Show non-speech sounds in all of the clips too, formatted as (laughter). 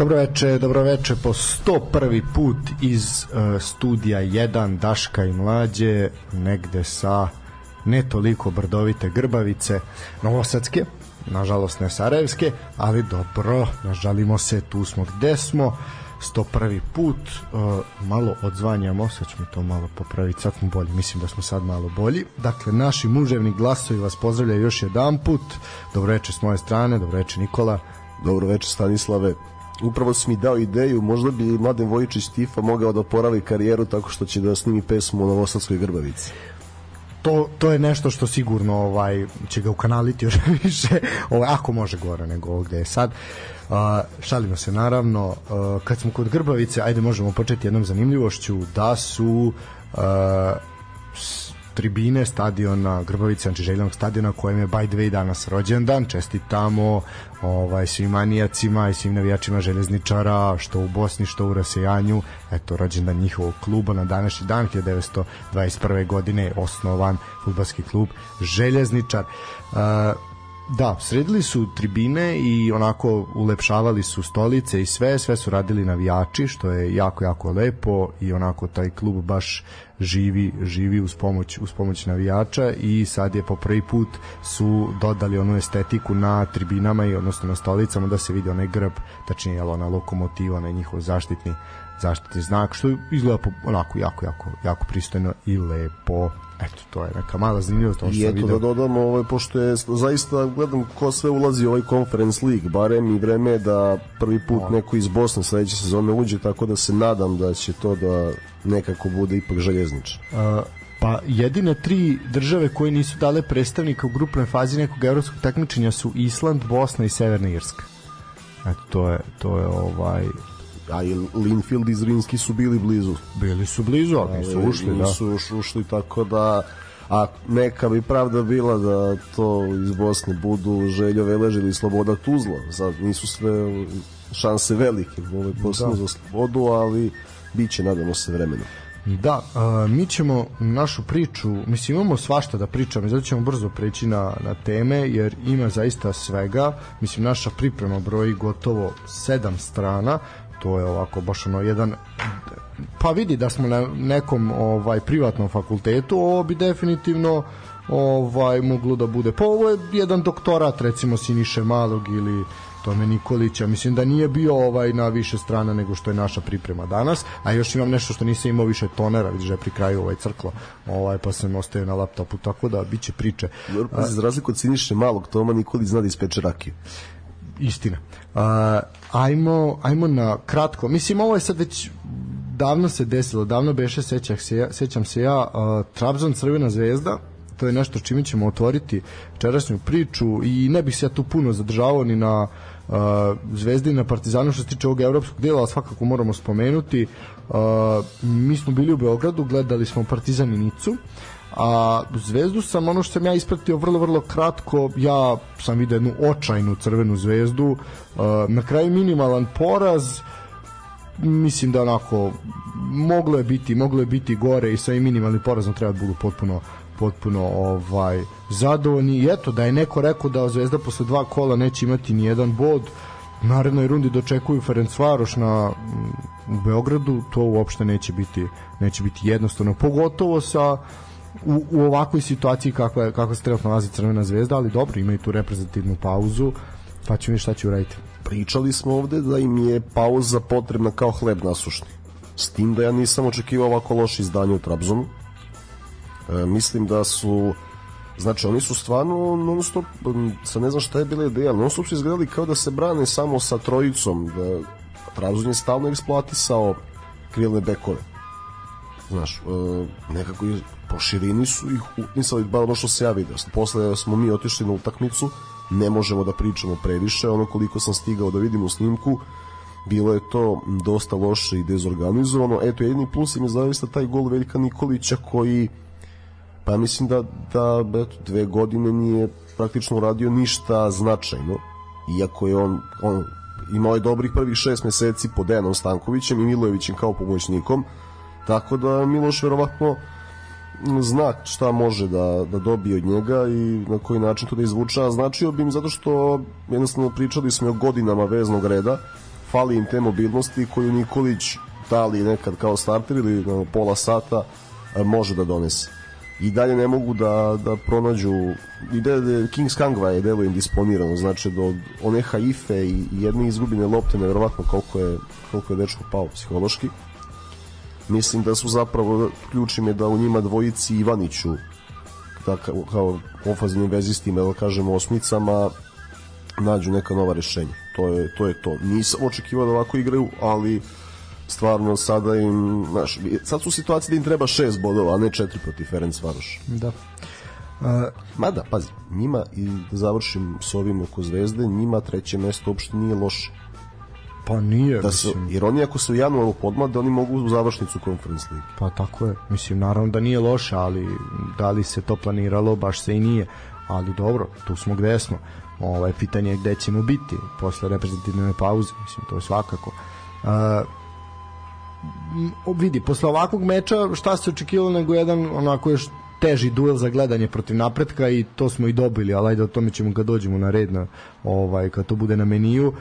Dobroveče, dobroveče po 101. put iz uh, studija 1 Daška i Mlađe, negde sa ne toliko brdovite grbavice, novosadske, nažalost ne sarajevske, ali dobro, nažalimo se, tu smo gde smo, 101. put, uh, malo odzvanjamo, sad ćemo to malo popraviti, sad smo bolji, mislim da smo sad malo bolji. Dakle, naši muževni glasovi vas pozdravljaju još jedan put, dobroveče s moje strane, dobroveče Nikola. Dobroveče Stanislave, upravo si mi dao ideju, možda bi Mladen Vojičić Tifa mogao da oporavi karijeru tako što će da snimi pesmu u Novosadskoj Grbavici. To, to je nešto što sigurno ovaj će ga ukanaliti još (laughs) više ovaj, ako može gore nego ovde je sad. Uh, šalimo se naravno uh, kad smo kod Grbavice ajde možemo početi jednom zanimljivošću da su uh, tribine stadiona Grbavice Ančiželjanog stadiona kojem je by the way danas rođendan čestitamo ovaj, svim manijacima i svim navijačima železničara što u Bosni što u Rasejanju eto rođendan njihovog kluba na današnji dan 1921. godine je osnovan futbalski klub Željezničar uh, Da, sredili su tribine i onako ulepšavali su stolice i sve, sve su radili navijači, što je jako, jako lepo i onako taj klub baš živi, živi uz pomoć, uz pomoć navijača i sad je po prvi put su dodali onu estetiku na tribinama i odnosno na stolicama da se vidi onaj grb, tačnije je ona lokomotiva, onaj njihov zaštitni zaštitni znak, što izgleda onako jako, jako, jako pristojno i lepo eto, to je neka mala zanimljivost. I eto video. da dodamo, ovaj, pošto je zaista gledam ko sve ulazi u ovaj Conference League, barem i vreme da prvi put no. neko iz Bosne sledeće sezone uđe, tako da se nadam da će to da nekako bude ipak željeznič. Uh, Pa jedine tri države koje nisu dale predstavnika u grupnoj fazi nekog evropskog takmičenja su Island, Bosna i Severna Irska. Eto, to je, to je ovaj a i Linfield i Zrinski su bili blizu. Bili su blizu, ali nisu ušli, da. Nisu ušli, tako da a neka bi pravda bila da to iz Bosne budu Željo Velež ili Sloboda Tuzla. Sad nisu sve šanse velike u ovoj da. za slobodu, ali bit će, nadamo se, vremena. Da, a, mi ćemo našu priču, mislim imamo svašta da pričamo, zato ćemo brzo preći na, na teme, jer ima zaista svega, mislim naša priprema broji gotovo sedam strana, to je ovako baš ono jedan pa vidi da smo na nekom ovaj privatnom fakultetu, ovo bi definitivno ovaj moglo da bude. Pa ovo je jedan doktorat recimo Siniše Malog ili Tome Nikolića. Mislim da nije bio ovaj na više strana nego što je naša priprema danas, a još imam nešto što nisam imao više tonera, vidiš da je pri kraju ovaj crklo, ovaj, pa sam ostavio na laptopu, tako da biće priče. Pa za razliku od Siniše Malog, Toma Nikolić zna da ispeče rakiju istina. Uh, ajmo, ajmo na kratko. Mislim, ovo je sad već davno se desilo, davno beše, sećam se ja, sećam se ja uh, Trabzon Crvena zvezda, to je nešto čime ćemo otvoriti večerašnju priču i ne bih se ja tu puno zadržavao ni na uh, Zvezdi na Partizanu što se tiče ovog evropskog dela, ali svakako moramo spomenuti. Uh, mi smo bili u Beogradu, gledali smo Partizan i Nicu. Uh, a Zvezdu sam ono što sam ja ispratio vrlo vrlo kratko ja sam vidio jednu očajnu crvenu zvezdu na kraju minimalan poraz mislim da onako moglo je biti moglo je biti gore i sa minimalnim porazom treba da budu potpuno potpuno ovaj zadovoljni. I eto da je neko rekao da Zvezda posle dva kola neće imati ni jedan bod u narednoj rundi dočekuju Ferencvaroš na u Beogradu to uopšte neće biti neće biti jednostavno pogotovo sa u, u ovakvoj situaciji kakva, kakva se trenutno nalazi Crvena zvezda, ali dobro, imaju tu reprezentativnu pauzu, pa ćemo vidjeti šta će uraditi. Pričali smo ovde da im je pauza potrebna kao hleb nasušni. S tim da ja nisam očekivao ovako loše izdanje u Trabzonu. E, mislim da su Znači, oni su stvarno non stop, sa ne znam šta je bila ideja, non stop su izgledali kao da se brane samo sa trojicom, da Trabzon je stalno eksploatisao krilne bekove. Znaš, e, nekako po širini su ih upisali, bar ono što se ja vidio. Posle smo mi otišli na utakmicu, ne možemo da pričamo previše, ono koliko sam stigao da vidim u snimku, bilo je to dosta loše i dezorganizovano. Eto, jedini plus im je zaista taj gol Veljka Nikolića koji pa mislim da, da eto, dve godine nije praktično uradio ništa značajno, iako je on, on imao je dobrih prvih šest meseci pod Dejanom Stankovićem i Milojevićem kao pomoćnikom, tako da Miloš verovatno zna šta može da, da dobije od njega i na koji način to da izvuča. Značio bi im zato što jednostavno pričali smo o godinama veznog reda, fali im te mobilnosti koju Nikolić da li nekad kao starter ili na pola sata može da donese i dalje ne mogu da, da pronađu i da, da Kings Kangva je delo indisponirano znači do one haife i jedne izgubine lopte nevjerovatno koliko je, koliko je dečko pao psihološki mislim da su zapravo ključim je da u njima dvojici Ivaniću da, kao, kao ofaznim vezistima da kažemo osmicama nađu neka nova rešenja to je to, je to. nisam očekivao da ovako igraju ali stvarno sada im, znaš, sad su u situaciji da im treba šest bodova, a ne četiri protiv Ferenc Varoš. Da. Uh, Mada, pazi, njima, i da završim s ovim oko Zvezde, njima treće mesto uopšte nije loše. Pa nije, da su, mislim. Jer oni ako se u januaru podmlade, oni mogu u završnicu Conference League. Pa tako je. Mislim, naravno da nije loše, ali da li se to planiralo, baš se i nije. Ali dobro, tu smo gde smo. Ovaj, pitanje je gde ćemo biti posle reprezentativne pauze. Mislim, to je svakako. Uh, vidi, posle ovakvog meča šta se očekivalo nego jedan onako još teži duel za gledanje protiv napretka i to smo i dobili, ali ajde o tome ćemo kad dođemo na red na, ovaj, kad to bude na meniju. Uh,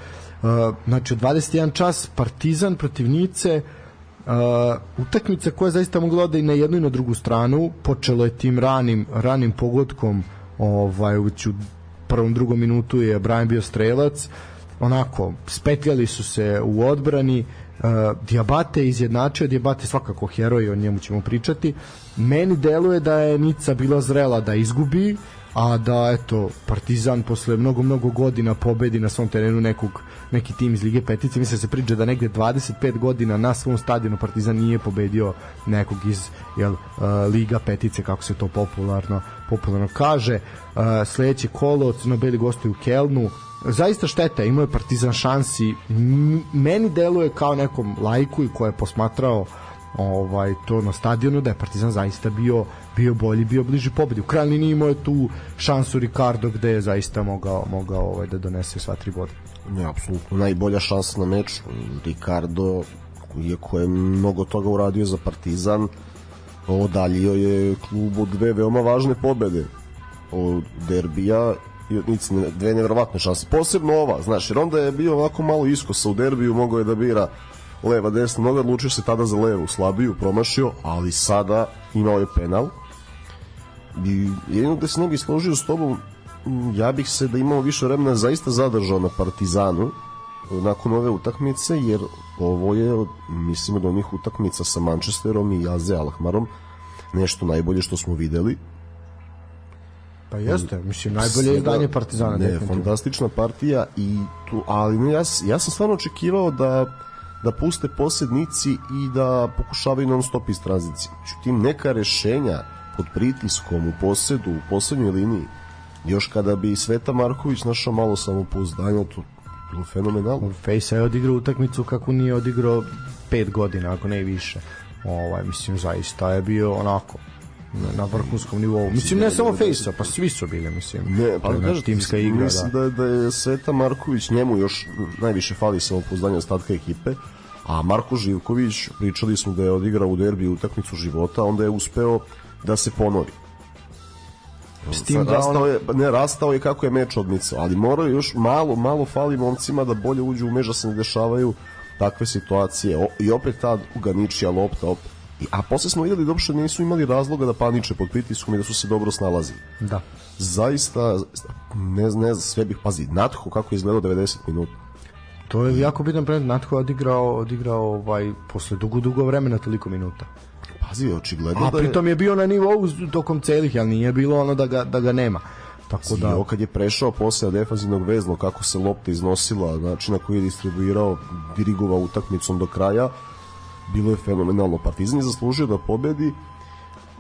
znači, od 21 čas Partizan protiv Nice uh, utakmica koja zaista mogla da i na jednu i na drugu stranu počelo je tim ranim, ranim pogodkom ovaj, u prvom drugom minutu je Brian bio strelac onako, spetljali su se u odbrani Uh, Diabate izjednačio, Diabate svakako heroj, o njemu ćemo pričati. Meni deluje da je Nica bila zrela da izgubi, a da eto Partizan posle mnogo mnogo godina pobedi na svom terenu nekog neki tim iz Lige Petice mislim se priča da negde 25 godina na svom stadionu Partizan nije pobedio nekog iz jel, uh, Liga Petice kako se to popularno popularno kaže. Uh, sledeće kolo Crnobeli u Kelnu. Zaista šteta, imao je Partizan šansi. Meni deluje kao nekom lajku i ko je posmatrao ovaj to na stadionu da je Partizan zaista bio bio bolji, bio bliži pobedi. U krajnji liniji imao je tu šansu Ricardo gde je zaista mogao mogao ovaj da donese sva tri boda. Ne, apsolutno najbolja šansa na meč Ricardo iako je mnogo toga uradio za Partizan odaljio je klubu dve veoma važne pobede od derbija nici dve nevjerovatne šanse. Posebno ova, znaš, jer onda je bio ovako malo iskosa u derbiju, mogao je da bira leva, desna noga, odlučio se tada za levu, slabiju, promašio, ali sada imao je penal. I jedino da se ne bi složio s tobom, ja bih se da imao više vremena zaista zadržao na Partizanu nakon ove utakmice, jer ovo je, mislim, od onih utakmica sa Manchesterom i Aze Alhmarom nešto najbolje što smo videli Pa jeste, mislim najbolje izdanje Partizana. Ne, fantastična partija i tu, ali ne, ja, ja sam stvarno očekivao da da puste posednici i da pokušavaju non stop iz tranzicije. Međutim, neka rešenja pod pritiskom u posedu, u poslednjoj liniji, još kada bi Sveta Marković našao malo samopouzdanja, to bilo fenomenalno. Fejsa je odigrao utakmicu kako nije odigrao pet godina, ako ne i više. Ovaj, mislim, zaista je bio onako na vrhunskom nivou. Mislim, ne samo Fejsa, pa svi su bili, mislim. Ne, pa kažem, timska igra, mislim da. da. da je Sveta Marković njemu još najviše fali samopouzdanja ostatka ekipe, a Marko Živković, pričali smo da je odigrao u derbi utakmicu života, onda je uspeo da se ponori. S tim da rastao je, ne, rastao je kako je meč odmicao, ali morao još malo, malo fali momcima da bolje uđu u meč da se ne dešavaju takve situacije. O, I opet ta uganičija lopta, opet a posle smo videli da uopšte nisu imali razloga da paniče pod pritiskom i da su se dobro snalazili. Da. Zaista, ne, ne sve bih, pazi, Natho kako je izgledao 90 minuta. To je jako bitan predmet, Natho je odigrao, odigrao ovaj, posle dugo, dugo vremena toliko minuta. Pazi, očigledno a, da je... pritom je bio na nivou tokom celih, ali nije bilo ono da ga, da ga nema. Tako da Zio, kad je prešao posle defanzivnog vezla kako se lopta iznosila, znači na koji je distribuirao, dirigovao utakmicom do kraja, bilo je fenomenalno. Partizan je zaslužio da pobedi,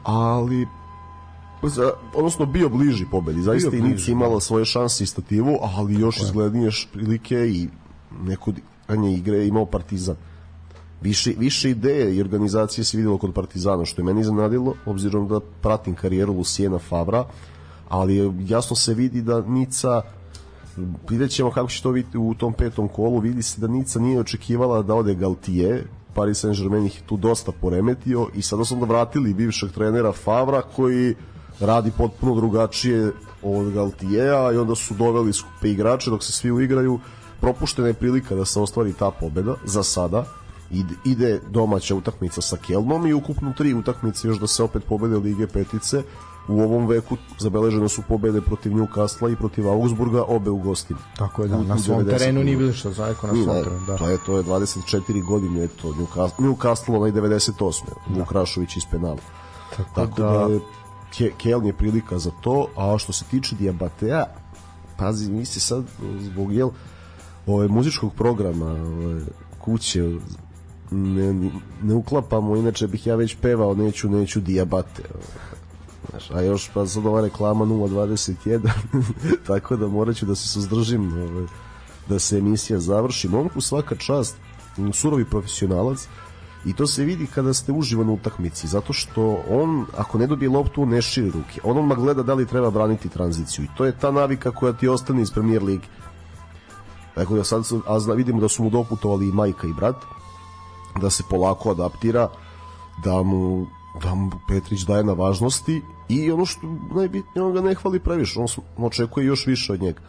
ali za, odnosno bio bliži pobedi. Zaista i Nica imala da. svoje šanse i stativu, ali još izglednije prilike i neko danje igre imao Partizan. Više, više ideje i organizacije se videlo kod Partizana, što je meni zanadilo, obzirom da pratim karijeru Lucijena Favra, ali jasno se vidi da Nica vidjet ćemo kako će to biti u tom petom kolu, vidi se da Nica nije očekivala da ode Galtije, Paris Saint-Germain ih tu dosta poremetio i sada su onda vratili bivšeg trenera Favra koji radi potpuno drugačije od Galtijeja i onda su doveli skupe igrače dok se svi uigraju. Propuštena je prilika da se ostvari ta pobeda za sada. Ide, domaća utakmica sa Kelnom i ukupno tri utakmice još da se opet pobede Lige petice u ovom veku zabeležene su pobede protiv Newcastle i protiv Augsburga, obe u gostini. Tako je, da, na svom terenu nije bilo što zajedno na svom terenu, da. To je, to je 24 godine, to Newcastle, Newcastle onaj 98. Da. Vukrašović iz penala. Tako, Tako da, da Ke, Keln je prilika za to, a što se tiče Diabatea, pazi, mi se sad zbog jel, ove, muzičkog programa ove, kuće ne, ne uklapamo, inače bih ja već pevao neću, neću Diabate. Znaš, a još pa sad ova reklama 0.21, (laughs) tako da morat ću da se suzdržim ove, da se emisija završi. Momku svaka čast, surovi profesionalac, i to se vidi kada ste uživo na utakmici zato što on ako ne dobije loptu ne širi ruke on odmah gleda da li treba braniti tranziciju i to je ta navika koja ti ostane iz premier lige tako da sad a zna, vidimo da su mu doputovali i majka i brat da se polako adaptira da mu da mu Petrić daje na važnosti i ono što najbitnije on ga ne hvali previše on, očekuje još više od njega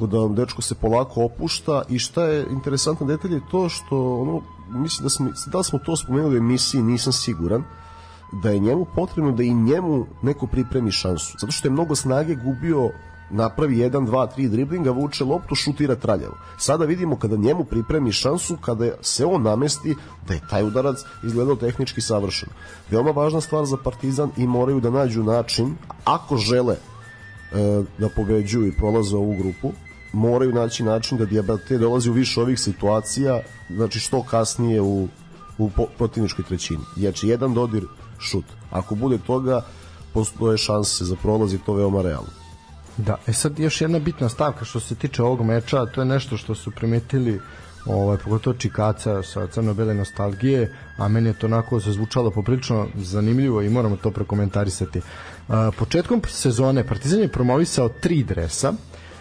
tako da dečko se polako opušta i šta je interesantan detalj je to što ono mislim da smo, da smo to spomenuli u emisiji, nisam siguran, da je njemu potrebno da i njemu neko pripremi šansu. Zato što je mnogo snage gubio napravi 1, 2, 3 driblinga, vuče loptu, šutira traljavo. Sada vidimo kada njemu pripremi šansu, kada se on namesti, da je taj udarac izgledao tehnički savršen. Veoma važna stvar za Partizan i moraju da nađu način, ako žele e, da pobeđuju i prolaze ovu grupu, moraju naći način da Diabate dolazi u više ovih situacija, znači što kasnije u, u protivničkoj trećini. Znači, jedan dodir, šut. Ako bude toga, postoje šanse za prolaz i to veoma realno. Da, e sad još jedna bitna stavka što se tiče ovog meča, to je nešto što su primetili ovaj, pogotovo Čikaca sa crno-bele nostalgije, a meni je to onako zazvučalo poprilično zanimljivo i moramo to prokomentarisati. Uh, početkom sezone Partizan je promovisao tri dresa,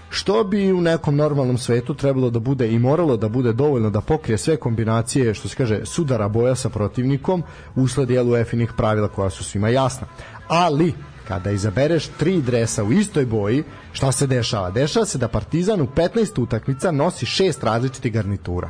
što bi u nekom normalnom svetu trebalo da bude i moralo da bude dovoljno da pokrije sve kombinacije, što se kaže, sudara boja sa protivnikom usled jelu efinih pravila koja su svima jasna. Ali, kada izabereš tri dresa u istoj boji, šta se dešava? Dešava se da Partizan u 15 utakmica nosi šest različitih garnitura.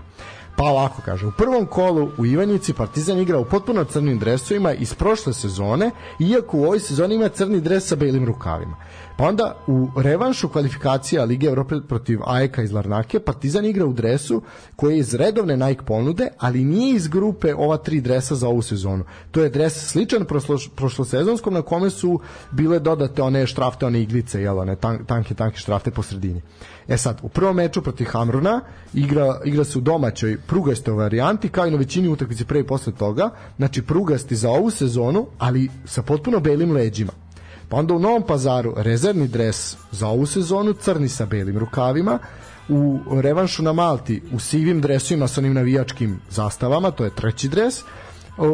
Pa ovako kaže, u prvom kolu u Ivanjici Partizan igra u potpuno crnim dresovima iz prošle sezone, iako u ovoj sezoni ima crni dres sa belim rukavima. Pa onda u revanšu kvalifikacija Lige Evrope protiv AEK iz Larnake Partizan igra u dresu koji je iz redovne Nike ponude, ali nije iz grupe ova tri dresa za ovu sezonu. To je dres sličan prošlo, prošlosezonskom na kome su bile dodate one štrafte, one iglice, jel, one tanke, tanke štrafte po sredini. E sad, u prvom meču protiv Hamruna igra, igra se u domaćoj prugastoj varijanti, kao i na većini utakmice pre i posle toga, znači prugasti za ovu sezonu, ali sa potpuno belim leđima. Pa onda u Novom pazaru rezervni dres za ovu sezonu, crni sa belim rukavima, u revanšu na Malti u sivim dresovima sa onim navijačkim zastavama, to je treći dres,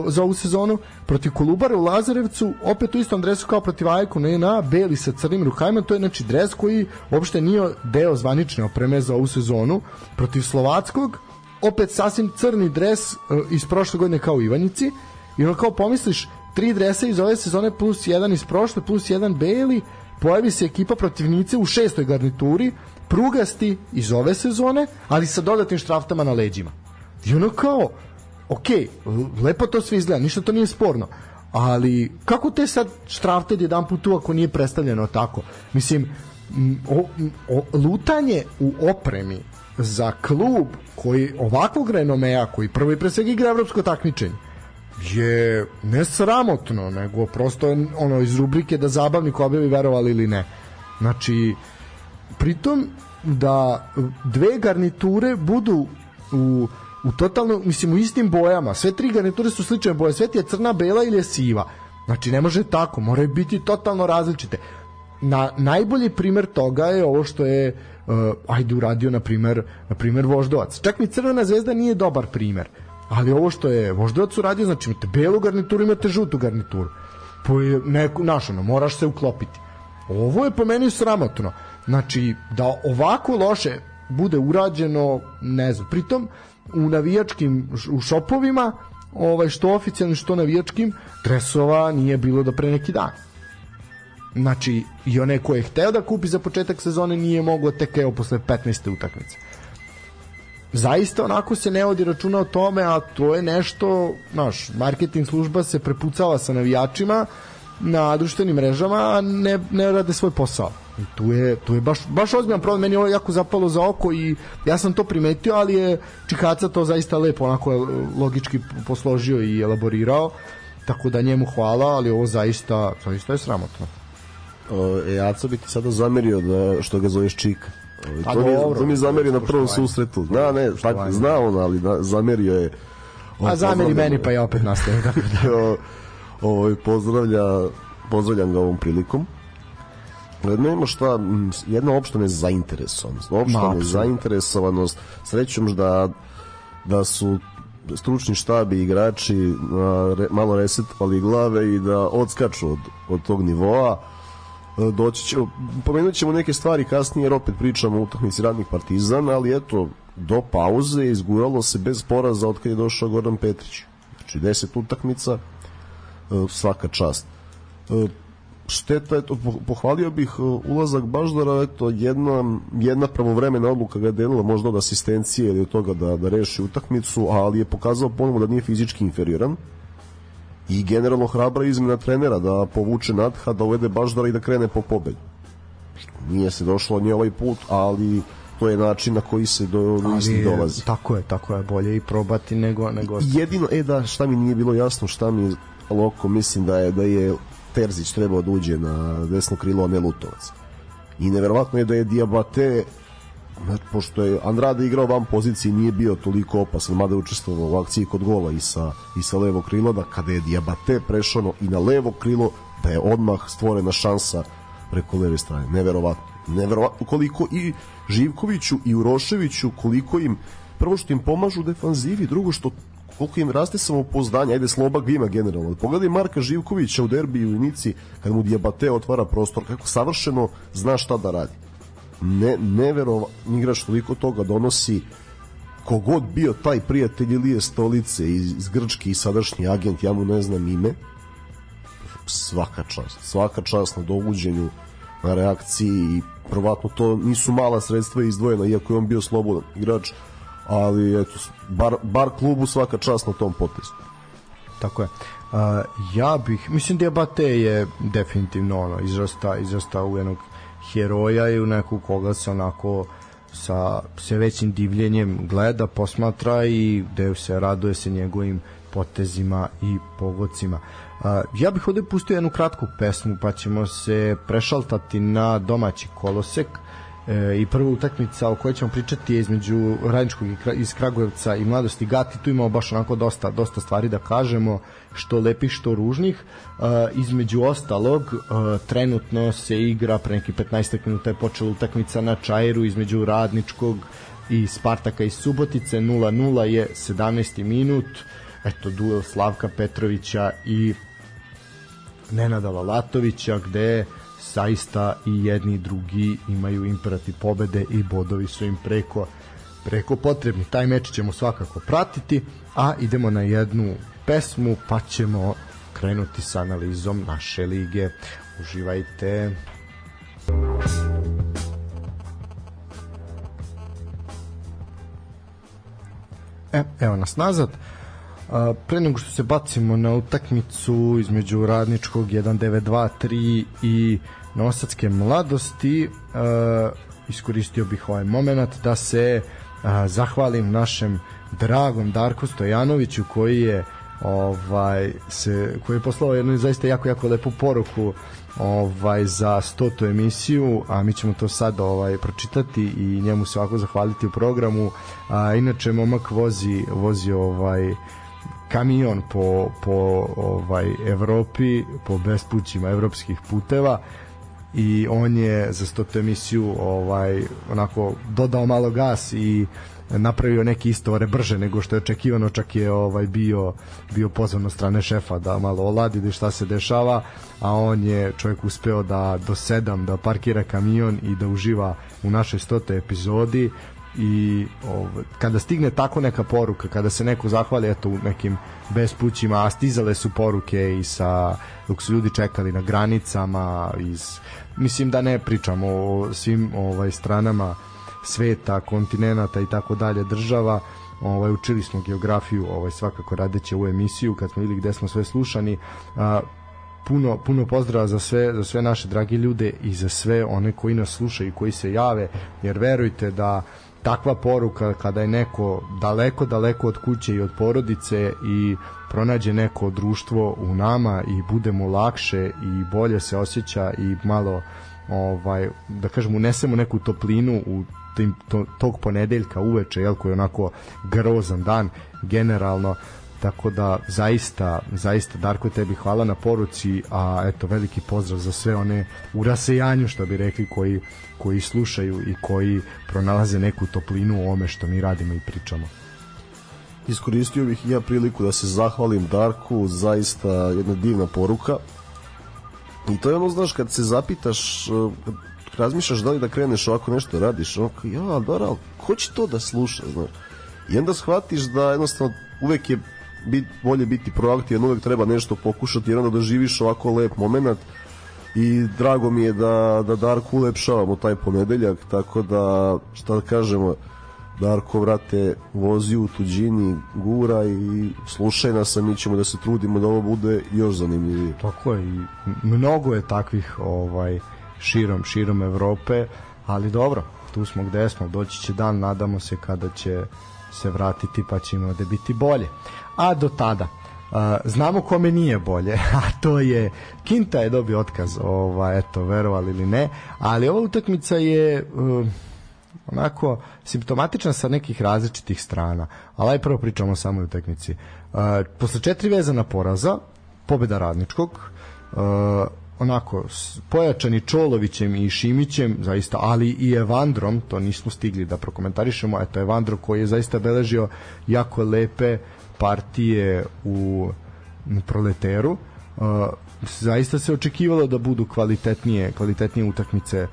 za ovu sezonu protiv Kolubara u Lazarevcu opet u istom dresu kao protiv Ajku na na beli sa crnim rukavima to je znači dres koji uopšte nije deo zvanične opreme za ovu sezonu. Protiv Slovackog opet sasvim crni dres e, iz prošle godine kao Ivanjici. I ono kao pomisliš tri dresa iz ove sezone plus jedan iz prošle plus jedan beli pojavi se ekipa protivnice u šestoj garnituri prugasti iz ove sezone ali sa dodatnim štraftama na leđima i ono kao ok, lepo to sve izgleda, ništa to nije sporno, ali kako te sad štrafte jedan put tu ako nije predstavljeno tako? Mislim, o, o, lutanje u opremi za klub koji ovakvog renomea, koji prvo i pre svega igra evropsko takmičenje, je ne sramotno, nego prosto ono iz rubrike da zabavnik objavi verovali ili ne. Znači, pritom da dve garniture budu u u totalno, mislim, u istim bojama. Sve tri garniture su slične boje. Sve ti je crna, bela ili je siva. Znači, ne može tako. Moraju biti totalno različite. Na, najbolji primer toga je ovo što je uh, ajde uradio, na primer, na primer Voždovac. Čak mi Crvena zvezda nije dobar primer. Ali ovo što je Voždovac uradio, znači imate belu garnituru, imate žutu garnituru. Po neku, naš, ono, moraš se uklopiti. Ovo je po meni sramotno. Znači, da ovako loše bude urađeno, ne znam, pritom u navijačkim u šopovima ovaj što oficijalno što navijačkim dresova nije bilo do pre neki dan. Znači, i onaj ko je hteo da kupi za početak sezone nije mogao tek evo posle 15. utakmice. Zaista onako se ne vodi računa o tome, a to je nešto, znaš, marketing služba se prepucava sa navijačima na društvenim mrežama, a ne, ne rade svoj posao. I tu je, tu je baš, baš ozbiljan problem, meni je ovo jako zapalo za oko i ja sam to primetio, ali je Čikaca to zaista lepo onako logički posložio i elaborirao, tako da njemu hvala, ali ovo zaista, zaista je sramotno. E, Aco bi ti sada zamerio da, što ga zoveš Čika. Ovaj, Pa to, mi, to mi zamerio na prvom susretu. Zna, ne, tako, Poštovanje. zna on, ali da, zamerio je. on A zameri meni pa ja opet nastavim tako da. (laughs) ovaj, pozdravlja, pozdravljam ga ovom prilikom. Nema šta, jedna opšta nezainteresovanost. Opšta Ma, nezainteresovanost. Srećom da, da su stručni štabi i igrači a, re, malo resetovali glave i da odskaču od, od tog nivoa doći ćemo, pomenut ćemo neke stvari kasnije jer opet pričamo o utakmici radnih partizana, ali eto, do pauze izguralo se bez poraza od kad je došao Goran Petrić. Znači 10 utakmica, e, svaka čast. E, Šteta, eto, po- pohvalio bih e, ulazak Baždara, eto, jedna, jedna pravovremena odluka ga je delila možda od asistencije ili od toga da, da reši utakmicu, ali je pokazao ponovo da nije fizički inferioran i generalno hrabra izmena trenera da povuče Natha, da uvede Baždara i da krene po pobedu. Nije se došlo ni ovaj put, ali to je način na koji se do misli dolazi. Tako je, tako je, bolje i probati nego, nego Jedino, e da, šta mi nije bilo jasno, šta mi loko, mislim da je, da je Terzić trebao da uđe na desno krilo, a ne Lutovac. I neverovatno je da je Diabate pošto je Andrade igrao van poziciji nije bio toliko opasan, mada je učestvovao u akciji kod gola i sa, i sa levo krilo, da kada je Diabate prešao i na levo krilo, da je odmah stvorena šansa preko leve strane. Neverovatno. Neverovatno koliko i Živkoviću i Uroševiću, koliko im, prvo što im pomažu u defanzivi, drugo što koliko im raste samopouzdanje, ajde Slobak ga ima generalno. Pogledaj Marka Živkovića u derbiju u Nici, kad mu Diabate otvara prostor, kako savršeno zna šta da radi ne, neverovatno igrač toliko toga donosi kogod bio taj prijatelj Ilije Stolice iz, iz Grčke i sadašnji agent, ja mu ne znam ime svaka čast svaka čast na dovuđenju na reakciji i prvatno to nisu mala sredstva izdvojena iako je on bio slobodan igrač ali eto, bar, bar klubu svaka čast na tom potezu Tako je. Uh, ja bih, mislim Diabate je definitivno ono, izrasta, izrasta u jednog heroja i u nekog koga se onako sa sve većim divljenjem gleda, posmatra i gde se raduje se njegovim potezima i pogodcima. Uh, ja bih ovde pustio jednu kratku pesmu pa ćemo se prešaltati na domaći kolosek e, i prva utakmica o kojoj ćemo pričati je između Radničkog iz Kragujevca i Mladosti Gati, tu imamo baš onako dosta, dosta stvari da kažemo, što lepih, što ružnih. E, između ostalog, e, trenutno se igra, pre nekih 15 minuta je počela utakmica na Čajeru između Radničkog i Spartaka iz Subotice, 0-0 je 17. minut, eto duel Slavka Petrovića i Nenada Lalatovića gde zaista i jedni i drugi imaju imperativ pobede i bodovi su im preko preko potrebni. Taj meč ćemo svakako pratiti, a idemo na jednu pesmu pa ćemo krenuti sa analizom naše lige. Uživajte. E, evo nas nazad. A, pre nego što se bacimo na utakmicu između Radničkog 1923 i Novosadske mladosti, a, iskoristio bih ovaj moment da se a, zahvalim našem dragom Darku Stojanoviću koji je ovaj se koji je poslao jednu zaista jako jako lepu poruku ovaj za 100. emisiju, a mi ćemo to sad ovaj pročitati i njemu se ovako zahvaliti u programu. A inače momak vozi vozi ovaj kamion po, po ovaj Evropi, po bespućima evropskih puteva i on je za 100. emisiju ovaj onako dodao malo gas i napravio neki istovare brže nego što je očekivano čak je ovaj bio bio pozvan od strane šefa da malo oladi da šta se dešava a on je čovjek uspeo da do 7 da parkira kamion i da uživa u našoj 100. epizodi i ovaj, kada stigne tako neka poruka, kada se neko zahvali eto u nekim bespućima, a stizale su poruke i sa dok su ljudi čekali na granicama iz mislim da ne pričamo o svim ovaj stranama sveta, kontinenata i tako dalje država. Ovaj učili smo geografiju ovaj svakako radeće u emisiju kad smo videli gde smo sve slušani. A, puno, puno pozdrava za sve, za sve naše dragi ljude i za sve one koji nas slušaju i koji se jave, jer verujte da takva poruka kada je neko daleko, daleko od kuće i od porodice i pronađe neko društvo u nama i bude mu lakše i bolje se osjeća i malo ovaj da kažem unesemo neku toplinu u tim, to, tog ponedeljka uveče jel koji je onako grozan dan generalno tako da zaista zaista Darko tebi hvala na poruci a eto veliki pozdrav za sve one u rasejanju što bi rekli koji koji slušaju i koji pronalaze neku toplinu u ome što mi radimo i pričamo. Iskoristio bih ja priliku da se zahvalim Darku zaista jedna divna poruka. I to je ono znaš kad se zapitaš kad razmišljaš da li da kreneš ovako nešto radiš onako ja dobro ko će to da sluša? Znaš. I onda shvatiš da jednostavno uvek je bit, bolje biti proaktivan, uvek treba nešto pokušati jer onda doživiš ovako lep moment. I drago mi je da, da Darko ulepšavamo taj ponedeljak, tako da šta da kažemo Darko vrate vozi u tuđini gura i slušaj nas a mi ćemo da se trudimo da ovo bude još zanimljivije. Tako je mnogo je takvih ovaj širom širom Evrope ali dobro tu smo gde smo doći će dan nadamo se kada će se vratiti pa ćemo da biti bolje a do tada Uh, znamo kome nije bolje, (laughs) a to je Kinta je dobio otkaz, ovaj eto, verovali ili ne, ali ova utakmica je uh, onako simptomatična sa nekih različitih strana. Ali aj prvo pričamo o samoj utakmici. Uh, posle četiri vezana poraza, pobeda Radničkog, uh, onako pojačani Čolovićem i Šimićem zaista, ali i Evandrom to nismo stigli da prokomentarišemo eto Evandro koji je zaista beležio jako lepe uh, partije u proleteru. Uh, zaista se očekivalo da budu kvalitetnije kvalitetnije utakmice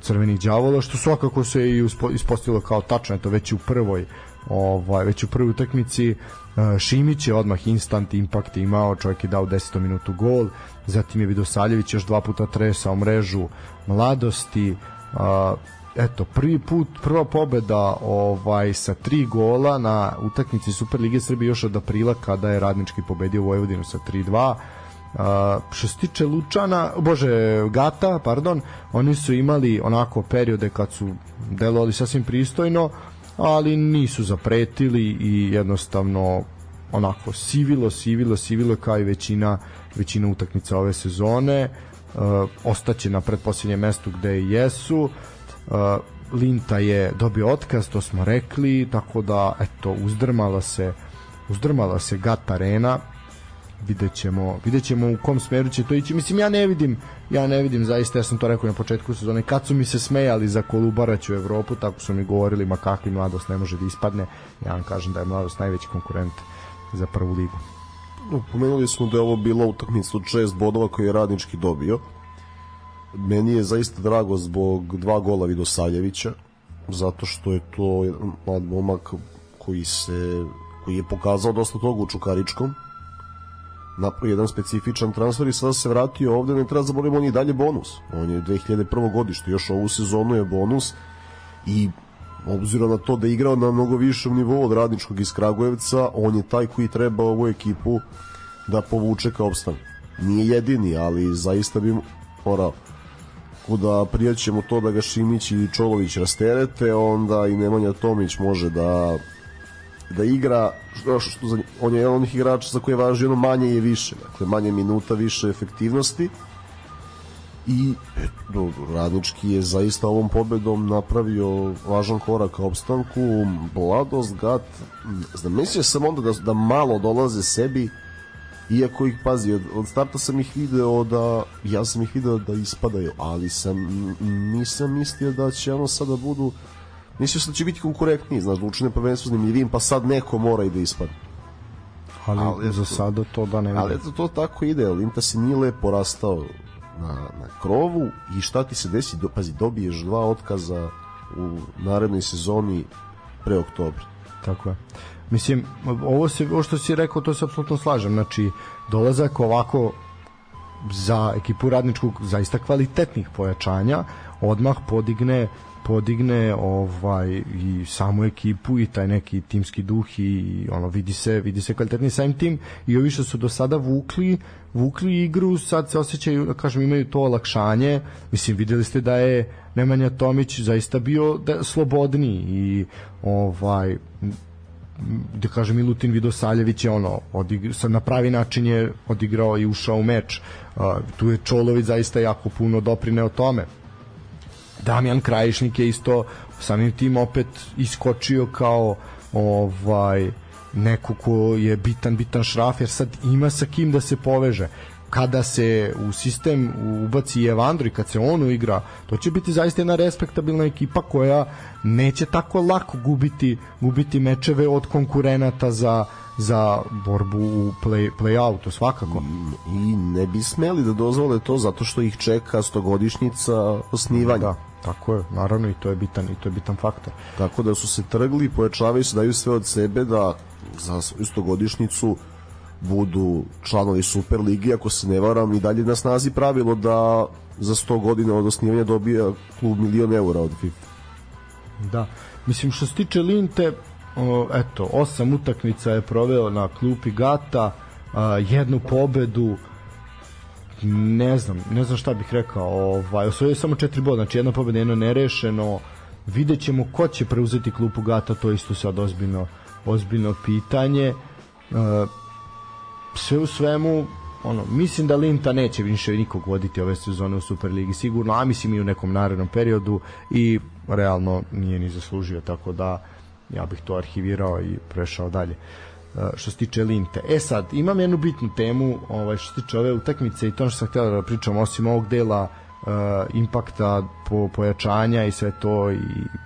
crvenih đavola što svakako se i ispostavilo kao tačno eto već u prvoj ovaj već u prvoj utakmici uh, Šimić je odmah instant impact imao čovjek je dao 10 minutu gol zatim je Vidosaljević još dva puta tresao mrežu mladosti uh, eto prvi put prva pobeda ovaj sa tri gola na utakmici Superlige Srbije još od aprila kada je Radnički pobedio Vojvodinu sa 3-2 Uh, što se tiče Lučana, bože, Gata, pardon, oni su imali onako periode kad su delovali sasvim pristojno, ali nisu zapretili i jednostavno onako sivilo, sivilo, sivilo kao i većina većina utakmica ove sezone. Uh, ostaće na predposljednjem mestu gde jesu. Uh, Linta je dobio otkaz, to smo rekli, tako da eto uzdrmala se uzdrmala se Gat Arena. Videćemo, videćemo u kom smeru će to ići. Mislim ja ne vidim, ja ne vidim zaista, ja sam to rekao na početku sezone, kad su mi se smejali za Kolubaraću u Evropu, tako su mi govorili ma kakvi mladost ne može da ispadne. Ja vam kažem da je mladost najveći konkurent za prvu ligu. Pomenuli smo da je ovo bilo utakmica od šest bodova koje je Radnički dobio meni je zaista drago zbog dva gola Vidosavljevića zato što je to mlad momak koji se koji je pokazao dosta toga u Čukaričkom napravio jedan specifičan transfer i sada se vratio ovde, ne treba zaboraviti, on je dalje bonus. On je 2001. godište, još ovu sezonu je bonus i obzirom na to da je igrao na mnogo višem nivou od radničkog iz Kragujevca, on je taj koji treba ovu ekipu da povuče ka opstanu. Nije jedini, ali zaista bi morao kuda prijaćemo to da ga Šimić i Čolović rasterete, onda i Nemanja Tomić može da da igra što, što za, on je jedan onih igrača za koje važi ono manje i više dakle manje minuta, više efektivnosti. I eto, Radnički je zaista ovom pobedom napravio važan korak ka opstanku. Mladost Gat znam, mislio sam onda da, da malo dolaze sebi iako ih pazi od, od starta sam ih video da ja sam ih video da ispadaju ali sam nisam mislio da će ono sada budu mislio sam da će biti konkurentniji znaš da učine prvenstvo zanimljivim pa sad neko mora i da ispadne ali, ali za sada to da ne ali eto to tako ide Linta si nije lepo rastao na, na krovu i šta ti se desi do, pazi dobiješ dva otkaza u narednoj sezoni pre oktobra. Tako je. Mislim, ovo, se, ovo što si rekao, to se apsolutno slažem. Znači, dolazak ovako za ekipu radničkog zaista kvalitetnih pojačanja odmah podigne podigne ovaj i samu ekipu i taj neki timski duh i ono vidi se vidi se kvalitetni sam tim i ovi što su do sada vukli vukli igru sad se osjećaju da kažem imaju to olakšanje mislim videli ste da je Nemanja Tomić zaista bio da, slobodniji i ovaj da kažem Milutin Vidosaljević je ono odigra, sad na pravi način je odigrao i ušao u meč. Uh, tu je Čolović zaista jako puno doprineo tome. Damjan Krajišnik je isto samim tim opet iskočio kao ovaj neko ko je bitan bitan šraf jer sad ima sa kim da se poveže kada se u sistem ubaci Evandro i kad se on uigra, to će biti zaista jedna respektabilna ekipa koja neće tako lako gubiti, gubiti mečeve od konkurenata za, za borbu u play, play-outu svakako. I ne bi smeli da dozvole to zato što ih čeka stogodišnjica osnivanja. Da, tako je, naravno i to je bitan i to je bitan faktor. Tako da su se trgli, pojačavaju se, daju sve od sebe da za stogodišnjicu budu članovi Super Ligi, ako se ne varam, i dalje na snazi pravilo da za 100 godina od osnivanja dobija klub milion eura od FIFA. Da, mislim što se tiče Linte, o, eto, osam utakmica je proveo na klupi Gata, a, jednu pobedu, ne znam, ne znam šta bih rekao, ovaj, osvojio samo četiri boda, znači jedna pobeda, jedno nerešeno, vidjet ćemo ko će preuzeti klupu Gata, to isto sad ozbiljno, ozbiljno pitanje. Uh, sve u svemu ono, mislim da Linta neće više nikog voditi ove sezone u Superligi sigurno, a mislim i u nekom narednom periodu i realno nije ni zaslužio, tako da ja bih to arhivirao i prešao dalje uh, što se tiče Linte. E sad, imam jednu bitnu temu ovaj, što se tiče ove utakmice i to što sam htio da pričam, osim ovog dela uh, impakta po pojačanja i sve to i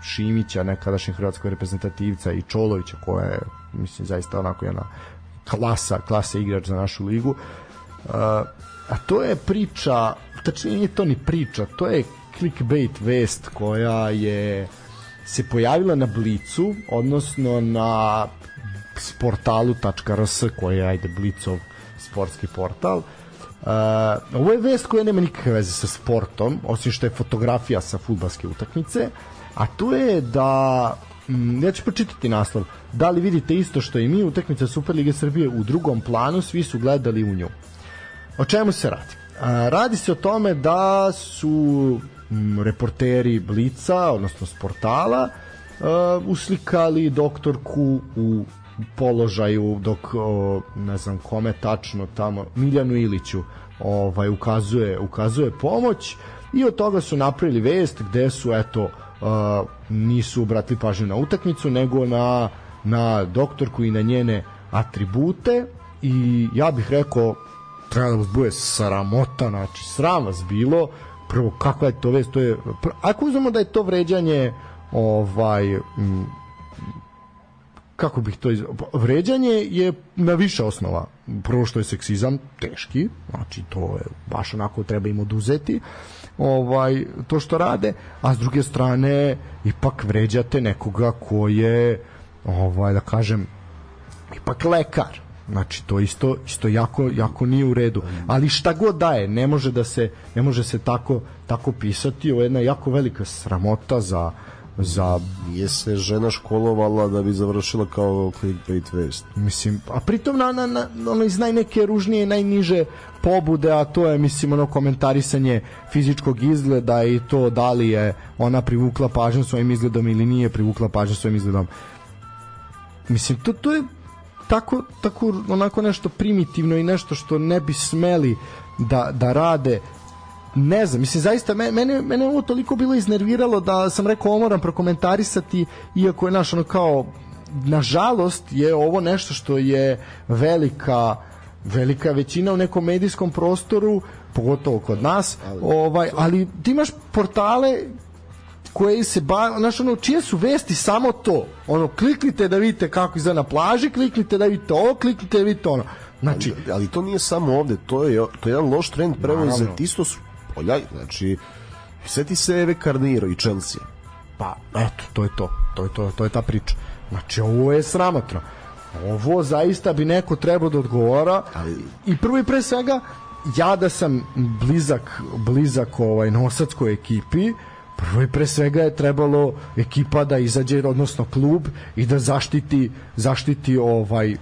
Šimića, nekadašnjeg hrvatskog reprezentativca i Čolovića koja je mislim zaista onako jedna klasa, klasa igrač za našu ligu. Uh, a to je priča, tačnije nije to ni priča, to je clickbait vest koja je se pojavila na Blicu, odnosno na sportalu.rs koja je ajde Blicov sportski portal. Uh, ovo je vest koja nema nikakve veze sa sportom, osim što je fotografija sa futbalske utakmice, a to je da Mm, ja ću pročitati naslov. Da li vidite isto što i mi, utakmica Superlige Srbije u drugom planu, svi su gledali u nju. O čemu se radi? A, radi se o tome da su m, mm, reporteri Blica, odnosno Sportala, a, uslikali doktorku u položaju dok o, ne znam kome tačno tamo Miljanu Iliću ovaj ukazuje ukazuje pomoć i od toga su napravili vest gde su eto nisu obratili pažnju na utakmicu, nego na, na doktorku i na njene atribute. I ja bih rekao treba da vas bude sramota, znači sram vas bilo, prvo kakva je to vest, to je, ako uzmemo da je to vređanje ovaj m, kako bih to iz... vređanje je na više osnova. Prvo što je seksizam teški znači to je baš onako treba im oduzeti ovaj to što rade, a s druge strane ipak vređate nekoga ko je ovaj da kažem ipak lekar. Znači to isto isto jako jako nije u redu. Ali šta god daje, ne može da se ne može se tako tako pisati, ovo je jedna jako velika sramota za za je se žena školovala da bi završila kao clickbait vest. Mislim, a pritom na, na, na ono iz najneke ružnije najniže pobude, a to je mislim ono komentarisanje fizičkog izgleda i to da li je ona privukla pažnju svojim izgledom ili nije privukla pažnju svojim izgledom. Mislim, to, to je tako, tako onako nešto primitivno i nešto što ne bi smeli da, da rade ne znam, mislim zaista mene, mene ovo toliko bilo iznerviralo da sam rekao ovo moram prokomentarisati iako je naš ono kao nažalost je ovo nešto što je velika velika većina u nekom medijskom prostoru pogotovo kod nas ali, ovaj ali ti imaš portale koje se ba, znaš ono, čije su vesti samo to. Ono, kliknite da vidite kako izgleda na plaži kliknite da vidite ovo, kliknite da vidite ono. Znači, ali, ali to nije samo ovde, to je to je jedan loš trend preuzet isto su polja, znači sveti se Eve Carniro i Chelsea. pa eto, to je to. To je, to, to je ta priča. Znači, ovo je sramotno. Ovo zaista bi neko trebao da odgovora Ali- i prvo i pre svega ja da sam blizak blizak ovaj nosackoj ekipi prvo i pre svega je trebalo ekipa da izađe odnosno klub i da zaštiti zaštiti ovaj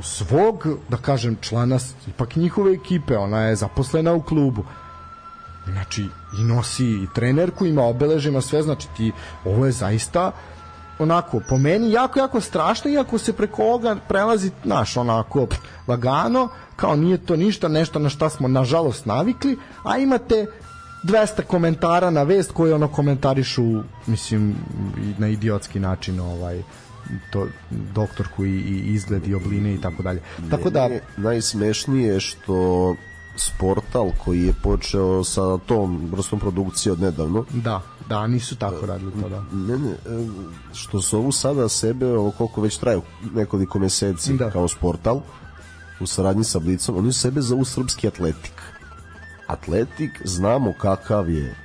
svog da kažem člana ipak njihove ekipe ona je zaposlena u klubu znači i nosi i trenerku ima obeležima sve znači ti ovo je zaista onako po meni jako jako strašno iako se preko ovoga prelazi naš onako lagano kao nije to ništa nešto na šta smo nažalost navikli a imate 200 komentara na vest koji ono komentarišu mislim na idiotski način ovaj to doktorku i, i izgled i obline i tako dalje. Tako da najsmešnije je što Sportal koji je počeo sa tom vrstom produkcije od nedavno da da nisu tako radili to da Mene, e, što su ovu sada sebe, ovo koliko već traju nekoliko meseci Da. kao sportal u saradnji sa Blicom, oni su sebe zovu srpski atletik. Atletik, znamo kakav je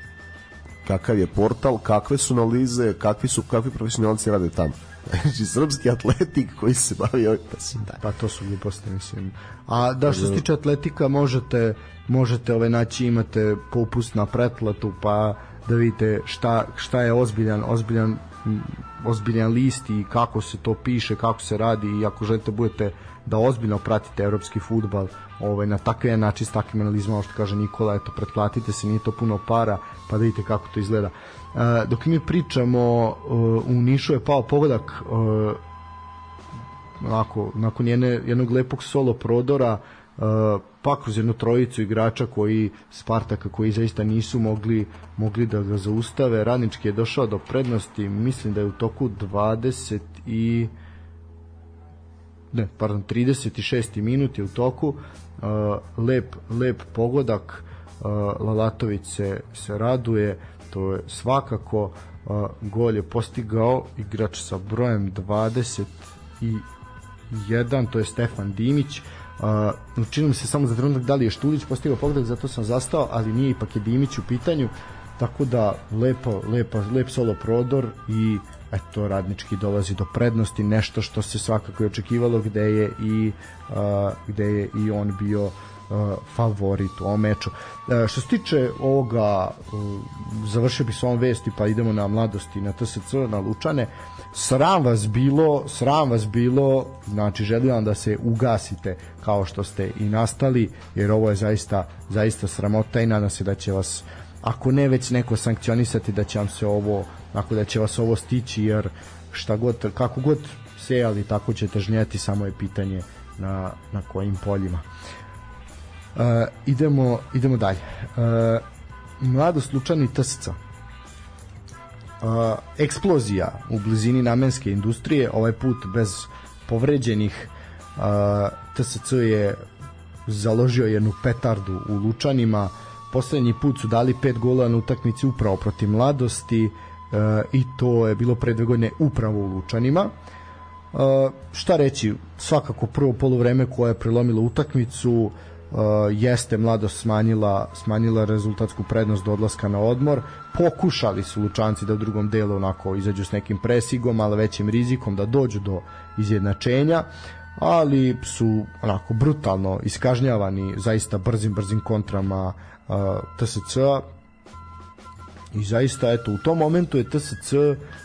kakav je portal, kakve su analize, kakvi su kakvi profesionalci rade tamo. Znači, srpski atletik koji se bavi ovim, pa si daj. Pa to su gluposti, mislim. A da što se tiče atletika, možete možete ove naći imate popust na pretplatu, pa da vidite šta, šta je ozbiljan, ozbiljan ozbiljan list i kako se to piše, kako se radi i ako želite budete da ozbiljno pratite evropski futbal ovaj, na takav jedan način s takvim analizama, ovo što kaže Nikola, eto, pretplatite se, nije to puno para, pa da vidite kako to izgleda. E, dok mi pričamo, e, u Nišu je pao pogodak e, onako, nakon jedne, jednog lepog solo prodora uh, pa kroz jednu trojicu igrača koji Spartaka koji zaista nisu mogli mogli da ga zaustave Radnički je došao do prednosti mislim da je u toku 20 i ne, pardon, 36. minut je u toku uh, lep, lep pogodak uh, Lalatović se, se raduje to je svakako uh, gol je postigao igrač sa brojem 20 i 1, to je Stefan Dimić. Čini mi se samo za trenutak da li je Štulić postigao pogodak, zato sam zastao, ali nije ipak je Dimić u pitanju. Tako da lepo, lepo, lep solo prodor i eto radnički dolazi do prednosti, nešto što se svakako i očekivalo gde je i uh, gde je i on bio uh, favorit u ovom meču. Uh, što se tiče ovoga uh, završio bi s ovom vesti pa idemo na mladosti na TSC, na Lučane sram vas bilo sram vas bilo znači želim vam da se ugasite kao što ste i nastali jer ovo je zaista zaista sramota i nadam se da će vas ako ne već neko sankcionisati da će vam se ovo ako da će vas ovo stići jer šta god kako god sejali tako ćete žnjeti samo je pitanje na, na kojim poljima uh, idemo, idemo dalje. Uh, mladost Lučani Tasica uh, eksplozija u blizini namenske industrije, ovaj put bez povređenih uh, TSC je založio jednu petardu u Lučanima. Poslednji put su dali pet gola na utakmici upravo protiv mladosti uh, i to je bilo pre dve godine upravo u Lučanima. Uh, šta reći svakako prvo polovreme koje je prelomilo utakmicu uh, jeste mladost smanjila smanjila rezultatsku prednost do odlaska na odmor. Pokušali su Lučanci da u drugom delu onako izađu s nekim presigom ali većim rizikom da dođu do izjednačenja ali su onako brutalno iskažnjavani zaista brzim brzim kontrama uh, TSC-a i zaista eto u tom momentu je TSC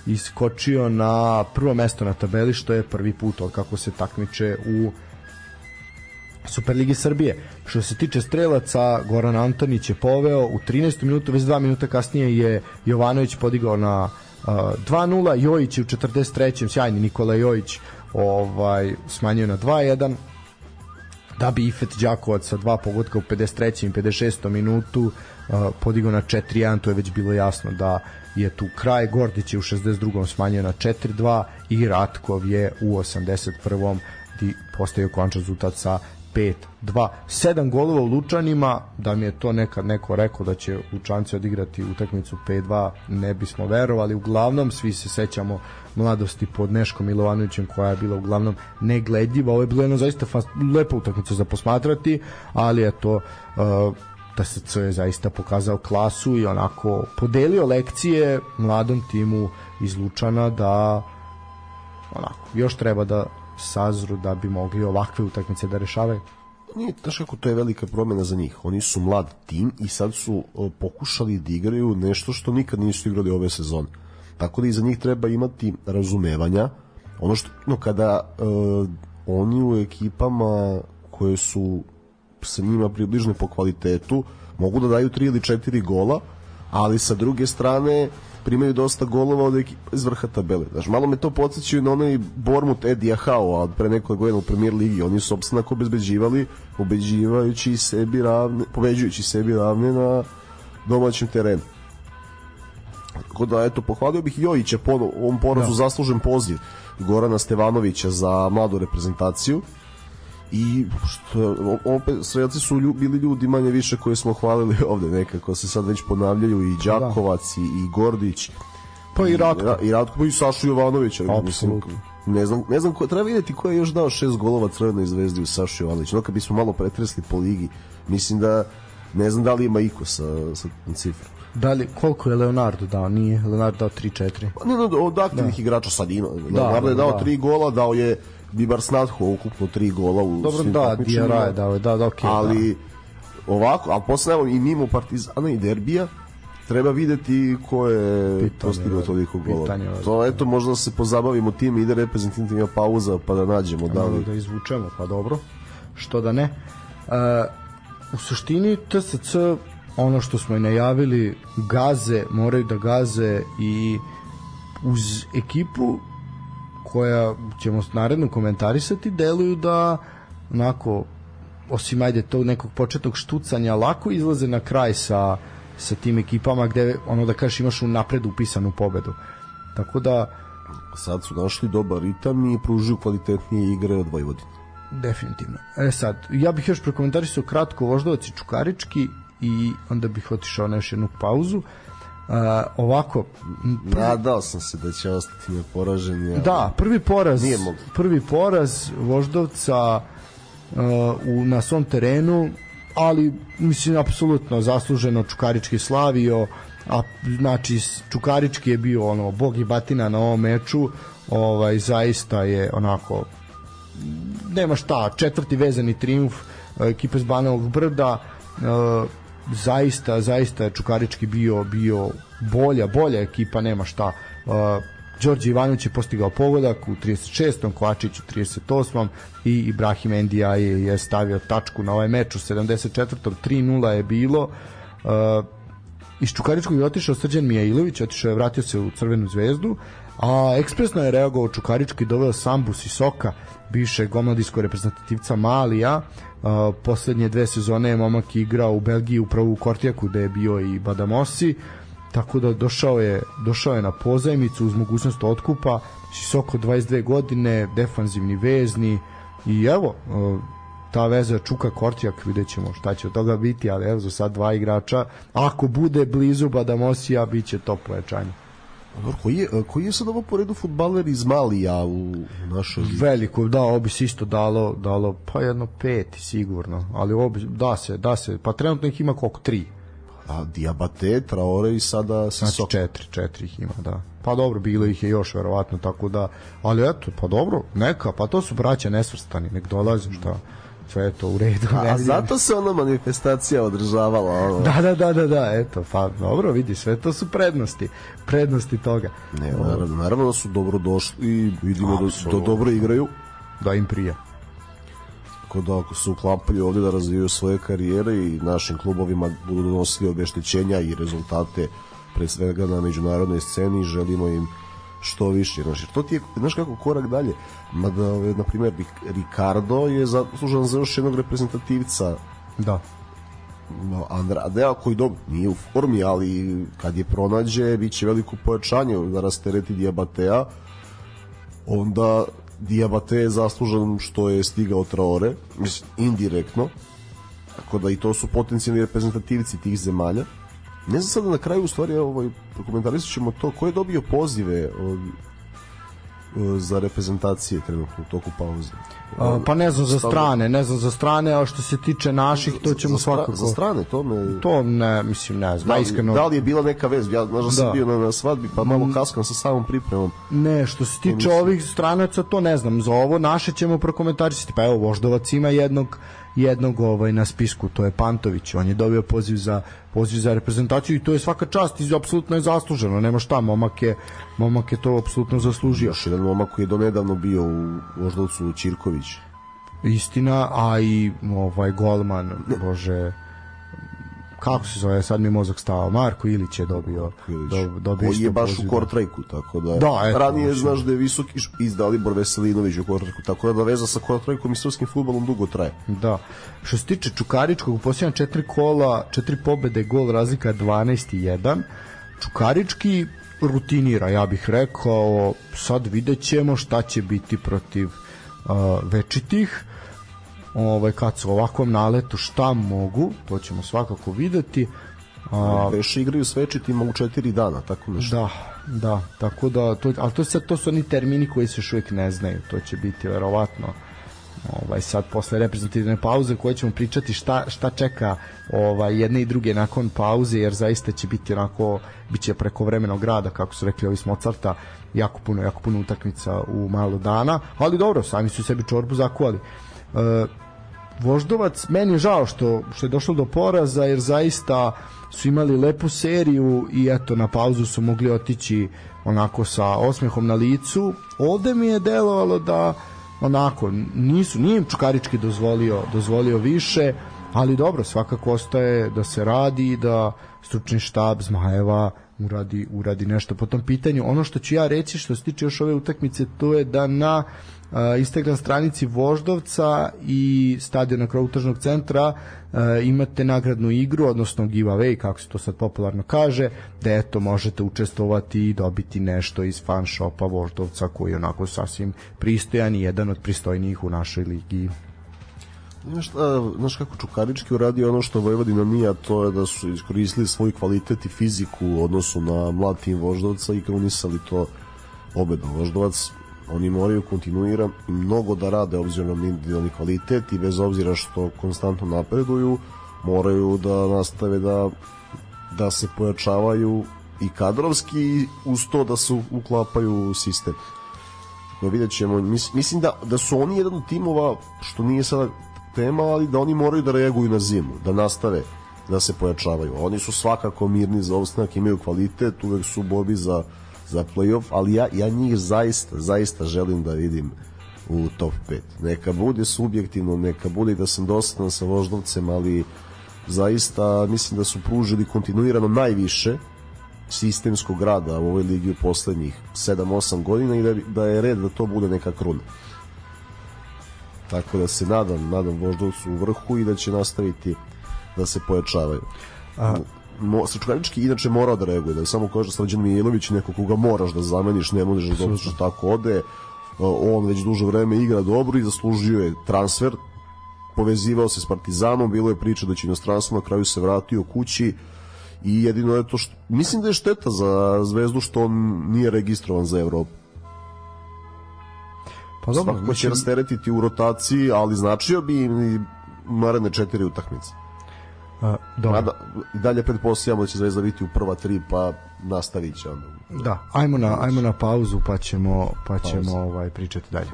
iskočio na prvo mesto na tabeli što je prvi put od kako se takmiče u Superligi Srbije. Što se tiče strelaca, Goran Antonić je poveo u 13. minutu, već 2 minuta kasnije je Jovanović podigao na uh, 2-0, Jojić je u 43. sjajni Nikola Jojić ovaj smanjio na 2-1 da bi Ifet Đakovac sa dva pogotka u 53. i 56. minutu uh, podigao na 4-1, to je već bilo jasno da je tu kraj, Gordić je u 62. smanjio na 4-2 i Ratkov je u 81. di postavio končan rezultat sa 5-2. 7 golova u Lučanima, da mi je to nekad neko rekao da će Lučanci odigrati utakmicu 5-2, ne bismo verovali. Uglavnom, svi se sećamo mladosti pod Neškom Milovanovićem koja je bila uglavnom negledljiva. Ovo je bilo jedno zaista fast, lepa utakmica za posmatrati, ali eto, uh, TSC je zaista pokazao klasu i onako podelio lekcije mladom timu iz Lučana da onako, još treba da sazru da bi mogli ovakve utakmice da rešavaju. Nije, znaš kako to je velika promjena za njih. Oni su mlad tim i sad su o, pokušali da igraju nešto što nikad nisu igrali ove sezone. Tako da i za njih treba imati razumevanja. Ono što, no, kada uh, oni u ekipama koje su sa njima približne po kvalitetu mogu da daju 3 ili 4 gola, ali sa druge strane primaju dosta golova od ekipa iz vrha tabele. Znaš, malo me to podsjećaju na onaj Bormut Edija Hao, od pre nekoliko godina u premier ligi. Oni su opstanak obezbeđivali, obeđivajući sebi ravne, pobeđujući sebi ravne na domaćem terenu. Tako da, eto, pohvalio bih Jojića po ovom porazu da. zaslužen poziv Gorana Stevanovića za mladu reprezentaciju i što opet sredci su lju, bili ljudi manje više koje smo hvalili (laughs) ovde nekako se sad već ponavljaju i Đakovac da. i, i Gordić pa i Ratko i, i Ratko pa i Sašu Jovanović mislim ne znam, ne znam ko, treba videti ko je još dao šest golova Crvenoj zvezdi u Sašu Jovanović no kad bismo malo pretresli po ligi mislim da ne znam da li ima iko sa, sa cifrom Da li, koliko je Leonardo dao? Nije Leonardo dao 3-4. Pa ne, ne, od aktivnih da. igrača sad ima. Da, Leonardo je dao da. 3 gola, dao je Bibar Snadho ukupno 3 gola u Dobro, svim da, Dijara je dao, da, da, okay, ali da. ovako, ali posle evo i mimo Partizana i Derbija, treba videti ko je postigao toliko gola. To eto možda se pozabavimo tim ide reprezentativna pauza pa da nađemo da li da izvučemo, pa dobro. Što da ne. Uh, u suštini TSC ono što smo i najavili gaze, moraju da gaze i uz ekipu koja ćemo naredno komentarisati deluju da onako osim ajde tog nekog početnog štucanja lako izlaze na kraj sa, sa tim ekipama gde ono da kažeš imaš u napred upisanu pobedu. Tako da sad su našli dobar ritam i pružuju kvalitetnije igre od Vojvodine. Definitivno. E sad, ja bih još prekomentarisao kratko Voždovac i Čukarički i onda bih otišao na još jednu pauzu. Uh, ovako prvi... nadao sam se da će ostati neporažen ali... da, prvi poraz Nije prvi poraz Voždovca uh, u, na svom terenu ali mislim apsolutno zasluženo Čukarički slavio a znači Čukarički je bio ono bog i batina na ovom meču ovaj zaista je onako nema šta četvrti vezani triumf ekipe s Banovog brda uh, zaista zaista je Čukarički bio bio bolja bolja ekipa nema šta uh, Đorđe Ivanović je postigao pogodak u 36. Kovačić u 38. i Ibrahim Endija je, je stavio tačku na ovaj meč u 74. 3-0 je bilo uh, iz Čukaričkog je otišao Srđan Mijailović otišao je, vratio se u Crvenu zvezdu a ekspresno je reagovao Čukarički doveo Sambus i Soka bivšeg omladijskog reprezentativca Malija Poslednje dve sezone je momak igrao u Belgiji upravo u Kortijaku gde je bio i Badamosi. Tako da došao je došao je na pozajmicu uz mogućnost otkupa. Sisoko 22 godine defanzivni vezni. I evo uh, ta veza Čuka Kortijak vidjet ćemo šta će od toga biti ali evo za sad dva igrača. Ako bude blizu Badamosija bit će to pojačanje Koji je, koji je sad ovo poredu futbaler iz Malija u našoj Veliko, da, ovo bi se isto dalo, dalo pa jedno peti sigurno, ali ovo bi, da se, da se, pa trenutno ih ima koliko, tri? A Diabate, Traore i sada sa znači, četiri, četiri ih ima, da. Pa dobro, bilo ih je još verovatno, tako da, ali eto, pa dobro, neka, pa to su braća nesvrstani, nek dolaze, šta sve je to u redu. A, a zato se ona manifestacija održavala. Ono. Da, da, da, da, da, eto, pa dobro, vidi, sve to su prednosti, prednosti toga. Ne, naravno, naravno da su dobro došli i vidimo da, da dobro igraju. Da im prija. Tako da ako se uklapaju ovde da razvijaju svoje karijere i našim klubovima budu donosili obeštećenja i rezultate pre svega na međunarodnoj sceni, želimo im što više. Znaš, to ti je, znaš kako, korak dalje. Mada, na primjer, Ricardo je zaslužan za još jednog reprezentativca. Da. Andradea koji dobro nije u formi, ali kad je pronađe, bit će veliko pojačanje da rastereti Diabatea. Onda Diabate je zaslužan što je stigao Traore, mislim, indirektno. Tako da i to su potencijalni reprezentativci tih zemalja Ne znam sada na kraju u stvari ovaj prokomentarisat ćemo to ko je dobio pozive od za reprezentacije trenutno u toku pauze? A, pa ne znam za strane, ne znam za strane, a što se tiče naših, to ćemo za, stra, svakako. Za strane, to me... To ne, mislim, ne znam, da, li, iskreno. da li je bila neka vez? Ja, znaš da sam Da. bio na, na svadbi, pa malo kaskam sa samom pripremom. Ne, što se tiče ovih stranaca, to ne znam. Za ovo naše ćemo prokomentarisati. Pa evo, Voždovac ima jednog jednog ovaj na spisku, to je Pantović. On je dobio poziv za poziv za reprezentaciju i to je svaka čast i apsolutno je zasluženo. Nema šta, momak je, momak je to apsolutno zaslužio. Još jedan momak koji je donedavno bio u Voždovcu Ćirković. Istina, a i ovaj golman, bože, kako se zove, sad mi je mozak stao, Marko Ilić je dobio, do, dobio koji je baš poziv. u kortrajku, tako da, Da, eto, ranije mislim. znaš da je visoki š- i Dalibor Veselinović u kortrajku, tako da veza sa kortrajkom i srpskim futbolom dugo traje. Da. Što se tiče Čukaričkog, u posljednja četiri kola, četiri pobede, gol razlika 12 i 1. Čukarički rutinira, ja bih rekao, sad vidjet ćemo šta će biti protiv uh, večitih ovaj, kad su ovakvom naletu šta mogu, to ćemo svakako videti. A, Beše igraju s večitima u četiri dana, tako nešto. Da, da, tako da, to, ali to, sad, to su oni termini koji se još uvijek ne znaju, to će biti verovatno ovaj sad posle reprezentativne pauze koje ćemo pričati šta, šta čeka ovaj jedne i druge nakon pauze jer zaista će biti onako biće preko vremenog rada kako su rekli ovi s Mozarta jako puno jako puno utakmica u malo dana ali dobro sami su sebi čorbu zakuvali e, Voždovac, meni je žao što, što je došlo do poraza, jer zaista su imali lepu seriju i eto, na pauzu su mogli otići onako sa osmehom na licu. Ovde mi je delovalo da onako, nisu, nije im Čukarički dozvolio, dozvolio više, ali dobro, svakako ostaje da se radi i da stručni štab Zmajeva uradi, uradi nešto po tom pitanju. Ono što ću ja reći što se tiče još ove utakmice, to je da na uh, Instagram stranici Voždovca i stadiona Krautržnog centra uh, imate nagradnu igru, odnosno giveaway, kako se to sad popularno kaže, da eto možete učestvovati i dobiti nešto iz fan shopa Voždovca koji je onako sasvim pristojan i jedan od pristojnijih u našoj ligi. Znaš, znaš kako Čukarički uradio ono što Vojvodina nije, to je da su iskoristili svoj kvalitet i fiziku u odnosu na mlad tim Voždovca i krunisali to pobedom. Voždovac, oni moraju kontinuiran i mnogo da rade obzirom na individualni kvalitet i bez obzira što konstantno napreduju, moraju da nastave da da se pojačavaju i kadrovski i uz to da se uklapaju u sistem. Tako vidjet ćemo, mis, mislim da, da su oni jedan od timova, što nije sada tema, ali da oni moraju da reaguju na zimu, da nastave da se pojačavaju. Oni su svakako mirni za ostanak, imaju kvalitet, uvek su u borbi za, za playoff, ali ja, ja njih zaista, zaista želim da vidim u top 5. Neka bude subjektivno, neka bude da sam dosadan sa voždovcem, ali zaista mislim da su pružili kontinuirano najviše sistemskog rada u ovoj ligi u poslednjih 7-8 godina i da, da je red da to bude neka kruna. Tako da se nadam, nadam Voždovcu u vrhu i da će nastaviti da se pojačavaju. A, Mo, Srčkanički inače morao da reaguje, da samo kaže Srđan Mijailović neko koga moraš da zameniš, ne možeš da dopustiš da tako ode. On već duže vreme igra dobro i zaslužio je transfer, povezivao se s Partizanom, bilo je priča da će inostranstvo, na kraju se vratio kući i jedino je to što, mislim da je šteta za Zvezdu što on nije registrovan za Evropu. Pa dobro, Svakako će rasteretiti u rotaciji, ali značio bi im i naredne četiri utakmice. A, dobro. Mada, i dalje pretpostavljamo da će Zvezda biti u prva tri, pa nastavit će onda. Da, ajmo na, ajmo na pauzu pa ćemo, pa ćemo ovaj, pričati dalje.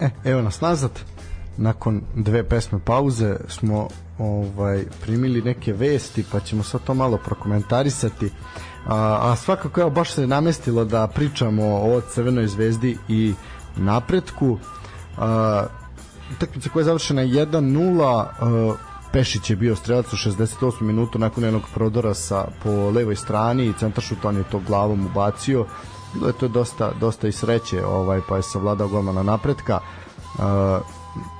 E, evo nas nazad. Nakon dve pesme pauze smo ovaj primili neke vesti, pa ćemo sad to malo prokomentarisati. A, a svakako evo baš se namestilo da pričamo o Crvenoj zvezdi i napretku. A, utakmica koja je završena 1-0 Pešić je bio strelac u 68. minutu nakon jednog prodora sa po levoj strani i centaršut on je to glavom ubacio bilo je to dosta, dosta i sreće ovaj, pa je savladao golmana napretka uh,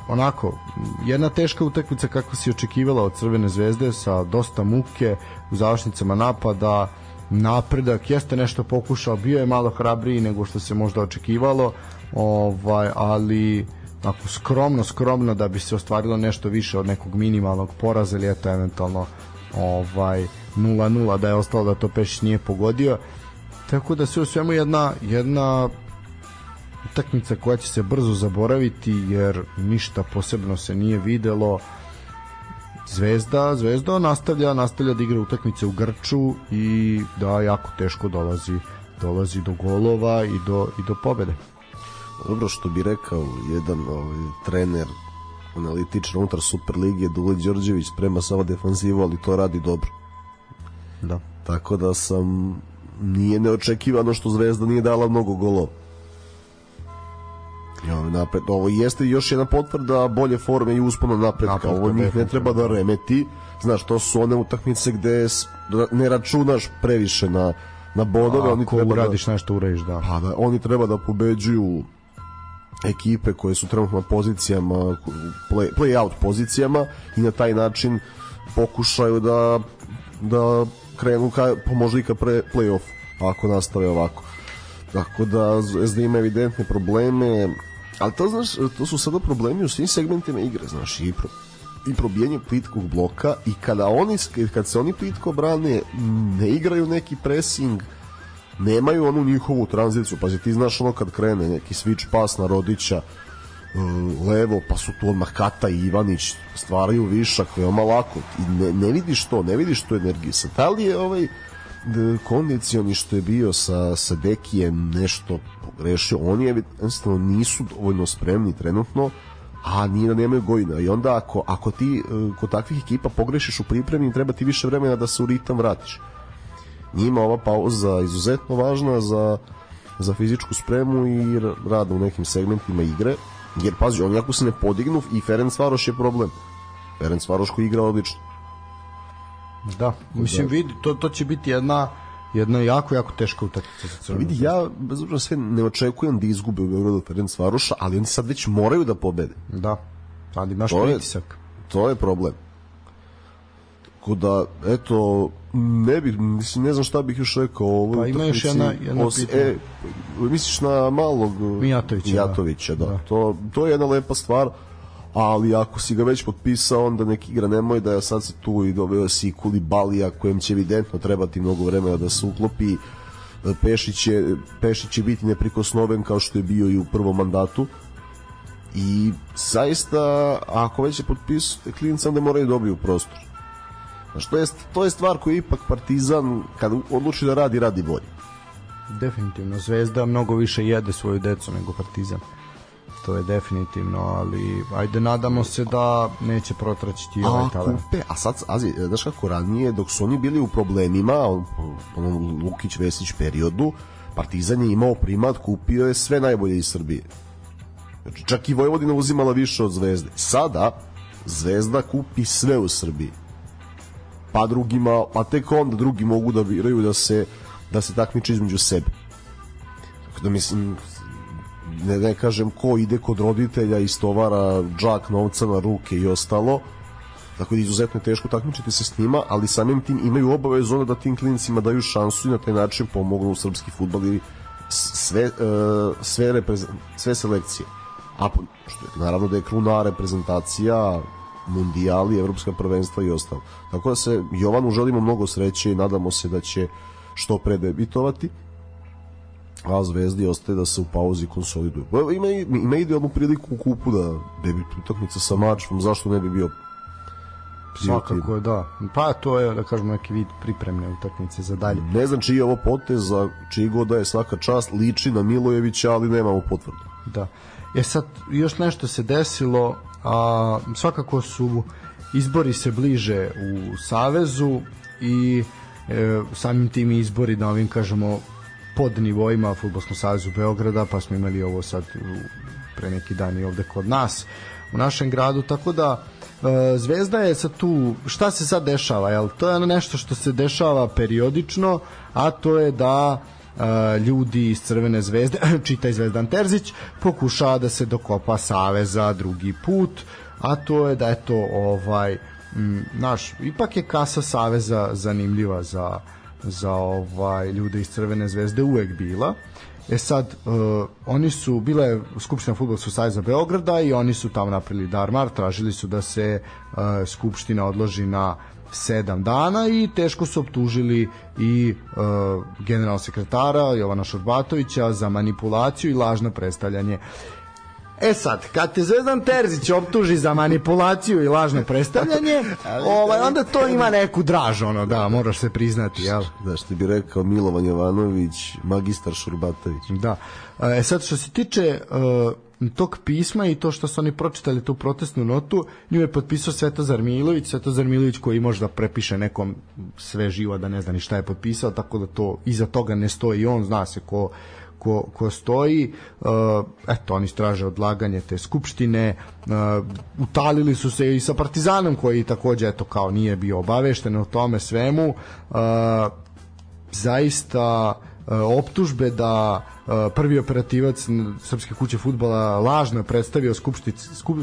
onako jedna teška utakmica kako si očekivala od Crvene zvezde sa dosta muke u završnicama napada napredak jeste nešto pokušao bio je malo hrabriji nego što se možda očekivalo ovaj ali tako skromno, skromno da bi se ostvarilo nešto više od nekog minimalnog poraza ili eto eventualno ovaj 0-0 da je ostalo da to Pešić nije pogodio. Tako da sve u svemu jedna jedna utakmica koja će se brzo zaboraviti jer ništa posebno se nije videlo Zvezda, Zvezda nastavlja, nastavlja da igra utakmice u Grču i da jako teško dolazi dolazi do golova i do i do pobede. Dobro što bi rekao jedan ovaj, trener analitičar unutar Superlige Dule Đorđević sprema samo defanzivu, ali to radi dobro. Da. Tako da sam nije neočekivano što Zvezda nije dala mnogo golova. Ja, napred, ovo jeste još jedna potvrda bolje forme i uspona napretka. Napretka, ovo njih ne treba da remeti. Znaš, to su one utakmice gde da ne računaš previše na, na bodove. oni Ako treba da, uradiš nešto uradiš, da. pa da, oni treba da pobeđuju ekipe koje su trenutno na pozicijama play, play out pozicijama i na taj način pokušaju da da krenu ka, pa možda i ka pre, play-off ako nastave ovako tako da Zvezda ima evidentne probleme ali to znaš to su sada problemi u svim segmentima igre znaš i pro, i probijanje plitkog bloka i kada oni kad se oni plitko brane ne igraju neki pressing nemaju onu njihovu tranziciju, pazi ti znaš ono kad krene neki switch pas na Rodića uh, levo, pa su tu odmah Kata i Ivanić stvaraju višak veoma lako. I ne, ne vidiš to, ne vidiš tu energiju. Sa da li je ovaj kondicioni što je bio sa, sa Dekijem nešto pogrešio, oni je jednostavno nisu dovoljno spremni trenutno a nije da nemaju gojina i onda ako, ako ti uh, kod takvih ekipa pogrešiš u pripremi treba ti više vremena da se u ritam vratiš. Njima ova pauza izuzetno važna za, za fizičku spremu i r- rad u nekim segmentima igre. Jer pazi, oni ako se ne podignu i Ferenc Varoš je problem. Ferenc Varoš koji igra odlično Da, mislim vidi, to, to će biti jedna jedna jako, jako teška utakmica za Crvenu vidi, ja bez obzira sve ne očekujem da izgube u Beogradu Ferenc Varoša ali oni sad već moraju da pobede Da, ali imaš To je- pritisak. to je problem Tako da, eto, ne bih, mislim, ne znam šta bih još rekao o ovoj Pa ima još jedna- jedno Os- pitanje. E, misliš na malog Mijatovića, Mijatovića, da. da. To, to je jedna lepa stvar, ali ako si ga već potpisao, onda neki igra nemoj da sad se tu i doveo si Kuli Balija, kojem će evidentno trebati mnogo vremena da se uklopi. Pešić će, Pešić će biti neprikosnoven kao što je bio i u prvom mandatu i zaista ako već je potpisao klinca onda moraju da dobiju prostor Znaš, to, je, to je stvar koju ipak Partizan kad odluči da radi, radi bolje Definitivno, Zvezda mnogo više jede svoju decu nego Partizan. To je definitivno, ali ajde nadamo se da neće protraćiti ovaj a talent. kupe, a sad, azi, znaš kako ranije, dok su oni bili u problemima, on- onom Lukić-Vesić periodu, Partizan je imao primat, kupio je sve najbolje iz Srbije. Znači, čak i Vojvodina uzimala više od Zvezde. Sada, Zvezda kupi sve u Srbiji. Pa drugima, pa tek onda drugi mogu da biraju da se da se takmiče između sebe. Tako da mislim, ne, ne kažem ko ide kod roditelja i stovara džak novca na ruke i ostalo, tako da izuzetno je teško takmičiti se s njima, ali samim tim imaju obavezu da tim klinicima daju šansu i na taj način pomognu u srpski futbol i sve, e, sve, sve selekcije. A po- što je, naravno da je kruna reprezentacija mundijali, evropska prvenstva i ostalo. Tako da se Jovanu želimo mnogo sreće i nadamo se da će što pre debitovati a Zvezdi ostaje da se u pauzi konsoliduje. Pa Ima, ima idealnu priliku u kupu da debituje utakmica sa Mačvom, zašto ne bi bio Svakako je, da. Pa to je, da kažemo, neki vid pripremne utakmice za dalje. Ne znam čiji je ovo potez, a čiji god da je svaka čast, liči na Milojevića, ali nemamo potvrdu. Da. E sad, još nešto se desilo, a svakako su izbori se bliže u Savezu i e, samim tim izbori na ovim, kažemo, pod nivoima Futbolskom savezu Beograda, pa smo imali ovo sad pre neki dan i ovde kod nas u našem gradu, tako da e, Zvezda je sad tu, šta se sad dešava, jel? To je ono nešto što se dešava periodično, a to je da e, ljudi iz Crvene zvezde, (clears throat) čitaj Zvezdan Terzić, pokušava da se dokopa Saveza drugi put, a to je da eto ovaj m, naš, ipak je kasa Saveza zanimljiva za za ovaj ljude iz Crvene zvezde uvek bila. E sad, uh, oni su, bila je Skupština Futbolskog saveza Beograda i oni su tamo napravili darmar, tražili su da se uh, Skupština odloži na sedam dana i teško su optužili i uh, general sekretara Jovana Šurbatovića za manipulaciju i lažno predstavljanje E sad, kad te Zvezdan Terzić optuži za manipulaciju i lažno predstavljanje, (laughs) ovaj, onda to ima neku draž, ono, da, moraš se priznati, jel? Da, što bi rekao Milovan Jovanović, magistar Šurbatović. Da. E sad, što se tiče uh, tog pisma i to što su oni pročitali tu protestnu notu, nju je potpisao Svetozar Milović, Svetozar Milović koji može da prepiše nekom sve živo da ne zna ni šta je potpisao, tako da to iza toga ne stoji on, zna se ko ko, ko stoji uh, eto oni straže odlaganje te skupštine uh, utalili su se i sa Partizanom koji takođe eto kao nije bio obavešten o tome svemu. Uh, zaista optužbe da prvi operativac Srpske kuće futbola lažno predstavio skupštin,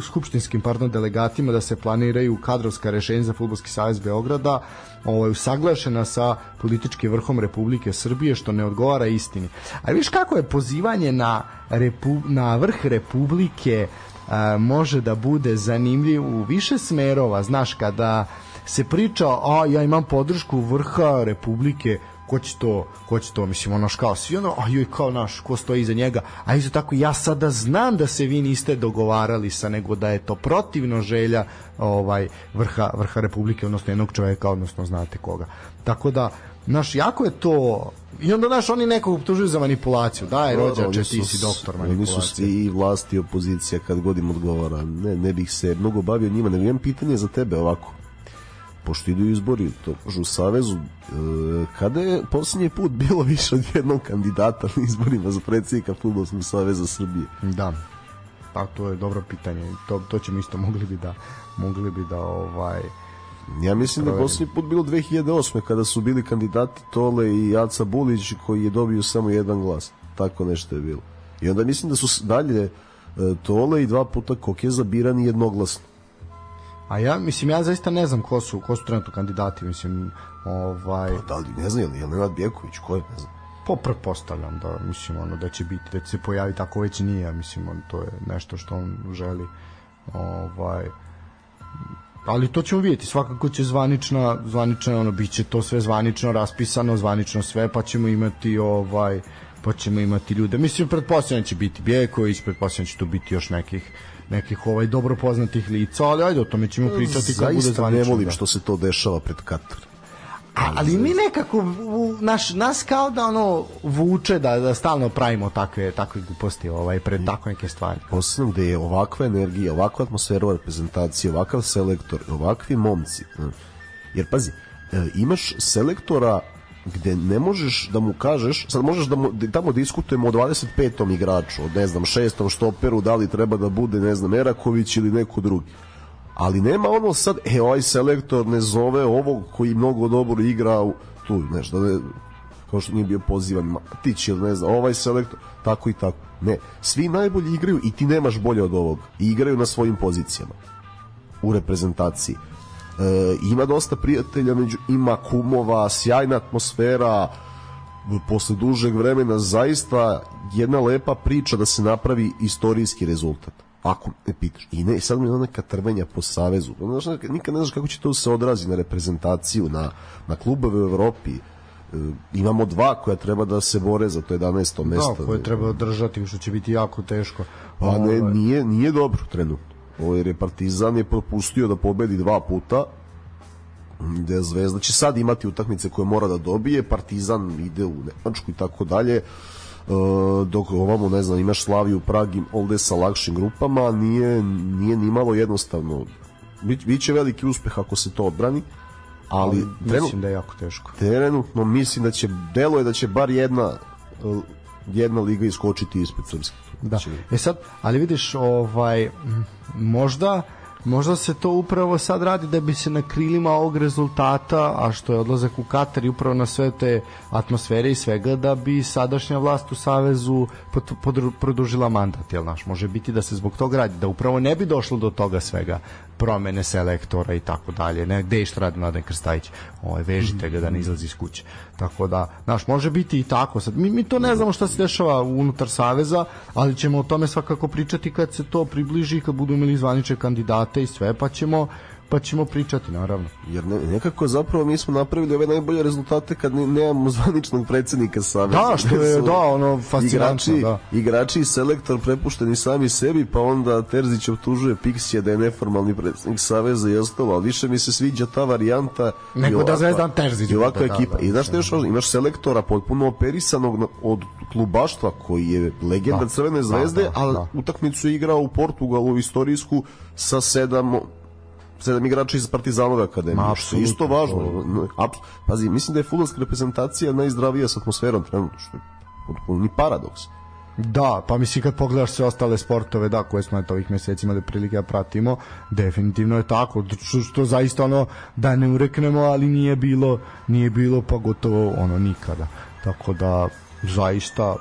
skupštinskim pardon, delegatima da se planiraju kadrovska rešenja za Futbolski savez Beograda ovaj, usaglašena sa političkim vrhom Republike Srbije, što ne odgovara istini. A viš kako je pozivanje na, repu, na vrh Republike a, može da bude zanimljiv u više smerova, znaš, kada se priča, a ja imam podršku vrha Republike, ko će to, ko će to, mislim, ono kao svi ono, a joj, kao naš, ko stoji iza njega, a isto tako, ja sada znam da se vi niste dogovarali sa, nego da je to protivno želja ovaj vrha, vrha Republike, odnosno jednog čoveka, odnosno znate koga. Tako da, naš, jako je to I onda, znaš, oni nekog optužuju za manipulaciju. Daj, rođače, ti si doktor manipulacije. Oni su i vlasti i opozicija kad god im odgovara. Ne, ne bih se mnogo bavio njima, nego imam pitanje za tebe ovako pošto idu izbori to u Savezu, e, kada je posljednji put bilo više od jednog kandidata na izborima za predsjednika Futbolskog saveza Srbije? Da, pa to je dobro pitanje. To, to ćemo isto mogli bi da mogli bi da ovaj Ja mislim da je posljednji put bilo 2008. kada su bili kandidati Tole i Aca Bulić koji je dobio samo jedan glas. Tako nešto je bilo. I onda mislim da su dalje e, Tole i dva puta Kokeza birani jednoglasno. A ja mislim ja zaista ne znam ko su ko su trenutno kandidati, mislim, ovaj pa, da li ne znam je li Nenad Bjeković, ko je, ne znam. Po pa pretpostavljam da mislim ono da će biti da će se pojavi tako već nije, mislim on to je nešto što on želi. Ovaj ali to ćemo vidjeti, svakako će zvanična zvanična ono biće to sve zvanično raspisano, zvanično sve, pa ćemo imati ovaj pa ćemo imati ljude. Mislim pretpostavljam da će biti Bjeković, pretpostavljam da će tu biti još nekih nekih ovaj dobro poznatih lica, ali ajde o tome ćemo pričati kad bude zvanično. ne volim da. što se to dešava pred Katar. A, ali mi nekako naš nas kao da ono vuče da da stalno pravimo takve takve gluposti ovaj pred tako neke stvari. Posebno da je ovakva energija, ovakva atmosfera u reprezentaciji, ovakav selektor, ovakvi momci. Jer pazi, e, imaš selektora gde ne možeš da mu kažeš, sad možeš da mu, da tamo diskutujemo o 25. igraču, od ne znam, šestom štoperu, da li treba da bude, ne znam, Eraković ili neko drugi. Ali nema ono sad, e, ovaj selektor ne zove ovog koji mnogo dobro igra u, tu, nešto, da ne, kao što nije bio pozivan Matić ili ne znam, ovaj selektor, tako i tako. Ne, svi najbolji igraju i ti nemaš bolje od ovog. I igraju na svojim pozicijama u reprezentaciji ima dosta prijatelja, među, ima kumova, sjajna atmosfera, posle dužeg vremena zaista jedna lepa priča da se napravi istorijski rezultat ako ne pitaš. I ne, sad mi je neka trvenja po savezu. Znaš, nikad ne znaš kako će to se odrazi na reprezentaciju, na, na klubove u Evropi. E, imamo dva koja treba da se bore za to 11. mesto. Da, koje treba održati, što će biti jako teško. Pa ne, ovaj. nije, nije dobro trenutno jer je Partizan je propustio da pobedi dva puta gde Zvezda će sad imati utakmice koje mora da dobije, Partizan ide u Nemačku i tako dalje, e, dok ovamo, ne znam, imaš Slaviju, Prag i ovde sa lakšim grupama, nije, nije ni malo jednostavno. Biće veliki uspeh ako se to odbrani, ali, ali mislim da je jako teško. Trenutno mislim da će, delo je da će bar jedna jedna liga iskočiti ispred srpske. Da. E sad, ali vidiš, ovaj, možda možda se to upravo sad radi da bi se na krilima ovog rezultata, a što je odlazak u Katar i upravo na sve te atmosfere i svega, da bi sadašnja vlast u Savezu pod, pod, produžila mandat, jel naš? Može biti da se zbog toga radi, da upravo ne bi došlo do toga svega, promene selektora i tako dalje. Ne, gde je što radi Mladen Krstajić? Ovaj, vežite ga da ne izlazi iz kuće. Tako da, znaš, može biti i tako. Sad, mi, mi to ne znamo šta se dešava unutar Saveza, ali ćemo o tome svakako pričati kad se to približi, kad budu imali zvaniče kandidate i sve, pa ćemo pa ćemo pričati naravno. Jer ne, nekako zapravo mi smo napravili ove najbolje rezultate kad ne, nemamo zvaničnog predsednika Saveza. Da, što je, da, ono, fascinantno, igrači, da. Igrači i selektor prepušteni sami sebi, pa onda Terzić optužuje Pixija da je neformalni predsednik Saveza i ostalo, ali više mi se sviđa ta varijanta Nego da ovakva- Zvezdan Terzić I ovakva da, ekipa. da, I znaš važno? Imaš selektora potpuno operisanog od klubaštva koji je legenda Da. Crvene Da, zvezde, da, ali da. utakmicu je igrao u Portugalu istorijsku sa sedam sedam igrača iz Partizanove akademije. Ma, što je isto važno. Pazi, mislim da je fudbalska reprezentacija najzdravija sa atmosferom trenutno, što je potpuno ni paradoks. Da, pa mislim kad pogledaš sve ostale sportove, da, koje smo eto ovih meseci imali prilike da pratimo, definitivno je tako, što, što zaista ono da ne ureknemo, ali nije bilo, nije bilo pa gotovo ono nikada. Tako da zaista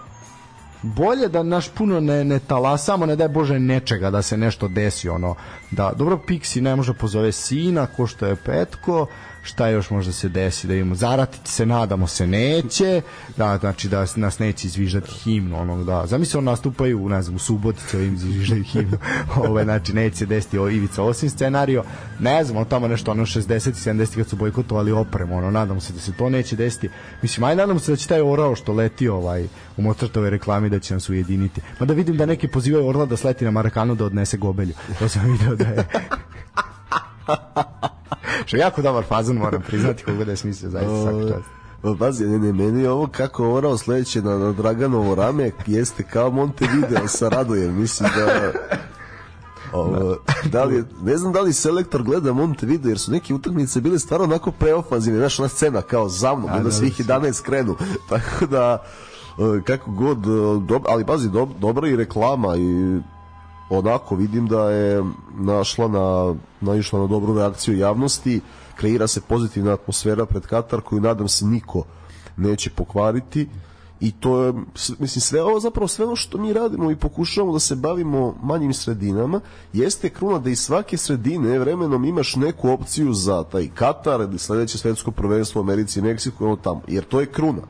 bolje da naš puno ne, ne talasamo, ne daj Bože nečega da se nešto desi, ono, da, dobro, Pixi ne može pozove sina, ko što je Petko, šta još može da se desi, da imamo, zaratiti se, nadamo se, neće, da, znači da nas neće izvižati himnu, onog, da, zamisli on nastupaju, ne znam, u Subotici ovim izvižaju himnu, (laughs) ove, znači neće se desiti ovo Ivica Osim scenario, ne znam, tamo nešto, ono 60 i 70 kad su bojkotovali opremu, ono, nadamo se da se to neće desiti, mislim, aj nadamo se da će taj orao što leti ovaj, u Mozartove reklami da će nas ujediniti. Ma da vidim da neki pozivaju Orla da sleti na Marakanu da odnese gobelju. To sam (laughs) video da je... Što je jako dobar fazon, moram priznati, koga da je smislio, zaista svaki čast. Pa pazi, ne, ne, meni je ovo kako orao sledeće na, na Draganovo rame jeste kao Montevideo sa Radojem, mislim da Ovo, da li je, ne znam da li selektor gleda Montevideo jer su neke utakmice bile stvarno onako preofanzivne, znaš ona scena kao za mnom, da da, svih da. 11 krenu, tako da e, kako god, e, dob, ali pazi, dob, dobra i reklama i onako vidim da je našla na, naišla na dobru reakciju javnosti, kreira se pozitivna atmosfera pred Katar koju nadam se niko neće pokvariti. I to je, mislim, sve ovo zapravo sve ono što mi radimo i pokušavamo da se bavimo manjim sredinama, jeste kruna da iz svake sredine vremenom imaš neku opciju za taj Katar ili sledeće svetsko prvenstvo u Americi i Meksiku ono tamo, jer to je kruna.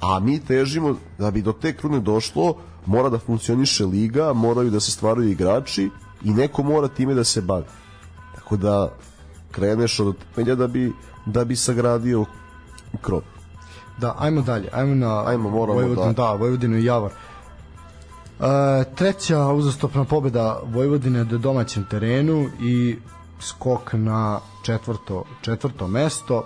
A mi težimo da bi do te krune došlo mora da funkcioniše liga, moraju da se stvaraju igrači i neko mora time da se bavi. Tako da kreneš od temelja da bi, da bi sagradio krov. Da, ajmo dalje, ajmo na Ajmo, moramo Vojvodinu, da- da, Vojvodinu i Javar. E, treća uzastopna pobeda Vojvodine na domaćem terenu i skok na četvrto, četvrto mesto.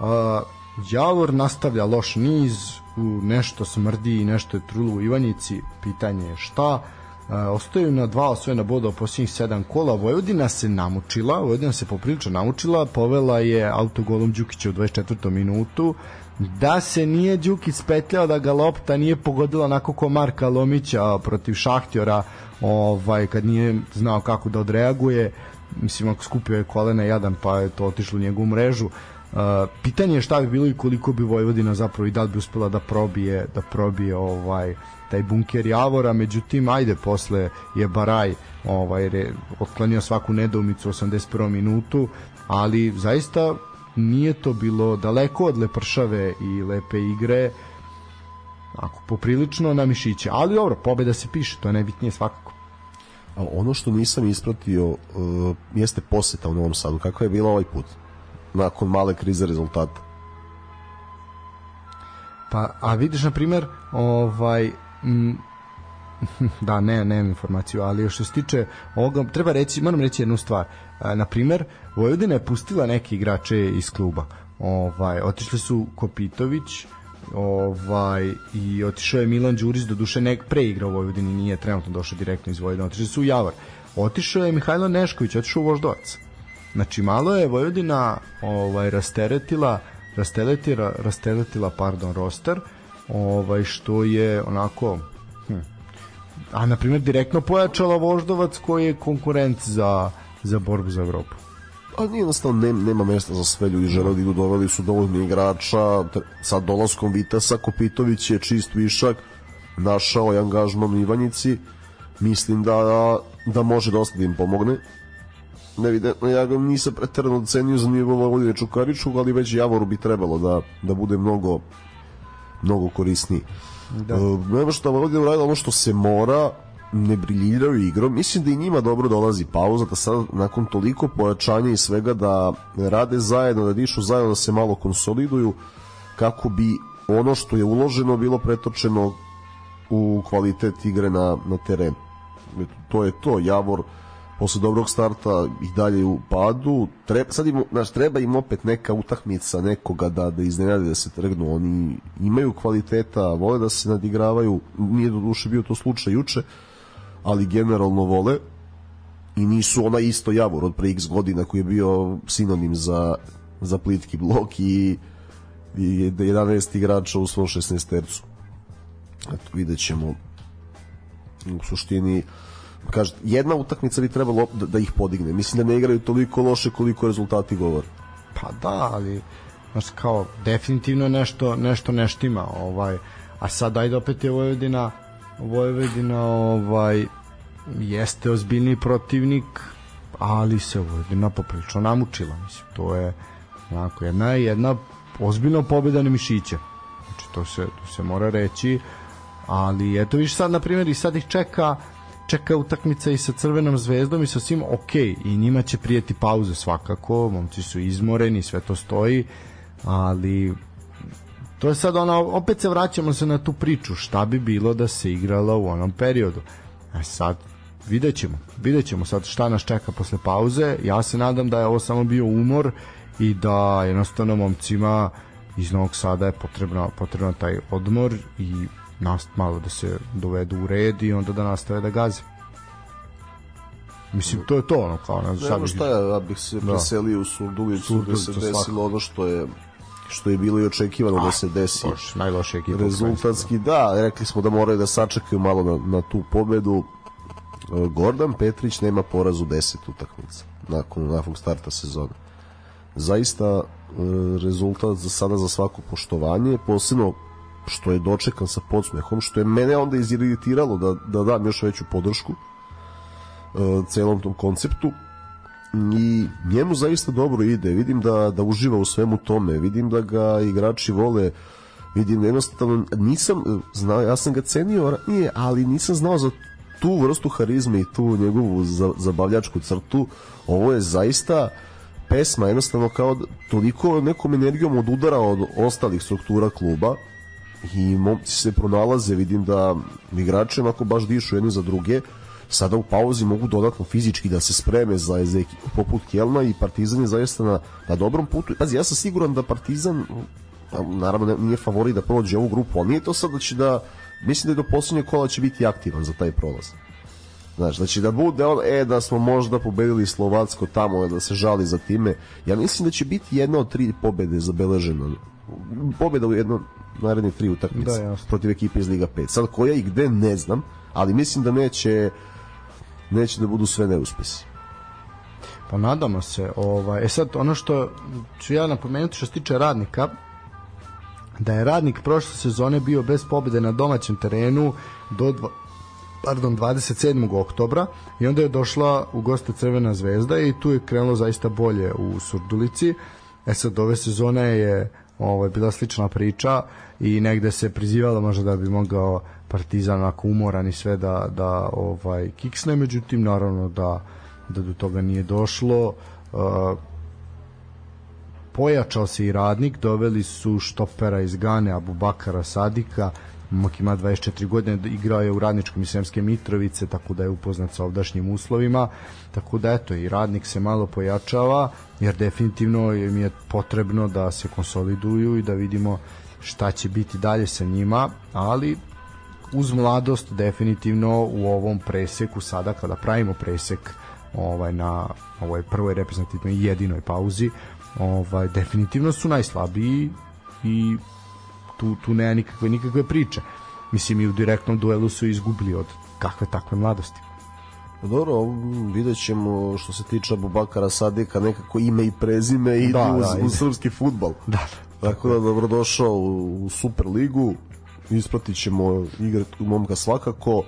E, Javor nastavlja loš niz, u nešto smrdi i nešto je trulo u Ivanjici, pitanje je šta. E, ostaju na dva osvojena boda u posljednjih sedam kola. Vojvodina se namučila, Vojvodina se poprilično namučila, povela je autogolom Đukića u 24. minutu, da se nije Đukić spetljao da ga lopta nije pogodila onako ko Marka Lomića protiv Šahtjora ovaj, kad nije znao kako da odreaguje mislim ako skupio je kolena jadan pa je to otišlo u njegovu mrežu pitanje je šta bi bilo i koliko bi Vojvodina zapravo i da bi uspela da probije da probije ovaj taj bunker Javora međutim ajde posle je Baraj ovaj re, otklanio svaku nedoumicu u 81. minutu ali zaista nije to bilo daleko od lepršave i lepe igre ako poprilično na mišiće ali dobro, pobeda se piše, to je najbitnije svakako A ono što nisam ispratio uh, jeste poseta u Novom Sadu. Kako je bila ovaj put? Nakon male krize rezultata. Pa, a vidiš, na primer, ovaj, m, (laughs) da, ne, nemam informaciju, ali što se tiče ovoga, treba reći, moram reći jednu stvar. A, na primer, Vojvodina je pustila neke igrače iz kluba. Ovaj, otišli su Kopitović, ovaj i otišao je Milan Đurić do duše nek pre igra u Vojvodini nije trenutno došao direktno iz Vojvodine otišli su u Javar otišao je Mihajlo Nešković otišao u Voždovac znači malo je Vojvodina ovaj rasteretila rasteretila rasteretila pardon roster ovaj što je onako hm, a na primjer direktno pojačala Voždovac koji je konkurent za za borbu za Evropu. A nije jednostavno ne, nema mesta za sve ljudi. Žele da doveli su dovoljno igrača. Sa dolaskom Vitasa Kopitović je čist višak našao je angažman u Ivanjici. Mislim da, da može dosta da im pomogne Nevidentno, ja ga nisam preterano ocenio za nivo Vojvodine Čukariču, ali već Javoru bi trebalo da, da bude mnogo mnogo korisniji. Da. E, nema što Vojvodina uradila ono što se mora, ne briljiraju igrom. Mislim da i njima dobro dolazi pauza, da sad nakon toliko pojačanja i svega da rade zajedno, da dišu zajedno, da se malo konsoliduju kako bi ono što je uloženo bilo pretočeno u kvalitet igre na, na terenu. To je to, Javor posle dobrog starta i dalje u padu. Treba, sad im, znaš, treba im opet neka utakmica nekoga da, da iznenade da se trgnu. Oni imaju kvaliteta, vole da se nadigravaju. Nije do duše bio to slučaj juče, ali generalno vole i nisu ona isto Javor od pre x godina koji je bio sinonim za, za plitki blok i, i 11 igrača u svom 16 tercu. Eto, vidjet ćemo u suštini kaže, jedna utakmica bi trebalo da, da ih podigne. Mislim da ne igraju toliko loše koliko rezultati govore. Pa da, ali znaš, kao definitivno nešto nešto neštima, ovaj a sad ajde opet je Vojvodina Vojvodina ovaj jeste ozbiljni protivnik ali se Vojvodina poprilično namučila mislim to je onako jedna jedna ozbiljna pobeda na mišiće znači to se, to se mora reći ali eto viš sad na primjer i sad ih čeka čeka utakmica i sa Crvenom zvezdom i sa svim ok i njima će prijeti pauze svakako momci su izmoreni sve to stoji ali to je sad ona opet se vraćamo se na tu priču šta bi bilo da se igrala u onom periodu. A e sad vidjet ćemo vidjet ćemo sad šta nas čeka posle pauze. Ja se nadam da je ovo samo bio umor i da jednostavno momcima iz Novog Sada je potrebno, potrebno taj odmor i nast malo da se dovedu u red i onda da nastave da gaze. Mislim, to je to ono kao... Na, Nema šta ja, ja bih se da. preselio u Surdulicu da se desilo svakako. ono što je što je bilo i očekivano da se desi. Bož, najlošija ekipa. Rezultatski, da, rekli smo da moraju da sačekaju malo na, na tu pobedu. E, Gordon Petrić nema poraz u 10 utakmica nakon nakon starta sezone. Zaista e, rezultat za sada za svako poštovanje, posebno što je dočekan sa podsmehom, što je mene onda iziritiralo da, da dam još veću podršku uh, celom tom konceptu. I njemu zaista dobro ide. Vidim da, da uživa u svemu tome. Vidim da ga igrači vole. Vidim da jednostavno nisam znao, ja sam ga cenio nije, ali nisam znao za tu vrstu harizme i tu njegovu zabavljačku crtu. Ovo je zaista pesma jednostavno kao toliko nekom energijom odudara od ostalih struktura kluba i momci se pronalaze, vidim da igrači onako baš dišu jedni za druge, sada u pauzi mogu dodatno fizički da se spreme za, za poput Kelna i Partizan je zaista na, na dobrom putu. Pazi, ja sam siguran da Partizan naravno nije favorit da prođe ovu grupu, ali nije to sad da će da mislim da je do poslednjeg kola će biti aktivan za taj prolaz. Znaš, znači da bude on, e, da smo možda pobedili Slovacko tamo, da se žali za time. Ja mislim da će biti jedna od tri pobede zabeležena. Pobeda u jednom naredne tri utakmice da, protiv ekipe iz Liga 5. Sad koja i gde ne znam, ali mislim da neće neće da budu sve neuspesi. Pa nadamo se. Ovaj, e sad, ono što ću ja napomenuti što se tiče radnika, da je radnik prošle sezone bio bez pobede na domaćem terenu do dva, pardon, 27. oktobra i onda je došla u goste Crvena zvezda i tu je krenulo zaista bolje u Surdulici. E sad, ove sezone je ovo je bila slična priča i negde se prizivalo možda da bi mogao Partizan ako umoran i sve da, da ovaj kiksne, međutim naravno da, da do toga nije došlo. Uh, pojačao se i radnik, doveli su štopera iz Gane, Abu Bakara Sadika, Momak ima 24 godine, igrao je u radničkom i Semske Mitrovice, tako da je upoznat sa ovdašnjim uslovima, tako da eto, i radnik se malo pojačava, jer definitivno im je potrebno da se konsoliduju i da vidimo šta će biti dalje sa njima, ali uz mladost definitivno u ovom preseku sada kada pravimo presek ovaj na ovoj prvoj reprezentativnoj jedinoj pauzi ovaj definitivno su najslabiji i tu, tu nema nikakve, nikakve priče. Mislim, i u direktnom duelu su izgubili od kakve takve mladosti. Pa dobro, vidjet ćemo što se tiče Abubakara Sadika nekako ime i prezime i da, uz, da, uz srpski futbal. Da. Tako da dobrodošao u, u Super ligu, ispratit ćemo igre momka svakako.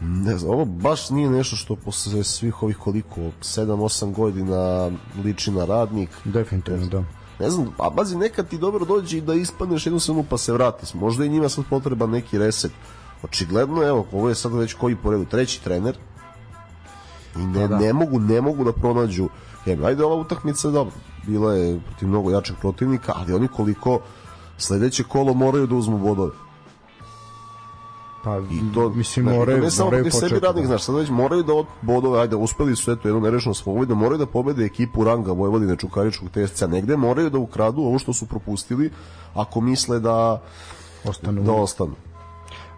Ne znam, ovo baš nije nešto što posle svih ovih koliko, 7-8 godina liči na radnik. Definitivno, da ne znam, a bazi nekad ti dobro dođe i da ispadneš jednu sezonu pa se vratiš. Možda i njima sad potreba neki reset. Očigledno, evo, ovo je sad već koji po redu, treći trener i ne, Pa da. ne mogu ne mogu da pronađu Hemi. Ajde, ova utakmica, dobro, bila je protiv mnogo jačeg protivnika, ali oni koliko sledeće kolo moraju da uzmu bodove. Pa, I to, mislim, to moraju, ne samo moraju sebi radnik, da. znaš, sad već moraju da od bodove, ajde, uspeli su eto jedno nerešeno svobodno, moraju da pobede ekipu ranga Vojvodine Čukaričkog TSC, negde moraju da ukradu ovo što su propustili, ako misle da Ostanu. da ostanu.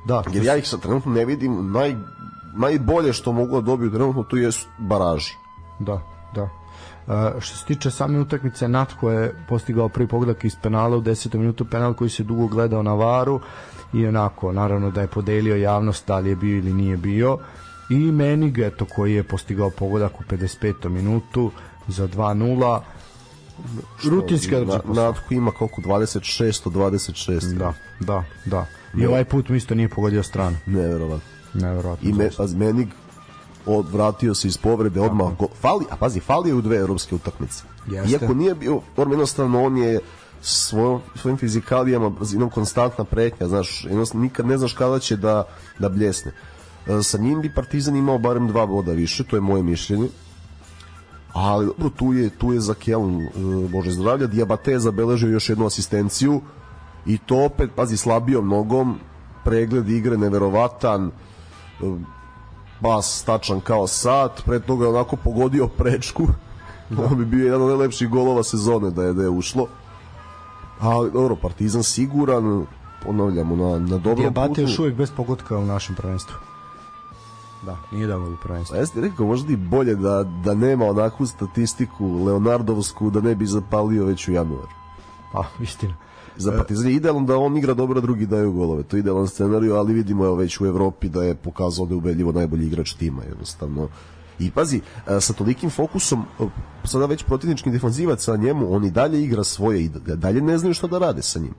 Da, Jer ja ih sad trenutno ne vidim, naj, najbolje što mogu da dobiju trenutno tu jesu baraži. Da, da. Uh, što se tiče same utakmice, Natko je postigao prvi pogodak iz penala u 10. minutu, penal koji se dugo gledao na varu i onako, naravno da je podelio javnost da li je bio ili nije bio i Menig, eto, koji je postigao pogodak u 55. minutu za 2-0 rutinski na, posao. Natko ima koliko 26 od 26. Da, da, da. I ovaj put mi isto nije pogodio stranu. Neverovatno. Neverovatno. I me, pazi, Menig odvratio se iz povrede odmah go, fali, a pazi, fali je u dve evropske utakmice. Jeste. Iako nije bio, form jednostavno on je svojom, svojim fizikalijama brzinom konstantna pretnja, znaš, jednostavno nikad ne znaš kada će da, da bljesne. E, Sa njim bi Partizan imao barem dva boda više, to je moje mišljenje. Ali dobro, tu je, tu je za Keln, e, Bože zdravlja, Diabate zabeležio još jednu asistenciju i to opet, pazi, slabijom nogom, pregled igre neverovatan, e, bas tačan kao sat, pre toga je onako pogodio prečku, on (laughs) bi bio jedan od najlepših golova sezone da je, da je ušlo. Ali dobro, Partizan siguran, ponavljamo, na, na dobrom Diabate putu. još uvijek bez pogotka u našem prvenstvu. Da, nije dao gol u prvenstvu. Sam ti rekao, možda i bolje da, da nema onakvu statistiku Leonardovsku da ne bi zapalio već u januaru. Pa, (laughs) istina. Za Partizan je idealno da on igra dobro, a drugi daju golove. To je idealan scenarij, ali vidimo evo već u Evropi da je pokazao da je ubedljivo najbolji igrač tima, jednostavno. I pazi, e, sa tolikim fokusom, e, sada već protivnički defanzivac sa njemu, on i dalje igra svoje i da- dalje ne znaju šta da rade sa njim.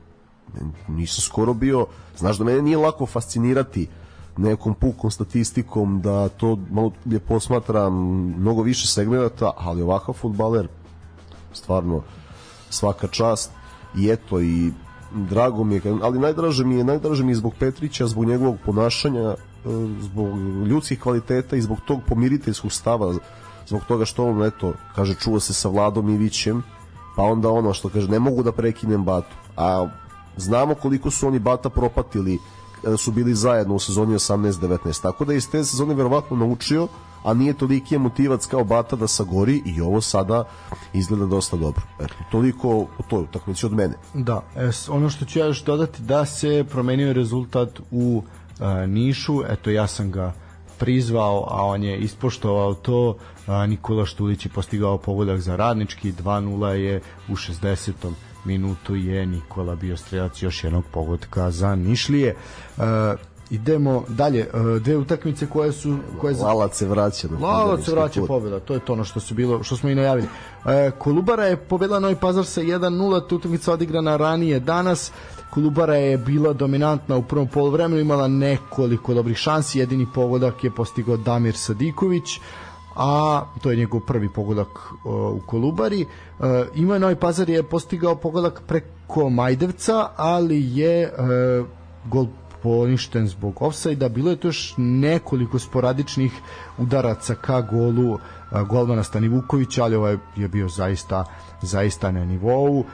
Nisam skoro bio, znaš da mene nije lako fascinirati nekom pukom statistikom da to malo je posmatram mnogo više segmenata, ali ovakav futbaler stvarno svaka čast i eto i drago mi je, ali najdraže mi je, najdraže mi je zbog Petrića, zbog njegovog ponašanja, e, zbog ljudskih kvaliteta i zbog tog pomiriteljskog stava, zbog toga što on, eto, kaže, čuo se sa Vladom Ivićem, pa onda ono što kaže, ne mogu da prekinem Batu, a znamo koliko su oni Bata propatili kada su bili zajedno u sezoni 18-19, tako da je iz te sezone verovatno naučio, a nije toliki emotivac kao Bata da sagori i ovo sada izgleda dosta dobro. Eto, toliko o toj utakmici od mene. Da, e, s- ono što ću ja još dodati da se promenio rezultat u e, Nišu, eto ja sam ga prizvao, a on je ispoštovao to. Nikola Štulić je postigao pogodak za radnički, 2-0 je u 60. minutu je Nikola bio strelac još jednog pogodka za Nišlije. E, idemo dalje, e, dve utakmice koje su koje za- Lalac se vraća. Na Lalac se vraća put. pobjeda, to je to ono što se bilo, što smo i najavili. E, Kolubara je pobedila Novi Pazar sa 1:0, tu utakmica odigrana ranije danas. Kolubara je bila dominantna u prvom poluvremenu, imala nekoliko dobrih šansi, jedini pogodak je postigao Damir Sadiković a to je njegov prvi pogodak o, u Kolubari. E, ima Novi Pazar je postigao pogodak preko Majdevca, ali je e, gol poništen zbog ofsajda. Bilo je tu još nekoliko sporadičnih udaraca ka golu golmana Stani Vukovića, ali ovaj je bio zaista zaista na nivou.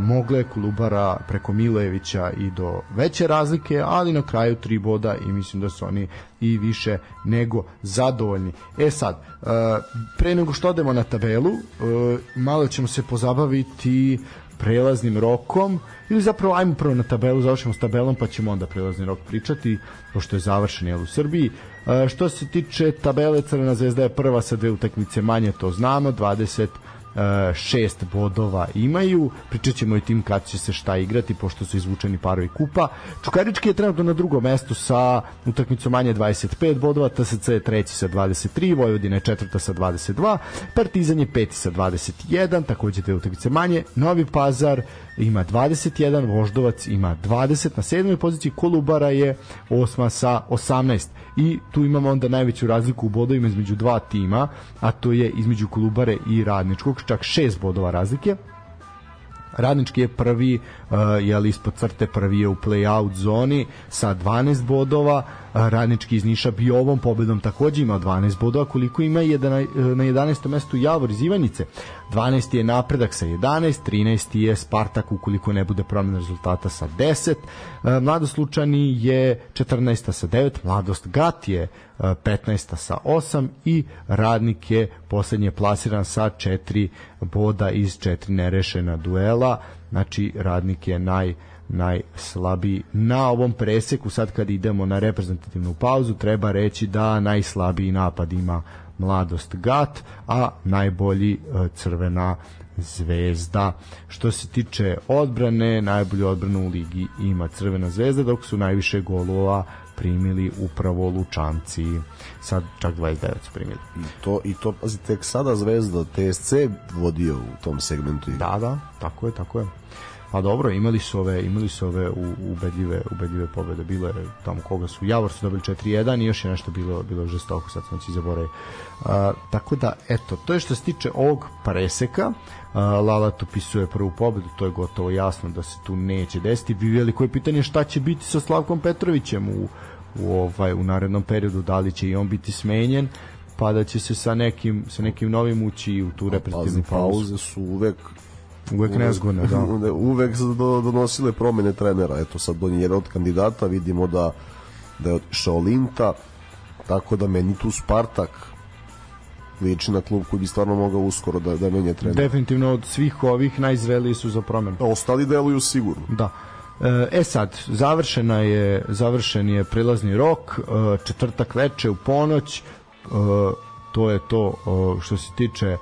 Mogle Kolubara preko Milojevića i do veće razlike, ali na kraju tri boda i mislim da su oni i više nego zadovoljni. E sad, pre nego što odemo na tabelu, malo ćemo se pozabaviti prelaznim rokom ili zapravo ajmo prvo na tabelu, završimo s tabelom pa ćemo onda prelazni rok pričati pošto je završen jel u Srbiji. E, što se tiče tabele Crvena zvezda je prva sa dve utakmice manje, to znamo, 20 e, šest bodova imaju. Pričat ćemo i tim kad će se šta igrati, pošto su izvučeni parovi kupa. Čukarički je trenutno na drugom mestu sa utakmicom manje 25 bodova, TSC je treći sa 23, Vojvodina je četvrta sa 22, Partizan je peti sa 21, takođe dve utakmice manje, Novi Pazar ima 21, Voždovac ima 20, na sedmoj poziciji Kolubara je osma sa 18 i tu imamo onda najveću razliku u bodovima između dva tima, a to je između Kolubare i Radničkog, čak šest bodova razlike. Radnički je prvi, uh, je ispod crte prvi je u play-out zoni sa 12 bodova, Radnički iz Niša bi ovom pobedom takođe imao 12 bodova, koliko ima je na, na 11. mestu Javor iz Ivanjice. 12. je napredak sa 11, 13. je Spartak ukoliko ne bude promjena rezultata sa 10, Mladost Lučani je 14. sa 9, Mladost Gat je 15. sa 8 i Radnik je poslednje plasiran sa 4 boda iz 4 nerešena duela, znači Radnik je naj najslabiji na ovom preseku sad kad idemo na reprezentativnu pauzu treba reći da najslabiji napad ima Mladost Gat a najbolji e, Crvena zvezda. Što se tiče odbrane, najbolju odbranu u ligi ima Crvena zvezda, dok su najviše golova primili upravo Lučanci. Sad čak 29 su primili. I to, i to pazi, tek sada Zvezda TSC vodio u tom segmentu. Da, da, tako je, tako je. Pa dobro, imali su ove, imali su ove u, ubedljive, ubedljive pobede. Bilo je tamo koga su Javor su dobili 4-1 i još je nešto bilo bilo žestoko, sad sam ci zaboravio. tako da eto, to je što se tiče ovog preseka. A, Lalat upisuje prvu pobedu, to je gotovo jasno da se tu neće desiti. Bi veliko je pitanje šta će biti sa Slavkom Petrovićem u u ovaj u narednom periodu, da li će i on biti smenjen pa da će se sa nekim sa nekim novim ući u tu reprezentativnu pauze su uvek uvek nezgodne, da. (laughs) uvek su donosile promene trenera. Eto sad on je jedan od kandidata, vidimo da da je otišao Linta, tako da meni tu Spartak liči na klub koji bi stvarno mogao uskoro da, da menje trener. Definitivno od svih ovih najzreliji su za promenu. Ostali deluju sigurno. Da. E, e sad, završena je, završen je prilazni rok, e, četvrtak veče u ponoć, e, to je to što se tiče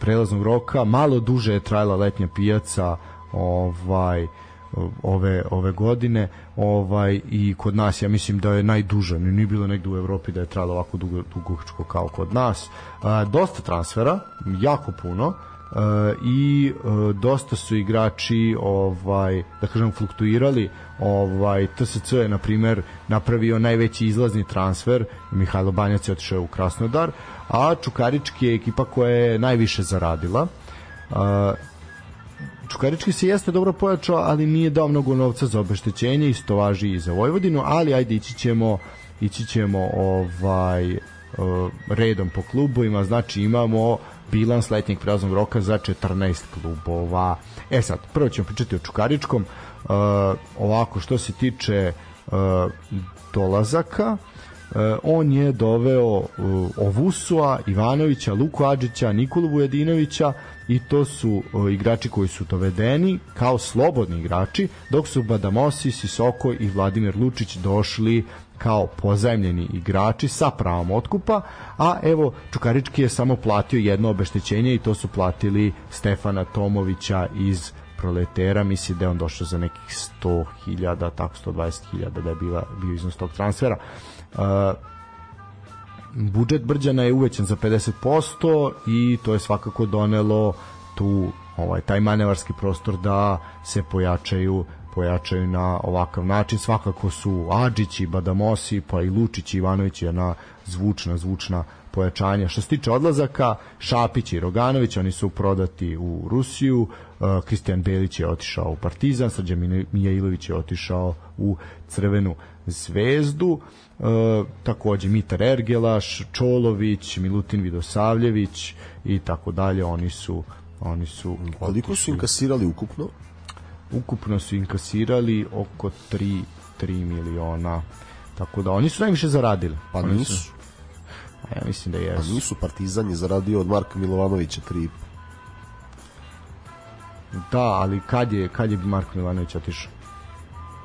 prelaznog roka, malo duže je trajala letnja pijaca, ovaj ove ove godine. Ovaj i kod nas ja mislim da je najduža nije bilo negde u Evropi da je trajalo ovako dugo dugačko kao kod nas. A, dosta transfera jako puno. Uh, i uh, dosta su igrači ovaj da kažem fluktuirali. Ovaj TSC je na primer napravio najveći izlazni transfer. Mihajlo Banjac je otišao u Krasnodar a Čukarički je ekipa koja je najviše zaradila. Uh, Čukarički se jeste dobro pojačao, ali nije dao mnogo novca za obeštećenje, isto važi i za Vojvodinu, ali ajde ići ćemo ići ćemo ovaj redom po klubovima, znači imamo bilans letnjeg prelaznog roka za 14 klubova. E sad, prvo ćemo pričati o Čukaričkom. Uh, ovako, što se tiče uh, dolazaka, on je doveo uh, Ovusua, Ivanovića, Luku Adžića, Nikolu Vujedinovića i to su uh, igrači koji su dovedeni kao slobodni igrači, dok su Badamosi, Sisoko i Vladimir Lučić došli kao pozajmljeni igrači sa pravom otkupa, a evo Čukarički je samo platio jedno obeštećenje i to su platili Stefana Tomovića iz proletera, misli da je on došao za nekih 100.000, tako 120.000 da je bila, bio iznos tog transfera. Uh, budžet Brđana je uvećan za 50% i to je svakako donelo tu ovaj taj manevarski prostor da se pojačaju pojačaju na ovakav način. Svakako su Adžić i Badamosi, pa i Lučić i Ivanović je na zvučna, zvučna pojačanja. Što se tiče odlazaka, Šapić i Roganović, oni su prodati u Rusiju, uh, Kristijan Belić je otišao u Partizan, Srđan Mijailović je otišao u Crvenu zvezdu, uh, takođe Mitar Ergelaš, Čolović, Milutin Vidosavljević i tako dalje, oni su oni su koliko su inkasirali ukupno ukupno su inkasirali oko 3 3 miliona. Tako da oni su najviše zaradili. Pa oni nisu. Su, ja mislim da jesu. Pa nisu Partizan je zaradio od Marka Milovanovića 3 Da, ali kad je, kad je Marko Milovanović otišao?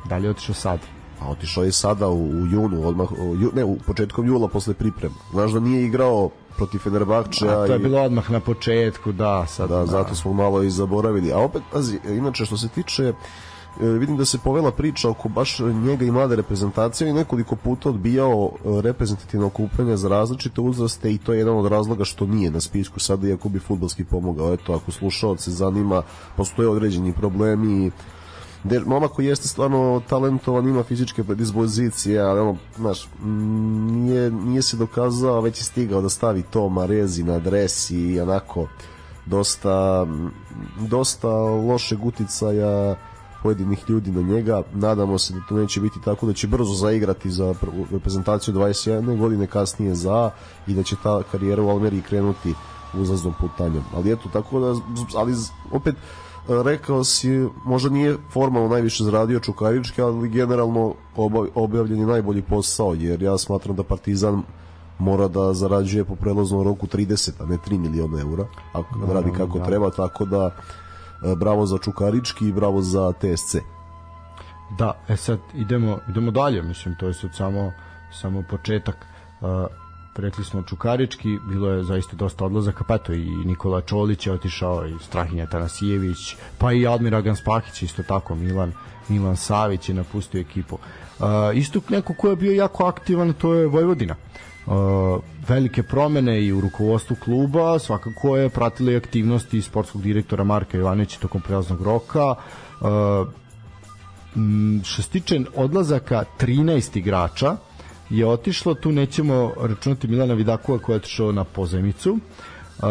Da li je otišao sad? A otišao je sada u, u junu, odmah, u, ne, u početkom jula posle priprema. Znaš da nije igrao protiv Fenerbahčeja. A to je bilo odmah na početku, da. Sad, da, da, zato smo malo i zaboravili. A opet, pazi, inače što se tiče e, vidim da se povela priča oko baš njega i mlade reprezentacije i nekoliko puta odbijao e, reprezentativno okupljanje za različite uzraste i to je jedan od razloga što nije na spisku sada iako bi futbalski pomogao. Eto, ako slušao se zanima, postoje određeni problemi i de, momak koji jeste stvarno talentovan, ima fizičke predispozicije, ali ono, znaš, nije, nije se dokazao, već je stigao da stavi to Marezi na dres i onako dosta dosta lošeg uticaja pojedinih ljudi na njega. Nadamo se da to neće biti tako da će brzo zaigrati za reprezentaciju 21. godine kasnije za i da će ta karijera u Almeriji krenuti uzlaznom putanjom. Ali eto, tako da, ali opet rekao si, možda nije formalno najviše zaradio Čukarički, ali generalno objavljen je najbolji posao, jer ja smatram da Partizan mora da zarađuje po prelaznom roku 30, a ne 3 miliona eura, ako no, radi kako da. treba, tako da e, bravo za Čukarički i bravo za TSC. Da, e sad idemo, idemo dalje, mislim, to je sad samo, samo početak. Uh, rekli smo Čukarički, bilo je zaista dosta odlazaka, pa to i Nikola Čolić je otišao, i Strahinja Tanasijević, pa i Admira Ganspahić, isto tako, Milan, Milan Savić je napustio ekipu. Uh, isto neko ko je bio jako aktivan, to je Vojvodina. Uh, velike promene i u rukovodstvu kluba, svakako je pratila i aktivnosti sportskog direktora Marka Ivanića tokom prelaznog roka. Uh, što se tiče odlazaka 13 igrača, je otišlo, tu nećemo računati Milana Vidakova koja je otišao na pozemicu. Uh,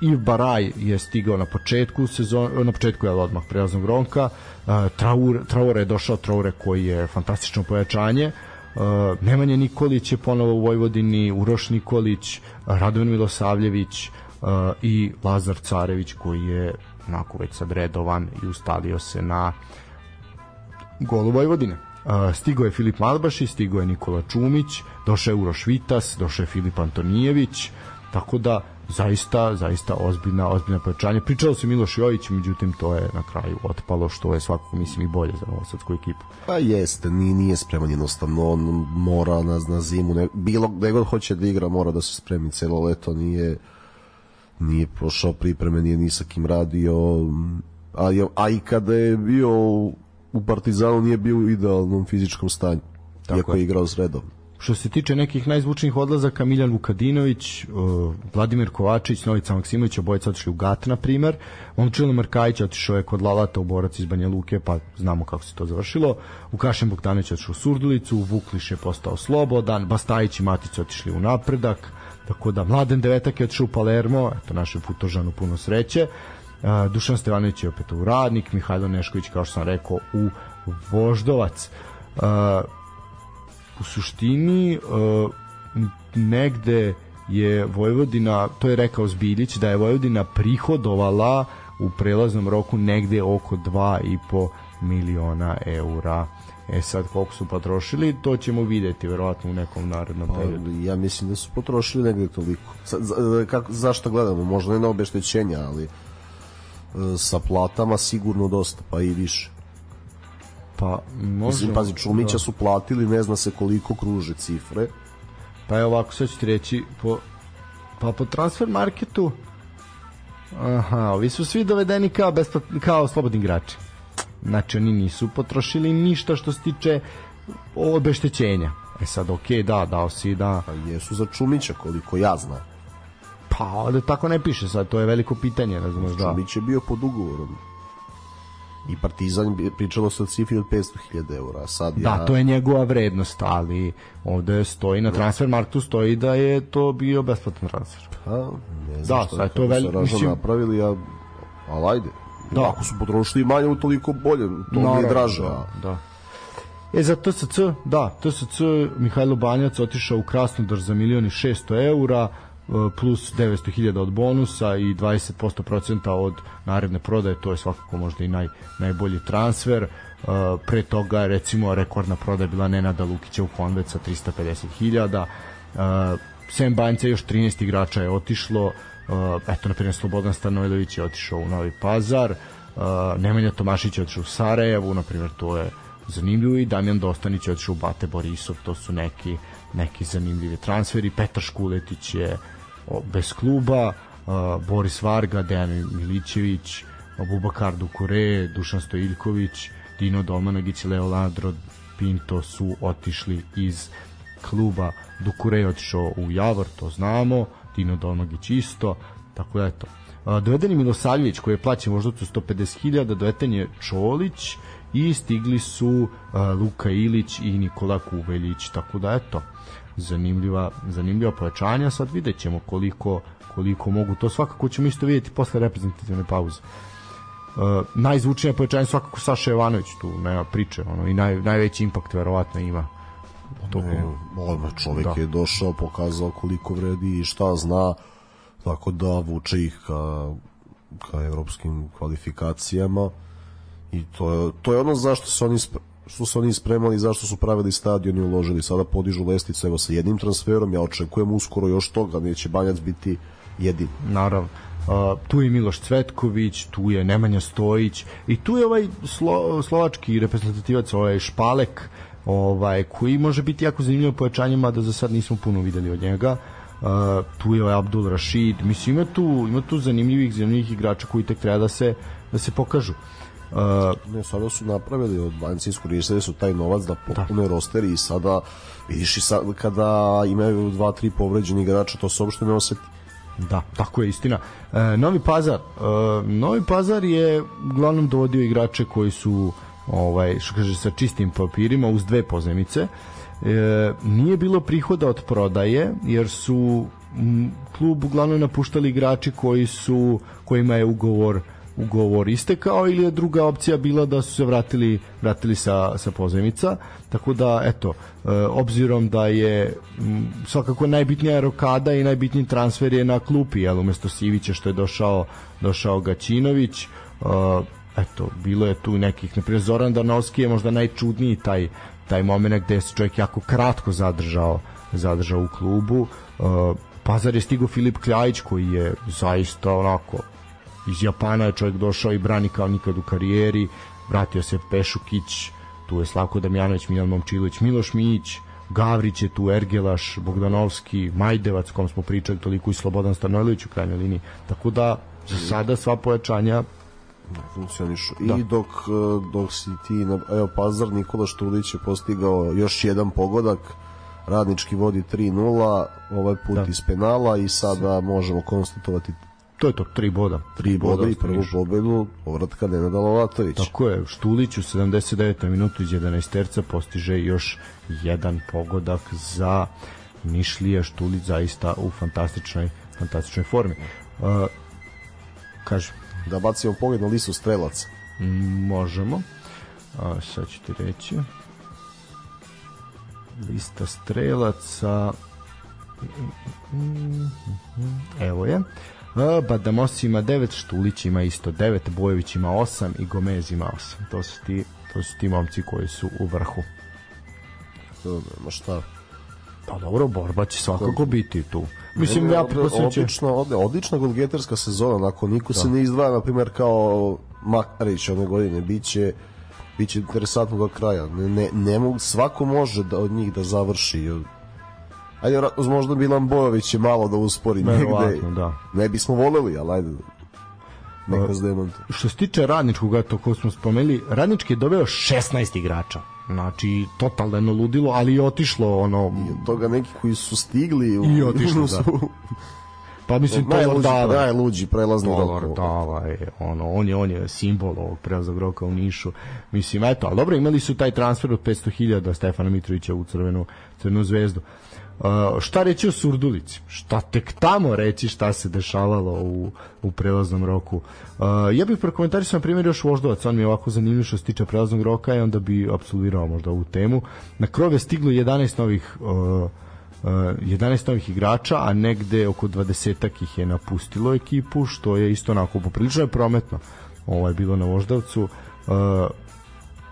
i Baraj je stigao na početku sezon, na početku je odmah prelaznog ronka. Uh, Traur, Traure je došao, Traure koji je fantastično pojačanje. Uh, Nemanja Nikolić je ponovo u Vojvodini, Uroš Nikolić, Radovan Milosavljević uh, i Lazar Carević koji je onako već sad redovan i ustalio se na golu Vojvodine. Stigo je Filip Malbaši, stigo je Nikola Čumić, došao je Uroš Vitas, došao je Filip Antonijević, tako da zaista, zaista ozbiljna, ozbiljna pojačanje. Pričalo se Miloš Jović, međutim to je na kraju otpalo, što je svakako mislim i bolje za Novosadsku ekipu. Pa jeste, nije, nije spreman jednostavno, on mora na, na zimu, ne, bilo gde god hoće da igra, mora da se spremi celo leto, nije nije prošao pripreme, nije ni sa kim radio, a, a i kada je bio u Partizanu nije bio u idealnom fizičkom stanju, Tako iako je igrao sredom. Što se tiče nekih najzvučnijih odlazaka, Miljan Vukadinović, uh, Vladimir Kovačić, Novica Maksimović, obojica otišli u GAT, na primer. Momčilo Markajić otišao je kod Lalata u borac iz Banja Luke, pa znamo kako se to završilo. Ukašen Bogdanović otišao u Surdulicu, Vukliš je postao slobodan, Bastajić i Matic otišli u napredak, tako da Mladen Devetak je otišao u Palermo, eto našem Futožanu puno sreće. Dušan Stevanović je opet u Radnik, Mihajlo Nešković, kao što sam rekao, u Voždovac. U suštini, negde je Vojvodina, to je rekao Zbilić, da je Vojvodina prihodovala u prelaznom roku negde oko 2,5 miliona eura. E sad, koliko su potrošili, to ćemo videti verovatno u nekom narednom pa, periodu. Ja mislim da su potrošili negde toliko. Sa, za, kako, zašto gledamo? Možda ne na obeštećenja, ali sa platama sigurno dosta, pa i više. Pa, možda... Mislim, pazi, Čumića da. su platili, ne zna se koliko kruže cifre. Pa je ovako, sad ću ti reći, po, pa po transfer marketu, aha, ovi su svi dovedeni kao, besplat, kao slobodni igrači. Znači, oni nisu potrošili ništa što se tiče obeštećenja. E sad, okej, okay, da, dao si da... Pa jesu za Čumića, koliko ja znam. Pa, ovde tako ne piše sad, to je veliko pitanje, razumeš, da. Čumić je bio pod ugovorom. I Partizan pričalo se o cifri od 500.000 eura. Sad da, ja... Da, to je njegova vrednost, ali ovde stoji na transfer marktu stoji da je to bio besplatan transfer. Pa, ne znam da, šta sad to veliko mislim... napravili, a, ali ajde. Da. Ako su potrošili manje, toliko bolje. To no, mi je draže. Da, da. E za TSC, da, TSC Mihajlo Banjac otišao u Krasnodar za milioni 600 eura, plus 900.000 od bonusa i 20% procenta od naredne prodaje, to je svakako možda i naj, najbolji transfer. Uh, pre toga recimo rekordna prodaja bila Nenada Lukića u Konvec sa 350.000. Uh, Sem Banjca još 13 igrača je otišlo. Uh, eto, na primjer, Slobodan Stanojedović je otišao u Novi Pazar. Nemanja Tomašić je otišao u Sarajevu, na primjer, to je zanimljivo i Damjan Dostanić je otišao u Bate Borisov, to su neki neki zanimljivi transferi. Petar Škuletić je bez kluba, Boris Varga, Dejan Milićević, Bubakar Dukure, Dušan Stojiljković, Dino Domanagić, Leonardo Pinto su otišli iz kluba. Dukure je otišao u Javor, to znamo, Dino Domanagić isto, tako da eto. Doveden je Milosavljević koji je plaćen možda 150.000, doveden je Čolić i stigli su uh, Luka Ilić i Nikola Kuveljić tako da eto zanimljiva zanimljiva pojačanja. Sad vidjet ćemo koliko koliko mogu. To svakako ćemo isto vidjeti posle reprezentativne pauze. Uh, najzvučnije pojačanje svakako Saša Jovanović tu nema priče ono, i naj, najveći impakt verovatno ima. Tokom... Ne, odmah čovjek da. je došao, pokazao koliko vredi i šta zna, tako da vuče ih ka, ka evropskim kvalifikacijama i to to je ono zašto se oni što su oni spremali, zašto su pravili stadion i uložili. Sada podižu lesticu evo sa jednim transferom, ja očekujem uskoro još toga, neće Banjac biti jedin. Naravno. Uh, tu je Miloš Cvetković, tu je Nemanja Stojić i tu je ovaj slo, slovački reprezentativac, ovaj Špalek, ovaj, koji može biti jako zanimljivo pojačanje, mada za sad nismo puno videli od njega. Uh, tu je ovaj Abdul Rashid, mislim ima tu, ima tu zanimljivih, zanimljivih igrača koji tek treba da se, da se pokažu. Uh, ne, sada su napravili od Banci iskoristili su taj novac da popune da. roster i sada vidiš i sad kada imaju dva, tri povređeni igrača to se uopšte ne oseti Da, tako je istina. E, Novi Pazar. E, Novi Pazar je uglavnom dovodio igrače koji su ovaj što kaže sa čistim papirima uz dve pozemice. E, nije bilo prihoda od prodaje jer su m, klub uglavnom napuštali igrači koji su kojima je ugovor ugovor istekao ili je druga opcija bila da su se vratili vratili sa, sa pozemica tako da eto e, obzirom da je m, svakako najbitnija rokada i najbitniji transfer je na klupi jel umesto Sivića što je došao došao Gaćinović e, eto, bilo je tu nekih, na primjer Zoran Danovski je možda najčudniji taj, taj moment gde se čovjek jako kratko zadržao zadržao u klubu. Uh, Pazar je stigo Filip Kljajić koji je zaista onako iz Japana je čovjek došao i brani kao nikad u karijeri vratio se Pešukić tu je Slavko Damjanović, Milan Momčilović Miloš Mić, Gavrić je tu, Ergelaš, Bogdanovski, Majdevac, kom smo pričali toliko i Slobodan Stanojlović u krajnjoj liniji. Tako da, za sada sva pojačanja funkcionišu. Da. I dok, e, dok si ti, evo Pazar Nikola Štulić je postigao još jedan pogodak, radnički vodi 3-0, ovaj put da. iz penala i sada možemo konstatovati to je to, tri boda. Tri boda, boda i prvu pobedu povratka Nenada Lovatović. Tako je, Štulić u 79. minutu iz 11 terca postiže još jedan pogodak za Nišlija Štulić zaista u fantastičnoj fantastičnoj formi. Uh, kažem, da bacimo pogled na listu strelaca. Možemo. A, sad ću ti reći. Lista strelaca. Evo je. Badamos ima 9, Štulić ima isto 9, Bojević ima 8 i Gomez ima 8. To su ti, to su ti momci koji su u vrhu. Ma šta? Pa dobro, borba će svakako biti tu. Mislim, ja pretpostavljam odlično, odlična golgeterska sezona, onako niko da. se ne izdvaja, na primjer, kao Makarić one godine, biće biće interesantno do kraja. Ne, ne, ne mogu, svako može da od njih da završi. Ajde, možda Milan Bojović je malo da uspori negde. Da. Ne bismo voleli, ali ajde neka uh, Što se tiče radničkog, to ko smo spomenuli, radnički je doveo 16 igrača. Znači, totalno ludilo, ali je otišlo ono... I od toga neki koji su stigli... U, I otišlo, (laughs) da. Pa mislim to da, da, najluđi prelazni rok. Da, ovaj, ono, on je on je simbol ovog prelaznog roka u Nišu. Mislim eto, al dobro imali su taj transfer od 500.000 Stefana Mitrovića u Crvenu Crvenu zvezdu. Uh, šta reći o Surdulici? Šta tek tamo reći šta se dešavalo u, u prelaznom roku? Uh, ja bih prokomentarisao na primjer još Voždovac, on mi je ovako zanimljiv što se tiče prelaznog roka i onda bi apsolvirao možda ovu temu. Na krov je stiglo 11 novih uh, 11 novih igrača, a negde oko 20 ih je napustilo ekipu, što je isto onako poprilično je prometno. Ovo je bilo na Voždovcu. Uh,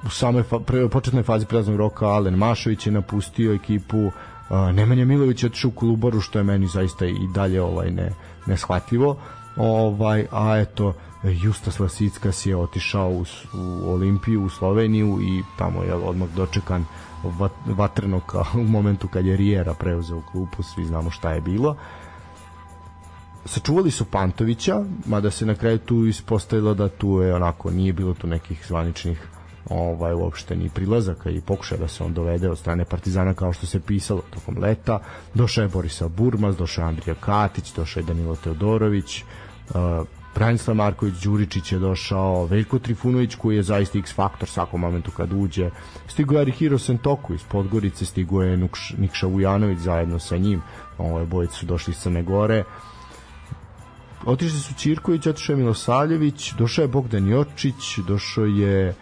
u samoj fa početnoj fazi prelaznog roka Alen Mašović je napustio ekipu, uh, Nemanja Milović je otišao u Kolubaru, što je meni zaista i dalje ovaj ne, neshvatljivo. Ovaj, a eto, Justas Lasickas je otišao u, u Olimpiju, u Sloveniju i tamo je odmah dočekan uh, vatrenog u momentu kad je Rijera preuzeo klupu, svi znamo šta je bilo. Sačuvali su Pantovića, mada se na kraju tu ispostavilo da tu je onako, nije bilo tu nekih zvaničnih ovaj uopšte ni prilazaka i pokušaja da se on dovede od strane Partizana kao što se pisalo tokom leta. Došao je Borisa Burmaz, došao je Andrija Katić, došao je Danilo Teodorović, uh, Branislav Marković Đuričić je došao, Veljko Trifunović koji je zaista X faktor svakom momentu kad uđe. Stigo je Arihiro Sentoku iz Podgorice, stigo je Nukš, Nikša Vujanović zajedno sa njim. Ove bojice su došli iz Crne Gore. Otišli su Ćirković, otišao je Milosavljević, došao je Bogdan Jočić, došao je uh,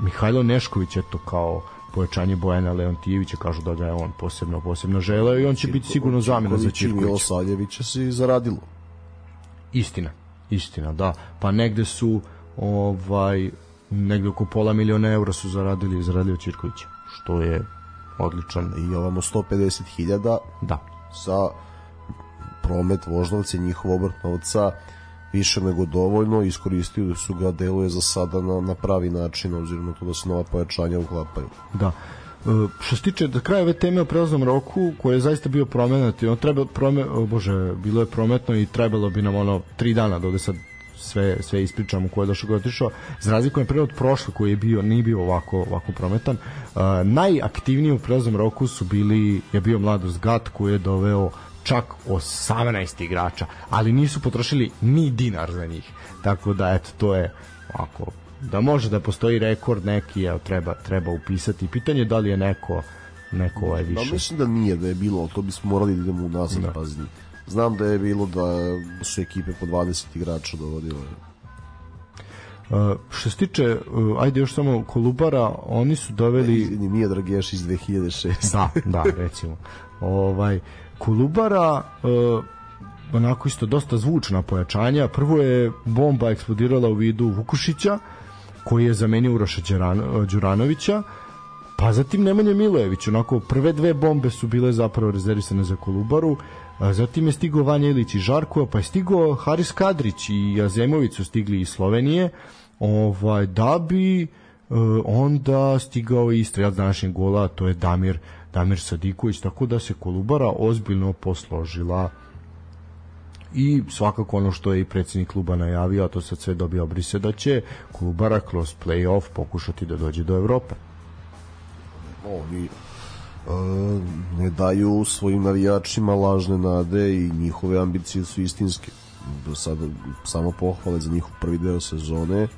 Mihajlo Nešković, eto kao pojačanje Bojana Leontijevića, kažu da ga je on posebno posebno želeo i on će biti sigurno zamena za Ćirkovića. Milosavljevića se zaradilo. Istina, istina, da. Pa negde su ovaj negde oko pola miliona eura su zaradili zaradili od Ćirkovića, što je odličan. I ovamo 150.000 Da. za promet Voždovca i njihov obrt novca više nego dovoljno, iskoristili su ga, deluje za sada na, na pravi način, obzirom na to da se nova pojačanja uklapaju. Da. E, što se tiče da kraja ove teme o prelaznom roku koji je zaista bio promenat on treba prome, o bože bilo je prometno i trebalo bi nam ono tri dana da ovde sad sve sve ispričamo ko je došao ko je otišao za razliku na od prošle koji je bio nije bio ovako ovako prometan uh, najaktivniji u prelaznom roku su bili je bio Mladost Gat koji je doveo čak 18 igrača, ali nisu potrošili ni dinar za njih. Tako da eto to je ovako da može da postoji rekord neki, evo treba treba upisati. Pitanje je da li je neko neko ovaj više. Da mislim da nije da je bilo, to bismo morali da idemo unazad da. pazni. Znam da je bilo da su ekipe po 20 igrača dovodile. Uh, što se tiče, uh, ajde još samo Kolubara, oni su doveli... Izvini, Mija Drageš iz 2006. da, da, recimo. (laughs) ovaj, Kolubara, uh, onako isto dosta zvučna pojačanja. Prvo je bomba eksplodirala u vidu Vukušića, koji je zamenio Uroša Đuranovića, pa zatim Nemanja Milojević, onako prve dve bombe su bile zapravo rezervisane za Kolubaru, a zatim je stigao Vanja Ilić i Žarko, pa je stigao Haris Kadrić i Azemović su stigli iz Slovenije, ovaj, da bi uh, onda stigao i strelac današnjeg gola, to je Damir Damir Sadiković, tako da se Kolubara ozbiljno posložila i svakako ono što je i predsednik kluba najavio, a to sad sve dobija obrise, da će Kolubara kroz play-off pokušati da dođe do Evrope. Oni e, ne daju svojim navijačima lažne nade i njihove ambicije su istinske. Do sada samo pohvale za njihov prvi deo sezone.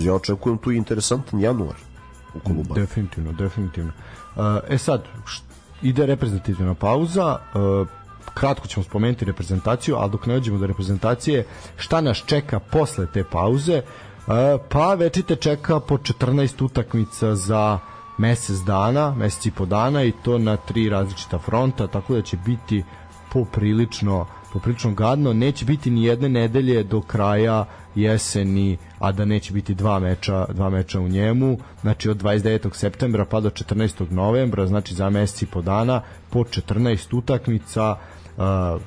Ja očekujem tu interesantan januar u Kolubara. Definitivno, definitivno. E sad, ide reprezentativna pauza, e, kratko ćemo spomenuti reprezentaciju, ali dok ne dođemo do reprezentacije, šta nas čeka posle te pauze? E, pa večite čeka po 14 utakmica za mesec dana, mesec i po dana i to na tri različita fronta, tako da će biti poprilično poprilično gadno, neće biti ni jedne nedelje do kraja jeseni, a da neće biti dva meča, dva meča u njemu, znači od 29. septembra pa do 14. novembra, znači za meseci po dana, po 14 utakmica, uh,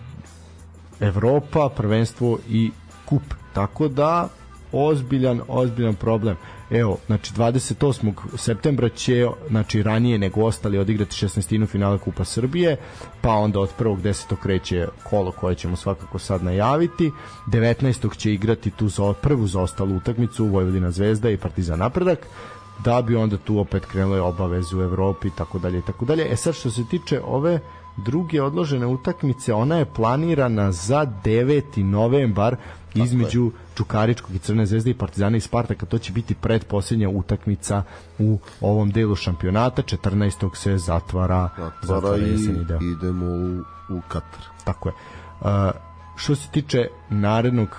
Evropa, prvenstvo i kup. Tako da ozbiljan, ozbiljan problem. Evo, znači 28. septembra će znači ranije nego ostali odigrati 16. finala Kupa Srbije, pa onda od 1. 10. kreće kolo koje ćemo svakako sad najaviti. 19. će igrati tu za prvu zaostalu utakmicu Vojvodina Zvezda i Partizan Napredak da bi onda tu opet krenule obaveze u Evropi i tako dalje i tako dalje. E sad što se tiče ove druge odložene utakmice, ona je planirana za 9. novembar između Čukaričkog i Crne zvezde i Partizana i Spartaka, to će biti predposlednja utakmica u ovom delu šampionata, 14. se zatvara, zatvara i deo. idemo u, u Katar. Tako je. Uh, što se tiče narednog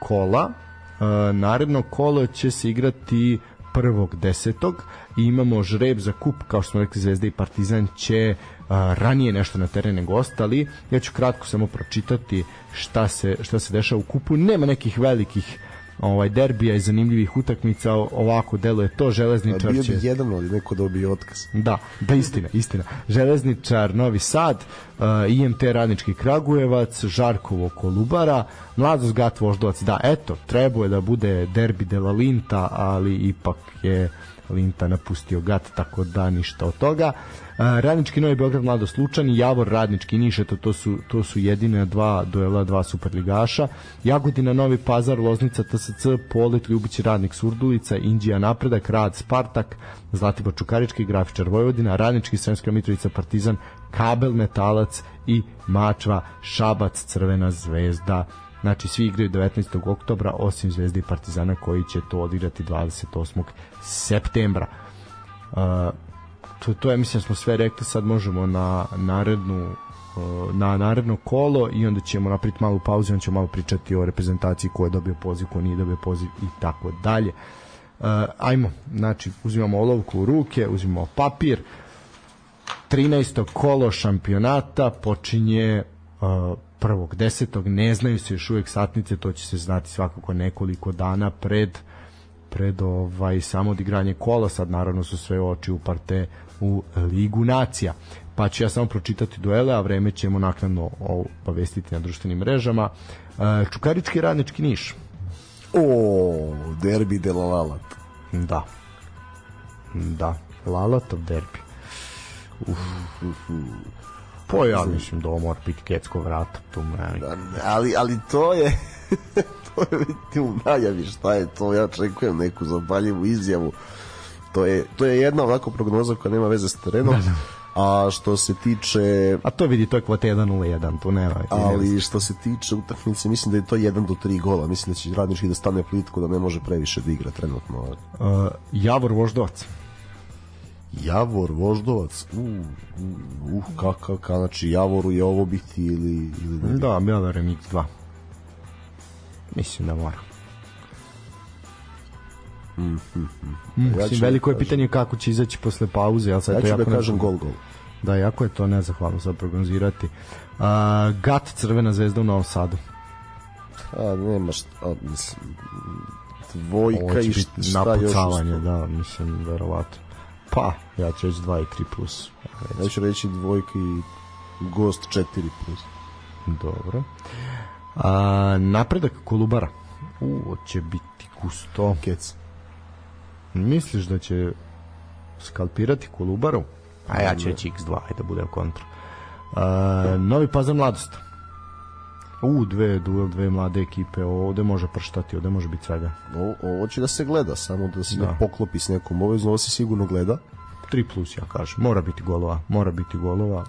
kola, uh, naredno kolo će se igrati prvog desetog i imamo žreb za kup, kao što smo rekli Zvezda i Partizan će a, ranije nešto na terene nego ostali. Ja ću kratko samo pročitati šta se, šta se dešava u kupu. Nema nekih velikih ovaj derbija i zanimljivih utakmica ovako deluje to železničar će bio bi jedan ali neko dobio otkaz da da istina istina železničar Novi Sad uh, IMT Radnički Kragujevac Žarkovo Kolubara Mladost Gat Voždovac da eto trebuje da bude derbi de la Linta ali ipak je Linta napustio Gat tako da ništa od toga uh, Radnički Novi Beograd Mlado Slučani, Javor Radnički Niš, eto to su to su jedine dva duela dva superligaša. Jagodina Novi Pazar, Loznica TSC, Polet Ljubić Radnik Surdulica, Indija Napredak, Rad Spartak, Zlatibor Čukarički, Grafičar Vojvodina, Radnički Sremska Mitrovica Partizan, Kabel Metalac i Mačva Šabac Crvena zvezda Znači svi igraju 19. oktobra osim Zvezde i Partizana koji će to odigrati 28. septembra. Uh, to, to je mislim smo sve rekli sad možemo na narednu na naredno kolo i onda ćemo napraviti malu pauzu i onda ćemo malo pričati o reprezentaciji ko je dobio poziv, ko nije dobio poziv i tako dalje. Uh, ajmo, znači uzimamo olovku u ruke, uzimamo papir 13. kolo šampionata počinje uh, prvog desetog, ne znaju se još uvek satnice, to će se znati svakako nekoliko dana pred pred ovaj samo odigranje kola, sad naravno su sve oči uparte u Ligu nacija. Pa ću ja samo pročitati duele, a vreme ćemo naknadno obavestiti na društvenim mrežama. E, Čukarički radnički Niš. O, derbi de la Lalat. Da. Da, Lalatov derbi. Uf. Pa ja mislim da ovo mora biti Kecko vrata. Tu da, ali, ali to je (laughs) (laughs) vidite u najavi šta je to. Ja čekujem neku zapaljivu izjavu. To je, to je jedna ovako prognoza koja nema veze s terenom. Da, da. A što se tiče... A to vidi, to je kvota 1-0-1, tu nema. Ali što se tiče utakmice, mislim da je to 1 do 3 gola. Mislim da će radnički da stane plitko, da ne može previše da igra trenutno. Uh, Javor Voždovac. Javor Voždovac, uh, uh, uh kakav, ka, znači Javoru je ovo biti ili... ili ne da, ja verujem X2. Mislim da mora. Mm, mm, mm. Mislim, ja veliko je da pitanje kako će izaći posle pauze. Ja, sad ja ću da kažem gol, gol. Da, jako je to nezahvalno sad prognozirati. Uh, Gat Crvena zvezda u Novom Sadu. A, nema šta, mislim, dvojka i šta napucavanje, još da, mislim, verovatno. Pa, ja ću reći 2 i 3 plus. Ja ću reći dvojka i gost 4 plus. Dobro. A, napredak Kolubara. U, će biti gusto. Kec. Misliš da će skalpirati Kolubaru? A ja ću reći X2, ajde da budem kontra. A, Novi Pazar Mladost. U, dve, duel, dve mlade ekipe, ovde može prštati, ovde može biti svega. O, ovo će da se gleda, samo da se da. ne poklopi s nekom ovezno, ovo se sigurno gleda. 3 plus ja kažem, mora biti golova, mora biti golova.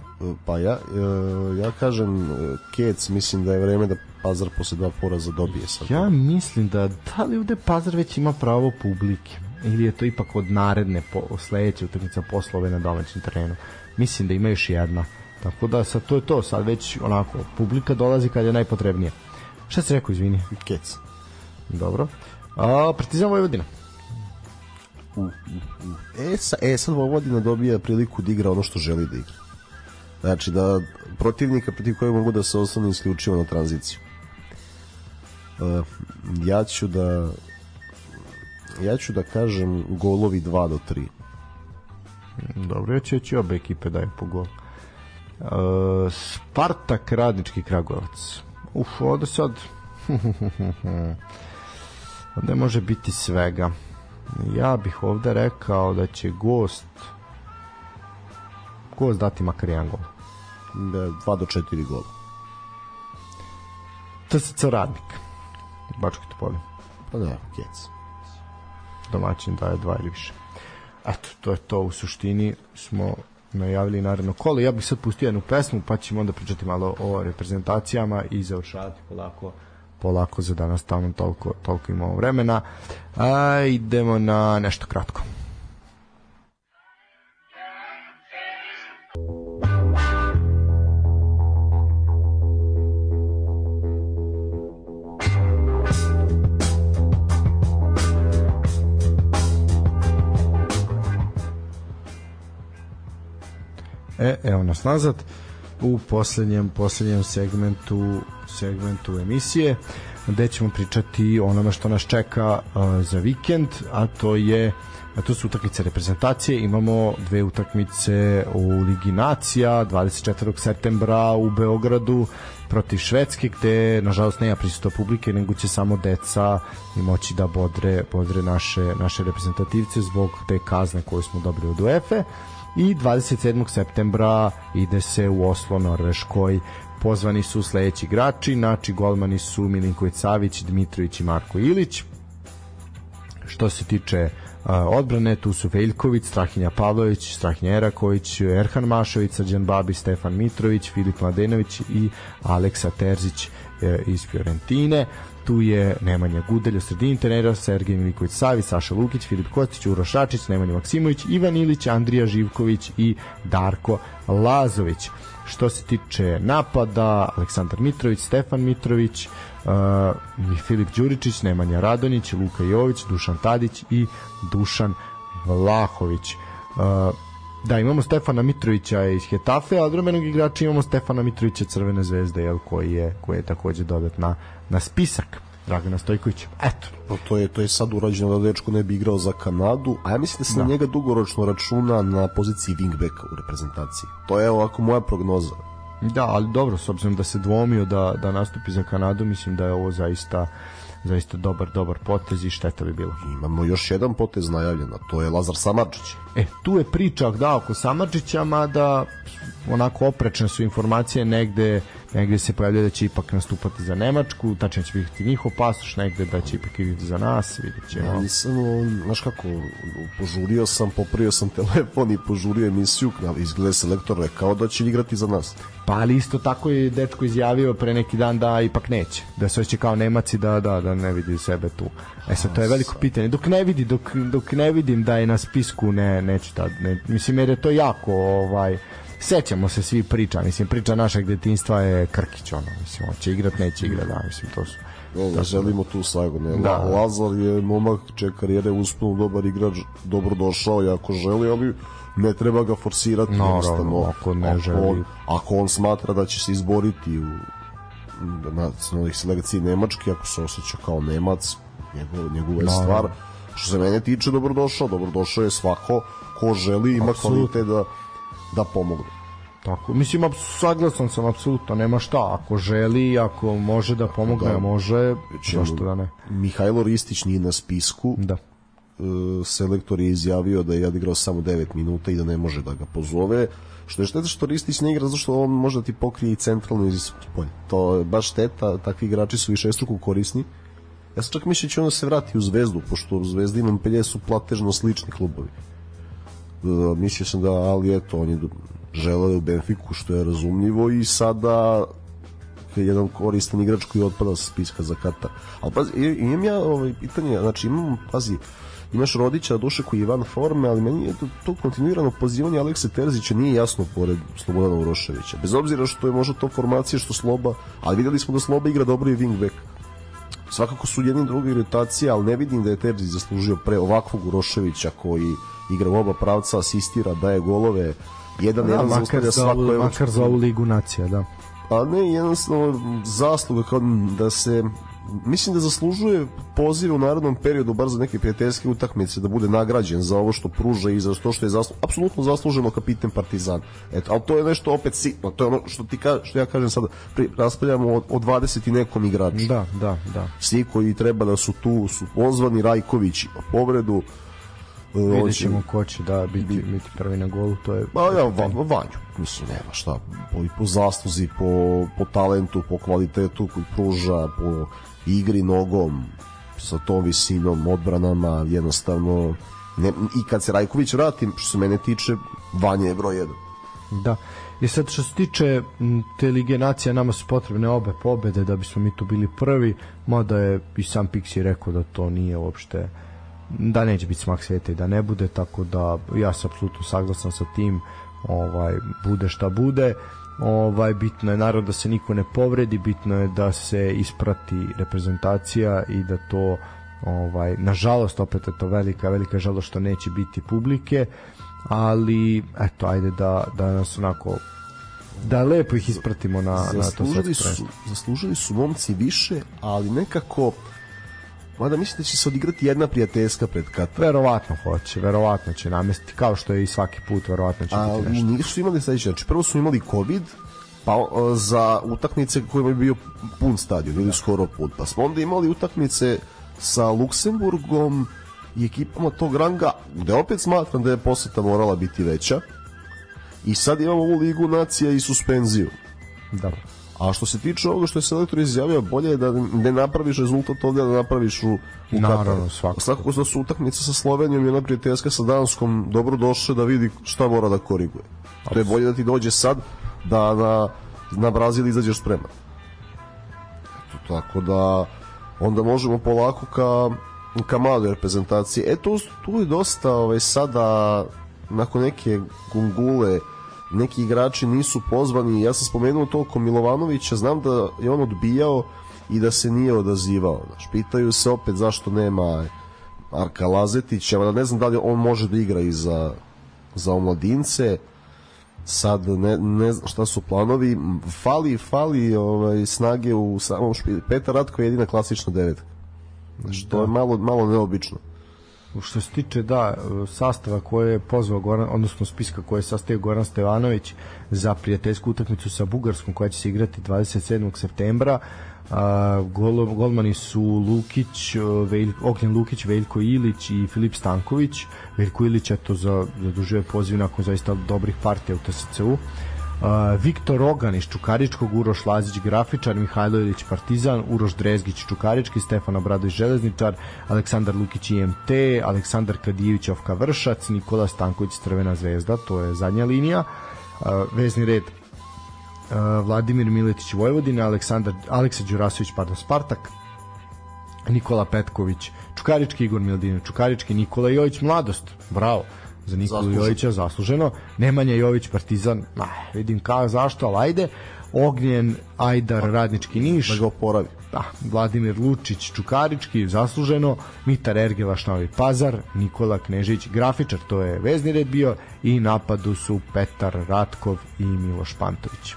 Pa ja, e, ja kažem Kec, mislim da je vreme da Pazar posle dva poraza dobije sad. Ja mislim da, da li ovde Pazar već ima pravo publike? Ili je to ipak od naredne po, sledeće utakmice poslove na domaćem terenu? Mislim da ima još jedna. Tako da sad to je to, sad već onako, publika dolazi kad je najpotrebnije. Šta si rekao, izvini? Kec. Dobro. A, Partizan Vojvodina. U, u, u. E, sa, e, sad Vojvodina dobija priliku da igra ono što želi da igra. Znači da protivnika protiv kojeg mogu da se osnovno isključivo na tranziciju. Uh, ja ću da ja ću da kažem golovi 2 do 3. Dobro, ja ću reći obe ekipe dajem po gol. Uh, Spartak Radnički Kragujevac. Uf, ovde sad (laughs) ovde može biti svega. Ja bih ovde rekao da će gost gost dati makar jedan gol. Da, 2 do 4 gola. TSC Radnik. Bački Topolin. Pa da, kec. Domaćin daje dva ili više. Eto, to je to u suštini smo najavili naredno kolo. Ja bih sad pustio jednu pesmu, pa ćemo onda pričati malo o reprezentacijama i završavati polako polako za danas tamo toliko, toliko imamo vremena. A, idemo na nešto kratko. E, evo nas nazad u poslednjem, poslednjem segmentu segmentu emisije gde ćemo pričati onome što nas čeka uh, za vikend, a to je a to su utakmice reprezentacije. Imamo dve utakmice u Ligi Nacija 24. septembra u Beogradu protiv Švedske gde nažalost nema prisustva publike nego će samo deca i moći da bodre, bodre naše, naše reprezentativce zbog te kazne koje smo dobili od UEFA i 27. septembra ide se u Oslo Norveškoj pozvani su sledeći igrači znači golmani su Milinković Savić, Dmitrović i Marko Ilić što se tiče odbrane, tu su Veljković, Strahinja Pavlović, Strahinja Eraković, Erhan Mašović, Srđan Babi, Stefan Mitrović, Filip Mladenović i Aleksa Terzić e, iz Fiorentine tu je Nemanja Gudelj u sredini trenera, Sergej Miliković Savić, Saša Lukić, Filip Kostić, Uroš Šačić, Nemanja Maksimović, Ivan Ilić, Andrija Živković i Darko Lazović. Što se tiče napada, Aleksandar Mitrović, Stefan Mitrović, uh, Filip Đuričić, Nemanja Radonić, Luka Jović, Dušan Tadić i Dušan Vlahović. Uh, da, imamo Stefana Mitrovića iz Hetafe, a odromenog igrača imamo Stefana Mitrovića Crvene zvezde, jel, koji je, koji je takođe dodat na, na spisak. Dragana Stojkovića. Eto. No, to je to je sad urađeno da dečko ne bi igrao za Kanadu, a ja mislim da se da. na njega dugoročno računa na poziciji wingbacka u reprezentaciji. To je ovako moja prognoza. Da, ali dobro, s obzirom da se dvomio da, da nastupi za Kanadu, mislim da je ovo zaista zaista dobar, dobar potez i šteta bi bilo. Imamo još jedan potez najavljen, a to je Lazar Samarčić. E, tu je priča da oko Samarčića, mada onako oprečne su informacije negde negde se pojavlja da će ipak nastupati za Nemačku, tačnije će biti njihov pasoš, negde da će ipak biti za nas, vidjet ćemo. Ja nisam, znaš kako, požurio sam, popravio sam telefon i požurio emisiju, ali izgleda selektor rekao da će igrati za nas. Pa ali isto tako je dečko izjavio pre neki dan da ipak neće, da se će kao Nemaci da, da, da ne vidi sebe tu. E sad, to je veliko pitanje. Dok ne vidi, dok, dok ne vidim da je na spisku, ne, neću tad, ne, mislim jer je to jako, ovaj, sećamo se svi priča, mislim priča našeg detinjstva je Krkić ono, mislim hoće igrat, neće igrat, da, mislim to su No, da želimo tu sagu, ne. Da, Lazar je momak čije karijere uspuno dobar igrač, dobro došao i ako želi, ali ne treba ga forsirati no, jednostavno. Ako ne ako želi. On, ako on smatra da će se izboriti u nacionalnih selekciji Nemački, ako se osjeća kao Nemac, njegov, njegova je no, stvar. Što se mene tiče, dobrodošao. Dobrodošao je svako ko želi, ima kvalitet da da pomogne. Tako, mislim, saglasan sam apsolutno, nema šta, ako želi, ako može da pomogne, da. može, zašto da ne. Mihajlo Ristić nije na spisku, da. E, selektor je izjavio da je odigrao samo 9 minuta i da ne može da ga pozove, što je šteta što Ristić ne igra zato što on može da ti pokrije i centralno iz polja. To je baš šteta, takvi igrači su više struku korisni. Ja sam čak mislio da će on da se vrati u Zvezdu, pošto u Zvezdi imam pelje su platežno slični klubovi. Uh, mislio sam da, ali eto, on je želeo u Benfiku, što je razumljivo i sada je jedan koristan igrač koji otpada sa spiska za Katar. Ali pazi, imam ja ovaj, pitanje, znači imam, pazi, imaš Rodića, duše koji je van forme, ali meni je to, to kontinuirano pozivanje Alekse Terzića nije jasno pored Slobodana Uroševića. Bez obzira što je možda to formacija što Sloba, ali videli smo da Sloba igra dobro i wingback. Svakako su jedni drugi iritacije, ali ne vidim da je Terzić zaslužio pre ovakvog Uroševića koji igra u oba pravca, asistira, daje golove, jedan da, jedan makar za, svako ovu, makar za ovu ligu nacija, da. A ne, jednostavno zasluga kao da se mislim da zaslužuje poziv u narodnom periodu bar za neke prijateljske utakmice da bude nagrađen za ovo što pruža i za to što je zasluženo, apsolutno zasluženo kapiten Partizan. Eto, al to je nešto opet sitno, to je ono što ti ka, što ja kažem sada, pri, raspravljamo o, o 20 i nekom igraču. Da, da, da. Svi koji treba da su tu su pozvani Rajković povredu, Vidjet ćemo ko će da biti, biti prvi na golu, to je... Pa ja, van, Vanju, mislim, nema šta, po, po zasluzi, po, po talentu, po kvalitetu koji pruža, po igri nogom, sa tom visinom, odbranama, jednostavno, ne, i kad se Rajković vrati, što se mene tiče, Vanja je broj 1. Da. I sad što se tiče te lige nacija, nama su potrebne obe pobede da bismo mi tu bili prvi, mada je i sam Pixi rekao da to nije uopšte da neće biti smak sveta i da ne bude, tako da ja sam apsolutno saglasan sa tim, ovaj bude šta bude. Ovaj bitno je naravno da se niko ne povredi, bitno je da se isprati reprezentacija i da to ovaj nažalost opet je to velika velika žalost što neće biti publike, ali eto ajde da da nas onako da lepo ih ispratimo na zaslužili na to su, zaslužili su momci više, ali nekako Mada mislim da će se odigrati jedna prijateljska pred Katar. Verovatno hoće, verovatno će namestiti, kao što je i svaki put, verovatno će A, biti nešto. Nisu imali sledeće, znači prvo su imali COVID, pa za utakmice kojima je bio pun stadion ili skoro pun, pa smo onda imali utakmice sa Luksemburgom i ekipama tog ranga, gde opet smatram da je poseta morala biti veća i sad imamo ovu ligu nacija i suspenziju. Da A što se tiče ovoga što je selektor izjavio, bolje je da ne napraviš rezultat ovdje, da napraviš u, u Naravno, svakako. Svakako da su utakmice sa Slovenijom i ona prijateljska sa Danskom dobro došle da vidi šta mora da koriguje. To je bolje da ti dođe sad da na, na Brazil izađeš spreman. Eto, tako da onda možemo polako ka, ka maloj reprezentaciji. E tu, tu je dosta ovaj, sada nakon neke gungule neki igrači nisu pozvani. Ja sam spomenuo to oko Milovanovića, znam da je on odbijao i da se nije odazivao. Znaš, pitaju se opet zašto nema Arka Lazetića, da ne znam da li on može da igra i za, za omladince. Sad ne, ne znam šta su planovi. Fali, fali ovaj, snage u samom špilu. Petar Ratko je jedina klasična devetka. Znači, to je malo, malo neobično. Što se tiče da sastava koje je pozvao Goran, odnosno spiska koje je sastavio Goran Stevanović za prijateljsku utakmicu sa Bugarskom koja će se igrati 27. septembra, a, gol, golmani su Lukić, Velj, Ognjen Lukić, Veljko Ilić i Filip Stanković. Veljko Ilić je to za, zadužuje poziv nakon zaista dobrih partija u TSC-u. Viktor Ogan iz Čukaričkog, Uroš Lazić Grafičar, Mihajlo Ilić Partizan, Uroš Drezgić Čukarički, Stefan Obradović Železničar, Aleksandar Lukić IMT, Aleksandar Kadijević Ovka Vršac, Nikola Stanković Crvena zvezda, to je zadnja linija. Vezni red Vladimir Miletić Vojvodina, Aleksandar Aleksa Đurasović, pardon, Spartak, Nikola Petković, Čukarički Igor Mildino, Čukarički Nikola Jović Mladost, bravo za Nikolu Jovića zasluženo. Nemanja Jović Partizan, ah, vidim kao zašto, ali ajde. Ognjen Ajdar Radnički Niš. Da ga oporavi. Da, Vladimir Lučić Čukarički, zasluženo. Mitar Ergelaš Novi Pazar, Nikola Knežić Grafičar, to je vezni red bio i napadu su Petar Ratkov i Miloš Pantović.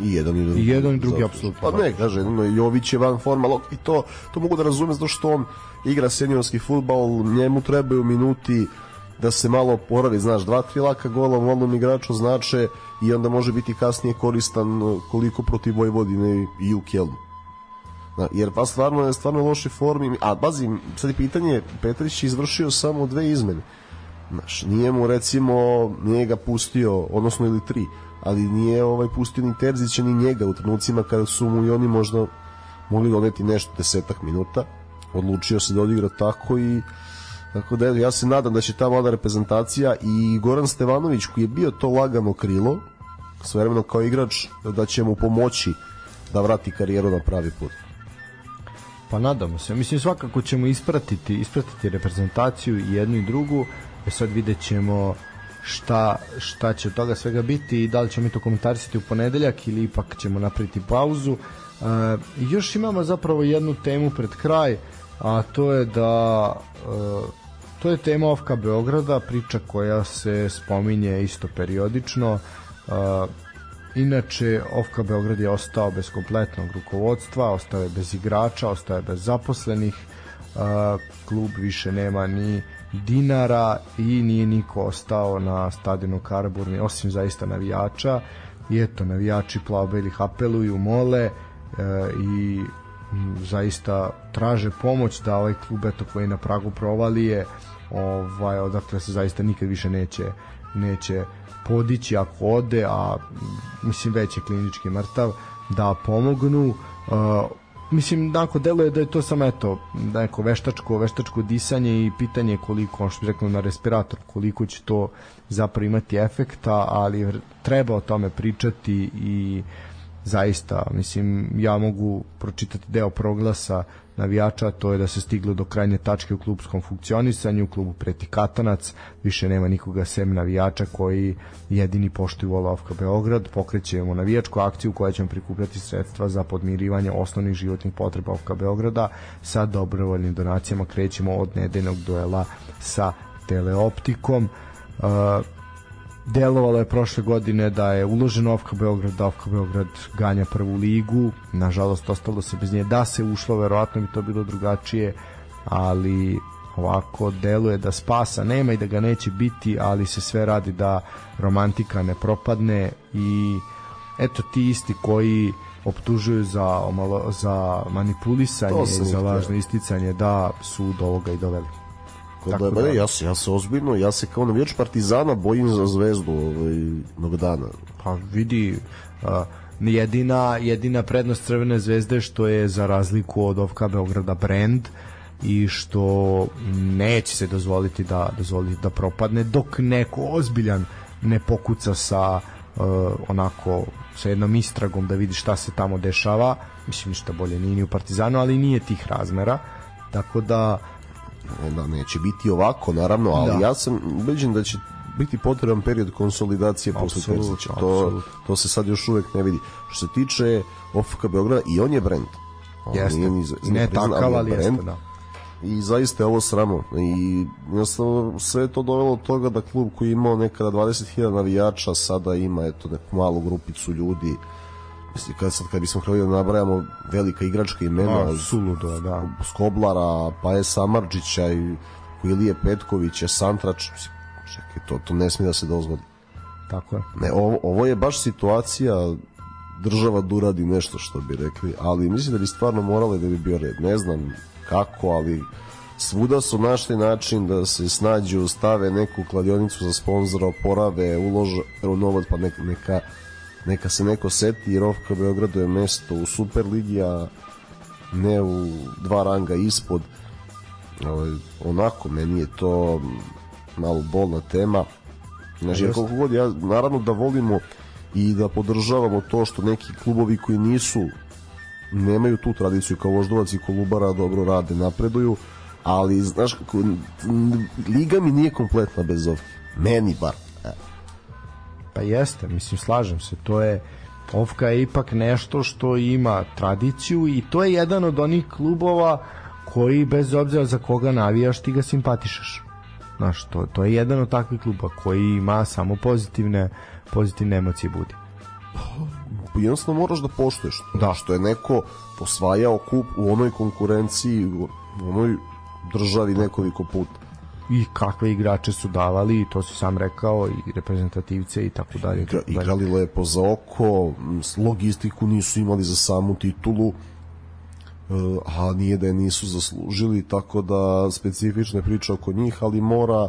I jedan i drugi. I jedan i drugi, apsolutno. Pa ne, kaže, no, Jović je van forma, i to, to mogu da razumem zato što on igra seniorski futbal, njemu trebaju minuti da se malo oporavi, znaš, dva, tri laka gola volnom igraču znače i onda može biti kasnije koristan uh, koliko protiv Vojvodine i u Kjelnu. Da, jer pa stvarno je stvarno loše formi, a bazi, sad je pitanje, Petrić izvršio samo dve izmene. Znaš, nije mu recimo, nije ga pustio, odnosno ili tri, ali nije ovaj pustio ni Terzića ni njega u trenucima kada su mu i oni možda mogli doneti nešto desetak minuta. Odlučio se da odigra tako i Tako da ja se nadam da će ta mlada reprezentacija i Goran Stevanović koji je bio to lagano krilo svojevremeno kao igrač da će mu pomoći da vrati karijeru na pravi put. Pa nadamo se. Mislim svakako ćemo ispratiti, ispratiti reprezentaciju i jednu i drugu. E sad vidjet ćemo šta, šta će od toga svega biti i da li ćemo mi to komentarisati u ponedeljak ili ipak ćemo napraviti pauzu. E, još imamo zapravo jednu temu pred kraj, a to je da e, To je tema Ofka Beograda, priča koja se spominje isto periodično. Inače, Ofka Beograd je ostao bez kompletnog rukovodstva, ostao je bez igrača, ostao je bez zaposlenih. Klub više nema ni dinara i nije niko ostao na stadionu Karaburni osim zaista navijača i eto navijači plavbelih apeluju mole e, i zaista traže pomoć da ovaj klub eto koji je na pragu provalije ovaj, odakle se zaista nikad više neće neće podići ako ode, a mislim već je klinički mrtav, da pomognu. Uh, mislim, dako deluje da je to samo eto, neko veštačko, veštačko disanje i pitanje koliko, što bi rekao na respirator, koliko će to zapravo imati efekta, ali treba o tome pričati i zaista, mislim, ja mogu pročitati deo proglasa navijača, to je da se stiglo do krajnje tačke u klubskom funkcionisanju, u klubu preti katanac, više nema nikoga sem navijača koji jedini poštuju Olovka Beograd, pokrećemo navijačku akciju koja ćemo prikupljati sredstva za podmirivanje osnovnih životnih potreba Olovka Beograda. Sa dobrovoljnim donacijama krećemo od nedeljnog duela sa teleoptikom. Uh, delovalo je prošle godine da je uložen Ofka Beograd, da Ofka Beograd ganja prvu ligu, nažalost ostalo se bez nje, da se ušlo, verovatno bi to bilo drugačije, ali ovako deluje da spasa nema i da ga neće biti, ali se sve radi da romantika ne propadne i eto ti isti koji optužuju za omalo, za manipulisanje i za lažno isticanje da su do ovoga i doveli. Tako da, da, ja se, ja se ozbiljno, ja se kao navijač Partizana bojim za zvezdu ovaj, jednog dana. Pa vidi, a, jedina, jedina prednost Crvene zvezde što je za razliku od OFK Beograda brand i što neće se dozvoliti da dozvoliti da propadne dok neko ozbiljan ne pokuca sa uh, onako sa jednom istragom da vidi šta se tamo dešava. Mislim ništa bolje nije ni u Partizanu ali nije tih razmera. Tako da da neće biti ovako naravno ali da. ja sam ubeđen da će biti potreban period konsolidacije posle Terzića. To, to se sad još uvek ne vidi. Što se tiče OFK Beograda, i on je brend. On jeste. Nije ni, ne takav, ali jeste, da. I zaista je ovo sramo. I jednostavno sve to dovelo od toga da klub koji je imao nekada 20.000 navijača sada ima eto neku malu grupicu ljudi Mislim, kad, sad, kad bismo htjeli da nabrajamo velika igračka imena A, suludo, da. Skoblara, pa je Samarđića i Ilije Petkovića, Santrač, čekaj, to, to ne smije da se dozvoli. Tako je. Ne, ovo, ovo je baš situacija država da uradi nešto što bi rekli, ali mislim da bi stvarno morale da bi bio red. Ne znam kako, ali svuda su našli način da se snađu, stave neku kladionicu za sponzora, oporave, ulože u novac, pa neka, neka, neka se neko seti, jer Ofka Beogradu je mesto u Superligi, a ne u dva ranga ispod. Ovaj, onako, meni je to malo bolna tema. Znači, ja koliko god ja, naravno da volimo i da podržavamo to što neki klubovi koji nisu nemaju tu tradiciju kao Voždovac i Kolubara dobro rade, napreduju, ali znaš kako liga mi nije kompletna bez ovih. Meni bar. Pa jeste, mislim slažem se, to je Ovka je ipak nešto što ima tradiciju i to je jedan od onih klubova koji bez obzira za koga navijaš ti ga simpatišaš. Znaš, to, to je jedan od takvih kluba koji ima samo pozitivne, pozitivne emocije budi. Jednostavno moraš da poštuješ. Da. Što je neko posvajao kup u onoj konkurenciji, u onoj državi nekoliko puta i kakve igrače su davali i to si sam rekao i reprezentativce i tako dalje. Igra, igrali lepo za oko, logistiku nisu imali za samu titulu, a nije da je nisu zaslužili, tako da specifične priče oko njih, ali mora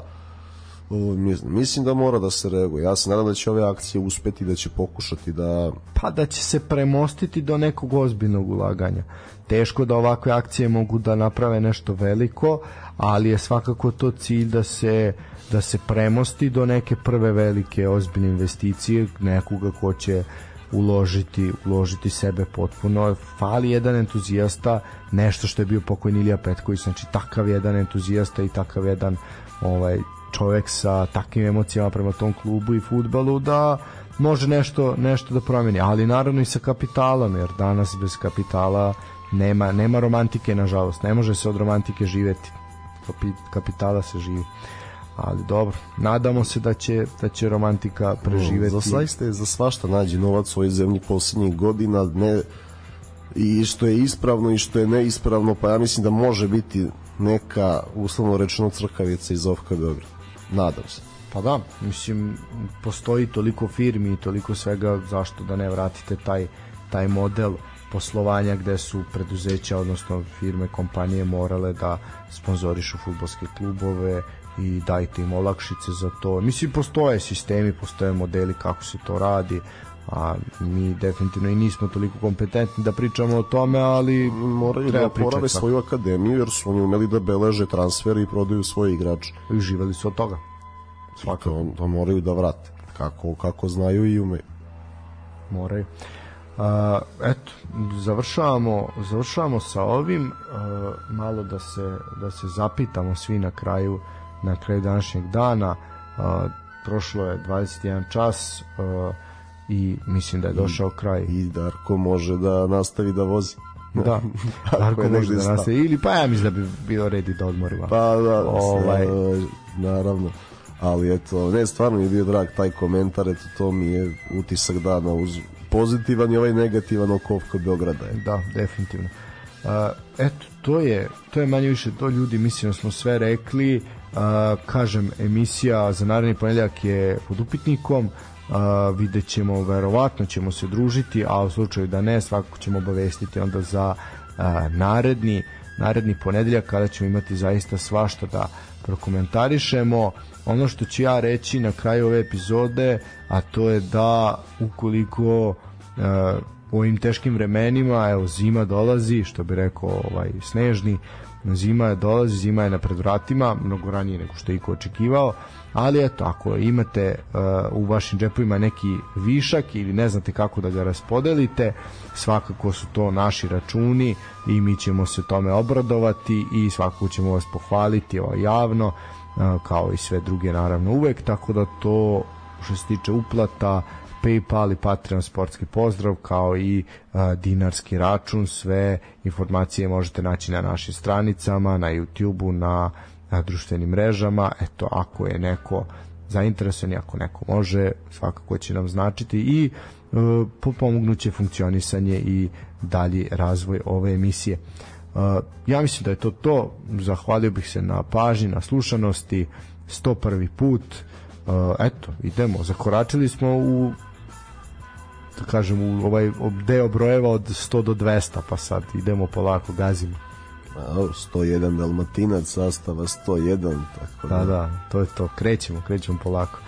mislim da mora da se reaguje. Ja se nadam da će ove akcije uspeti da će pokušati da pa da će se premostiti do nekog ozbiljnog ulaganja. Teško da ovakve akcije mogu da naprave nešto veliko, ali je svakako to cilj da se da se premosti do neke prve velike ozbiljne investicije, nekoga ko će uložiti, uložiti sebe potpuno. Fali jedan entuzijasta, nešto što je bio pokojni Ilija Petković, znači takav jedan entuzijasta i takav jedan ovaj čovek sa takvim emocijama prema tom klubu i futbalu da može nešto nešto da promeni, ali naravno i sa kapitalom, jer danas bez kapitala nema nema romantike nažalost, ne može se od romantike živeti. Kapitala se živi ali dobro, nadamo se da će, da će romantika preživeti. za svašta za svašta nađe novac u ovoj zemlji poslednjih godina, ne i što je ispravno i što je neispravno, pa ja mislim da može biti neka, uslovno rečeno, crkavica iz Ovka Beograd. Nadam se. Pa da, mislim, postoji toliko firmi i toliko svega, zašto da ne vratite taj, taj model poslovanja gde su preduzeća, odnosno firme, kompanije morale da sponzorišu futbolske klubove, i dajte im olakšice za to. Mislim, postoje sistemi, postoje modeli kako se to radi, a mi definitivno i nismo toliko kompetentni da pričamo o tome, ali moraju da porave svoju akademiju jer su oni umeli da beleže transfer i prodaju svoje igrače. I živeli su od toga. Svakako. To, to moraju da vrate. Kako, kako znaju i umeju. Moraju. Eto, završavamo, završavamo sa ovim, malo da se, da se zapitamo svi na kraju na kraju današnjeg dana. Uh, prošlo je 21 čas uh, i mislim da je došao I, kraj. i Darko može da nastavi da vozi. Da, (laughs) Darko može da nastavi. ili pa ja mislim da bi bilo redi da odmorimo pa da, ovaj... naravno. Ali eto, ne, stvarno mi je bio drag taj komentar, eto, to mi je utisak dana uz pozitivan i ovaj negativan oko Beograda. Je. Da, definitivno. Uh, eto, to je, to je manje više to ljudi, mislim da smo sve rekli, A, kažem, emisija za naredni ponedljak je pod upitnikom, a, vidjet ćemo, verovatno ćemo se družiti, a u slučaju da ne, svakako ćemo obavestiti onda za a, naredni naredni ponedeljak kada ćemo imati zaista svašta da prokomentarišemo. Ono što ću ja reći na kraju ove epizode, a to je da ukoliko u ovim teškim vremenima, evo zima dolazi, što bi rekao ovaj snežni, zima je dolazi, zima je na predvratima, mnogo ranije nego što je iko očekivao, ali eto, ako imate uh, u vašim džepovima neki višak ili ne znate kako da ga raspodelite, svakako su to naši računi i mi ćemo se tome obradovati i svakako ćemo vas pohvaliti ovo javno, uh, kao i sve druge naravno uvek, tako da to što se tiče uplata, PayPal i Patreon sportski pozdrav kao i a, dinarski račun sve informacije možete naći na našim stranicama na YouTubeu na, na društvenim mrežama eto ako je neko zainteresovan ako neko može svakako će nam značiti i e, pomognuće funkcionisanje i dalji razvoj ove emisije. E, ja mislim da je to to. Zahvalio bih se na pažnji na slušanosti. 101. put. Uh, eto, idemo, zakoračili smo u da kažem u ovaj deo brojeva od 100 do 200 pa sad idemo polako gazimo 101 Dalmatinac sastava 101 tako da da. to je to. Krećemo krećemo polako.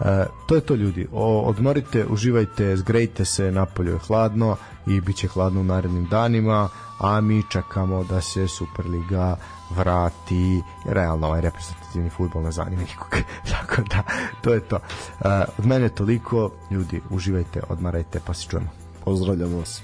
E, to je to ljudi. O, odmorite, uživajte, zgrejte se, napolju je hladno i bit će hladno u narednim danima, a mi čekamo da se Superliga vrati. Realno ovaj reprezentativni futbol ne zanima nikog (laughs) tako da to je to. Uh, od mene toliko. Ljudi uživajte odmarajte pa se čujemo. Pozdravljam vas